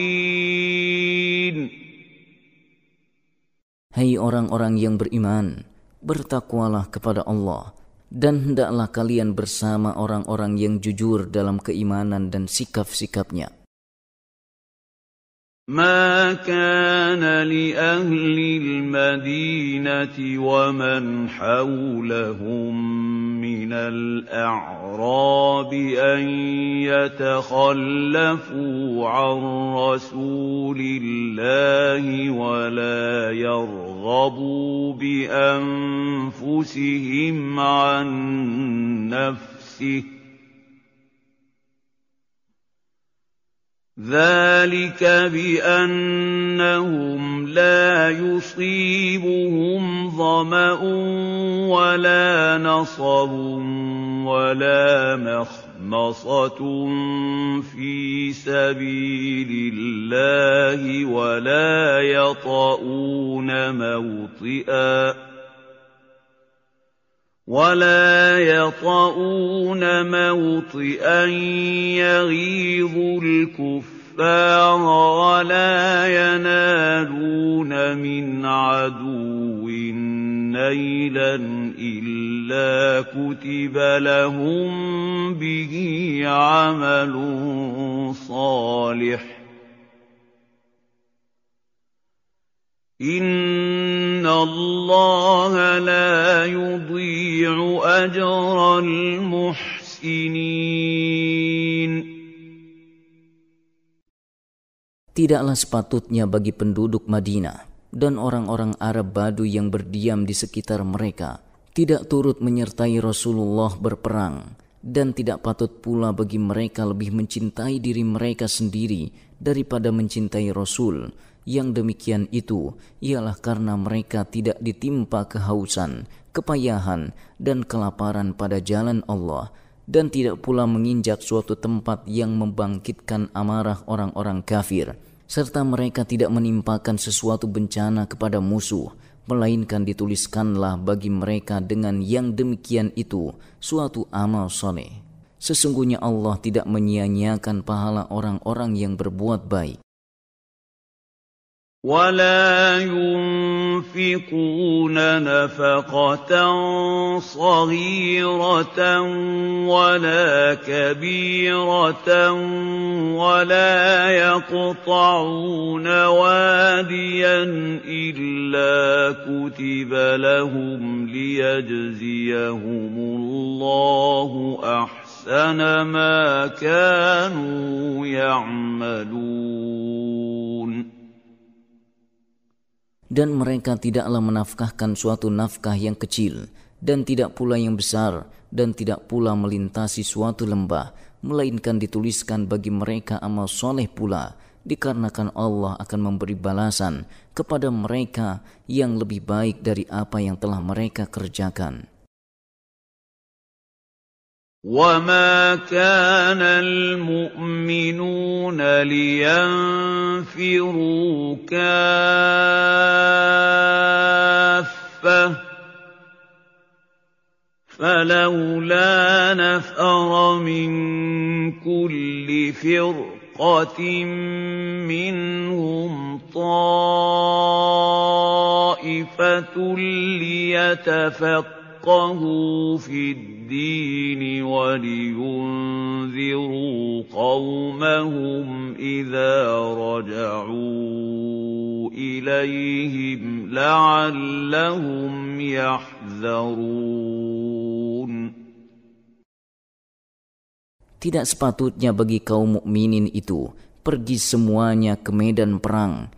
Hai orang-orang yang beriman, bertakwalah kepada Allah dan hendaklah kalian bersama orang-orang yang jujur dalam keimanan dan sikap-sikapnya. ما كان لأهل المدينة ومن حولهم من الأعراب أن يتخلفوا عن رسول الله ولا يرغبوا بأنفسهم عن نفسه ذلك بأنهم لا يصيبهم ظمأ ولا نصب ولا مخمصة في سبيل الله ولا يطؤون موطئا ولا يطؤون موطئا يغيظ الكفار ولا ينالون من عدو نيلا إلا كتب لهم به عمل صالح إن الله لا يضيع أجر المحسنين Tidaklah sepatutnya bagi penduduk Madinah dan orang-orang Arab Badu yang berdiam di sekitar mereka tidak turut menyertai Rasulullah berperang dan tidak patut pula bagi mereka lebih mencintai diri mereka sendiri daripada mencintai Rasul yang demikian itu ialah karena mereka tidak ditimpa kehausan, kepayahan, dan kelaparan pada jalan Allah dan tidak pula menginjak suatu tempat yang membangkitkan amarah orang-orang kafir serta mereka tidak menimpakan sesuatu bencana kepada musuh melainkan dituliskanlah bagi mereka dengan yang demikian itu suatu amal soleh. Sesungguhnya Allah tidak menyia-nyiakan pahala orang-orang yang berbuat baik. ولا ينفقون نفقة صغيرة ولا كبيرة ولا يقطعون واديا إلا كتب لهم ليجزيهم الله أحسن ما كانوا يعملون dan mereka tidaklah menafkahkan suatu nafkah yang kecil dan tidak pula yang besar dan tidak pula melintasi suatu lembah melainkan dituliskan bagi mereka amal soleh pula dikarenakan Allah akan memberi balasan kepada mereka yang lebih baik dari apa yang telah mereka kerjakan. وما كان المؤمنون لينفروا كافه فلولا نفر من كل فرقه منهم طائفه ليتفقهوا في الدين ولينذروا قومهم إذا رجعوا إليهم لعلهم يحذرون Tidak sepatutnya bagi kaum mukminin itu pergi semuanya ke medan perang.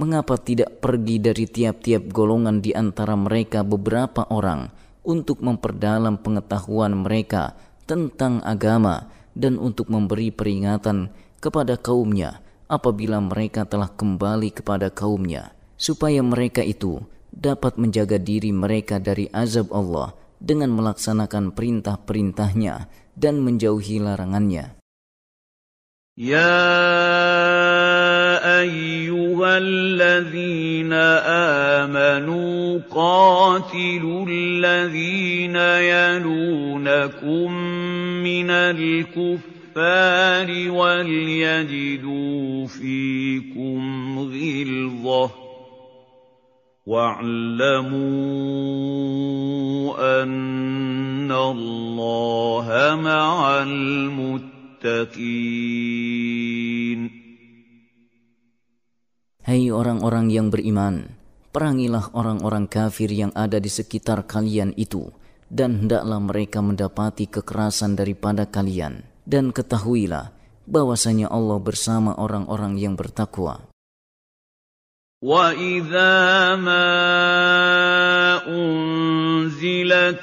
Mengapa tidak pergi dari tiap-tiap golongan di antara mereka beberapa orang Untuk memperdalam pengetahuan mereka tentang agama dan untuk memberi peringatan kepada kaumnya apabila mereka telah kembali kepada kaumnya supaya mereka itu dapat menjaga diri mereka dari azab Allah dengan melaksanakan perintah-perintahnya dan menjauhi larangannya. Ya أَيُّهَا الَّذِينَ آمَنُوا قَاتِلُوا الَّذِينَ يَلُونَكُم مِّنَ الْكُفَّارِ وَلْيَجِدُوا فِيكُمْ غِلْظَةً ۚ وَاعْلَمُوا أَنَّ اللَّهَ مَعَ الْمُتَّقِينَ Hai orang-orang yang beriman, perangilah orang-orang kafir yang ada di sekitar kalian itu, dan hendaklah mereka mendapati kekerasan daripada kalian. Dan ketahuilah bahwasanya Allah bersama orang-orang yang bertakwa. وَإِذَا مَا أُنزِلَتْ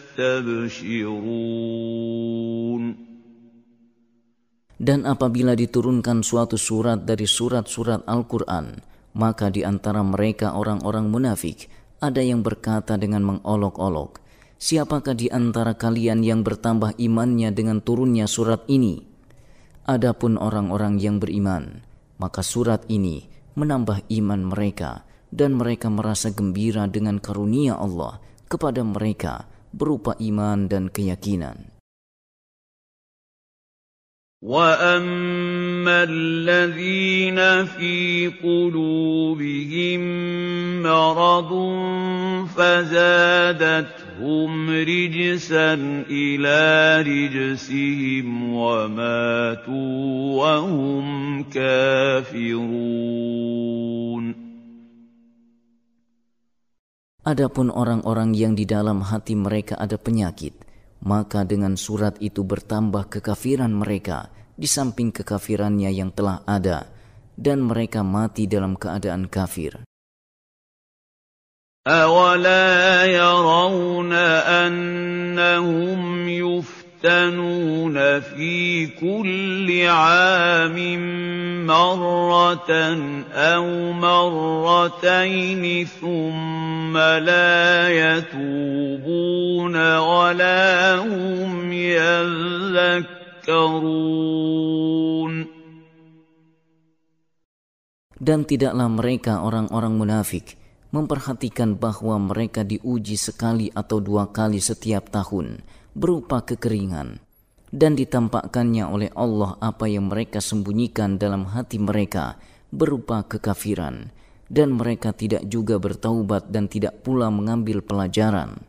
يستبشرون Dan apabila diturunkan suatu surat dari surat-surat Al-Quran, maka di antara mereka orang-orang munafik ada yang berkata dengan mengolok-olok, Siapakah di antara kalian yang bertambah imannya dengan turunnya surat ini? Adapun orang-orang yang beriman, maka surat ini menambah iman mereka dan mereka merasa gembira dengan karunia Allah kepada mereka berupa iman dan keyakinan. واما الذين في قلوبهم مرض فزادتهم رجسا إلى رجسهم وماتوا وهم كافرون Adapun orang-orang yang di dalam hati mereka ada penyakit, maka dengan surat itu bertambah kekafiran mereka di samping kekafirannya yang telah ada, dan mereka mati dalam keadaan kafir. أَوَلَا يَرَوْنَ أَنَّهُمْ يُفْتَنُونَ فِي كُلِّ عَامٍ مَّرَّةً أَوْ مَرَّتَيْنِ ثُمَّ لَا يَتُوبُونَ وَلَا هُمْ يَذَّكَّرُونَ Dan tidaklah mereka orang-orang munafik memperhatikan bahwa mereka diuji sekali atau dua kali setiap tahun berupa kekeringan dan ditampakkannya oleh Allah apa yang mereka sembunyikan dalam hati mereka berupa kekafiran dan mereka tidak juga bertaubat dan tidak pula mengambil pelajaran.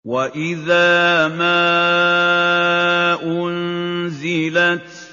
وَإِذَا مَا أُنزِلَتْ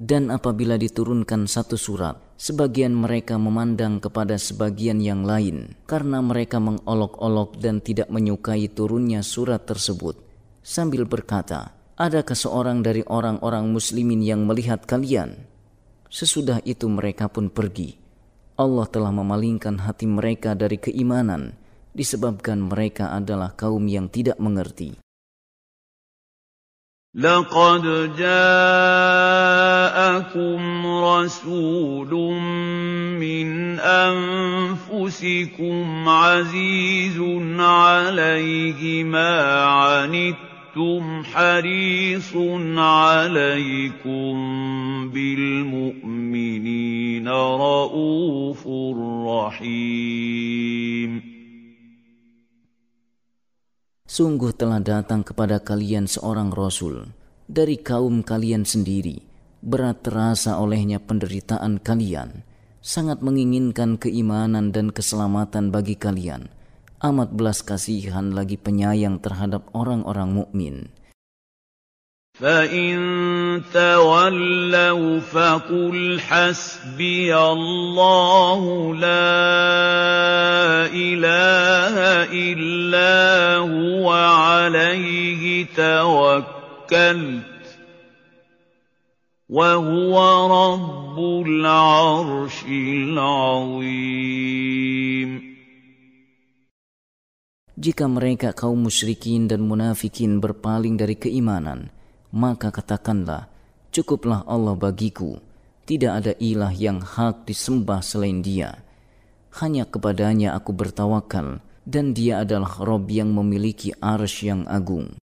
Dan apabila diturunkan satu surat, sebagian mereka memandang kepada sebagian yang lain karena mereka mengolok-olok dan tidak menyukai turunnya surat tersebut sambil berkata, Adakah seorang dari orang-orang muslimin yang melihat kalian? Sesudah itu mereka pun pergi. Allah telah memalingkan hati mereka dari keimanan disebabkan mereka adalah kaum yang tidak mengerti. لقد جاءكم رسول من أنفسكم عزيز عليه ما عنتم حريص عليكم بالمؤمنين رءوف رحيم Sungguh telah datang kepada kalian seorang rasul dari kaum kalian sendiri. Berat terasa olehnya penderitaan kalian, sangat menginginkan keimanan dan keselamatan bagi kalian. Amat belas kasihan lagi penyayang terhadap orang-orang mukmin. فإن تولوا فقل حسبي الله لا إله إلا هو عليه توكلت وهو رب العرش العظيم Jika mereka kaum musyrikin dan munafikin berpaling dari keimanan, maka katakanlah, cukuplah Allah bagiku, tidak ada ilah yang hak disembah selain dia. Hanya kepadanya aku bertawakal, dan dia adalah Rob yang memiliki arsh yang agung.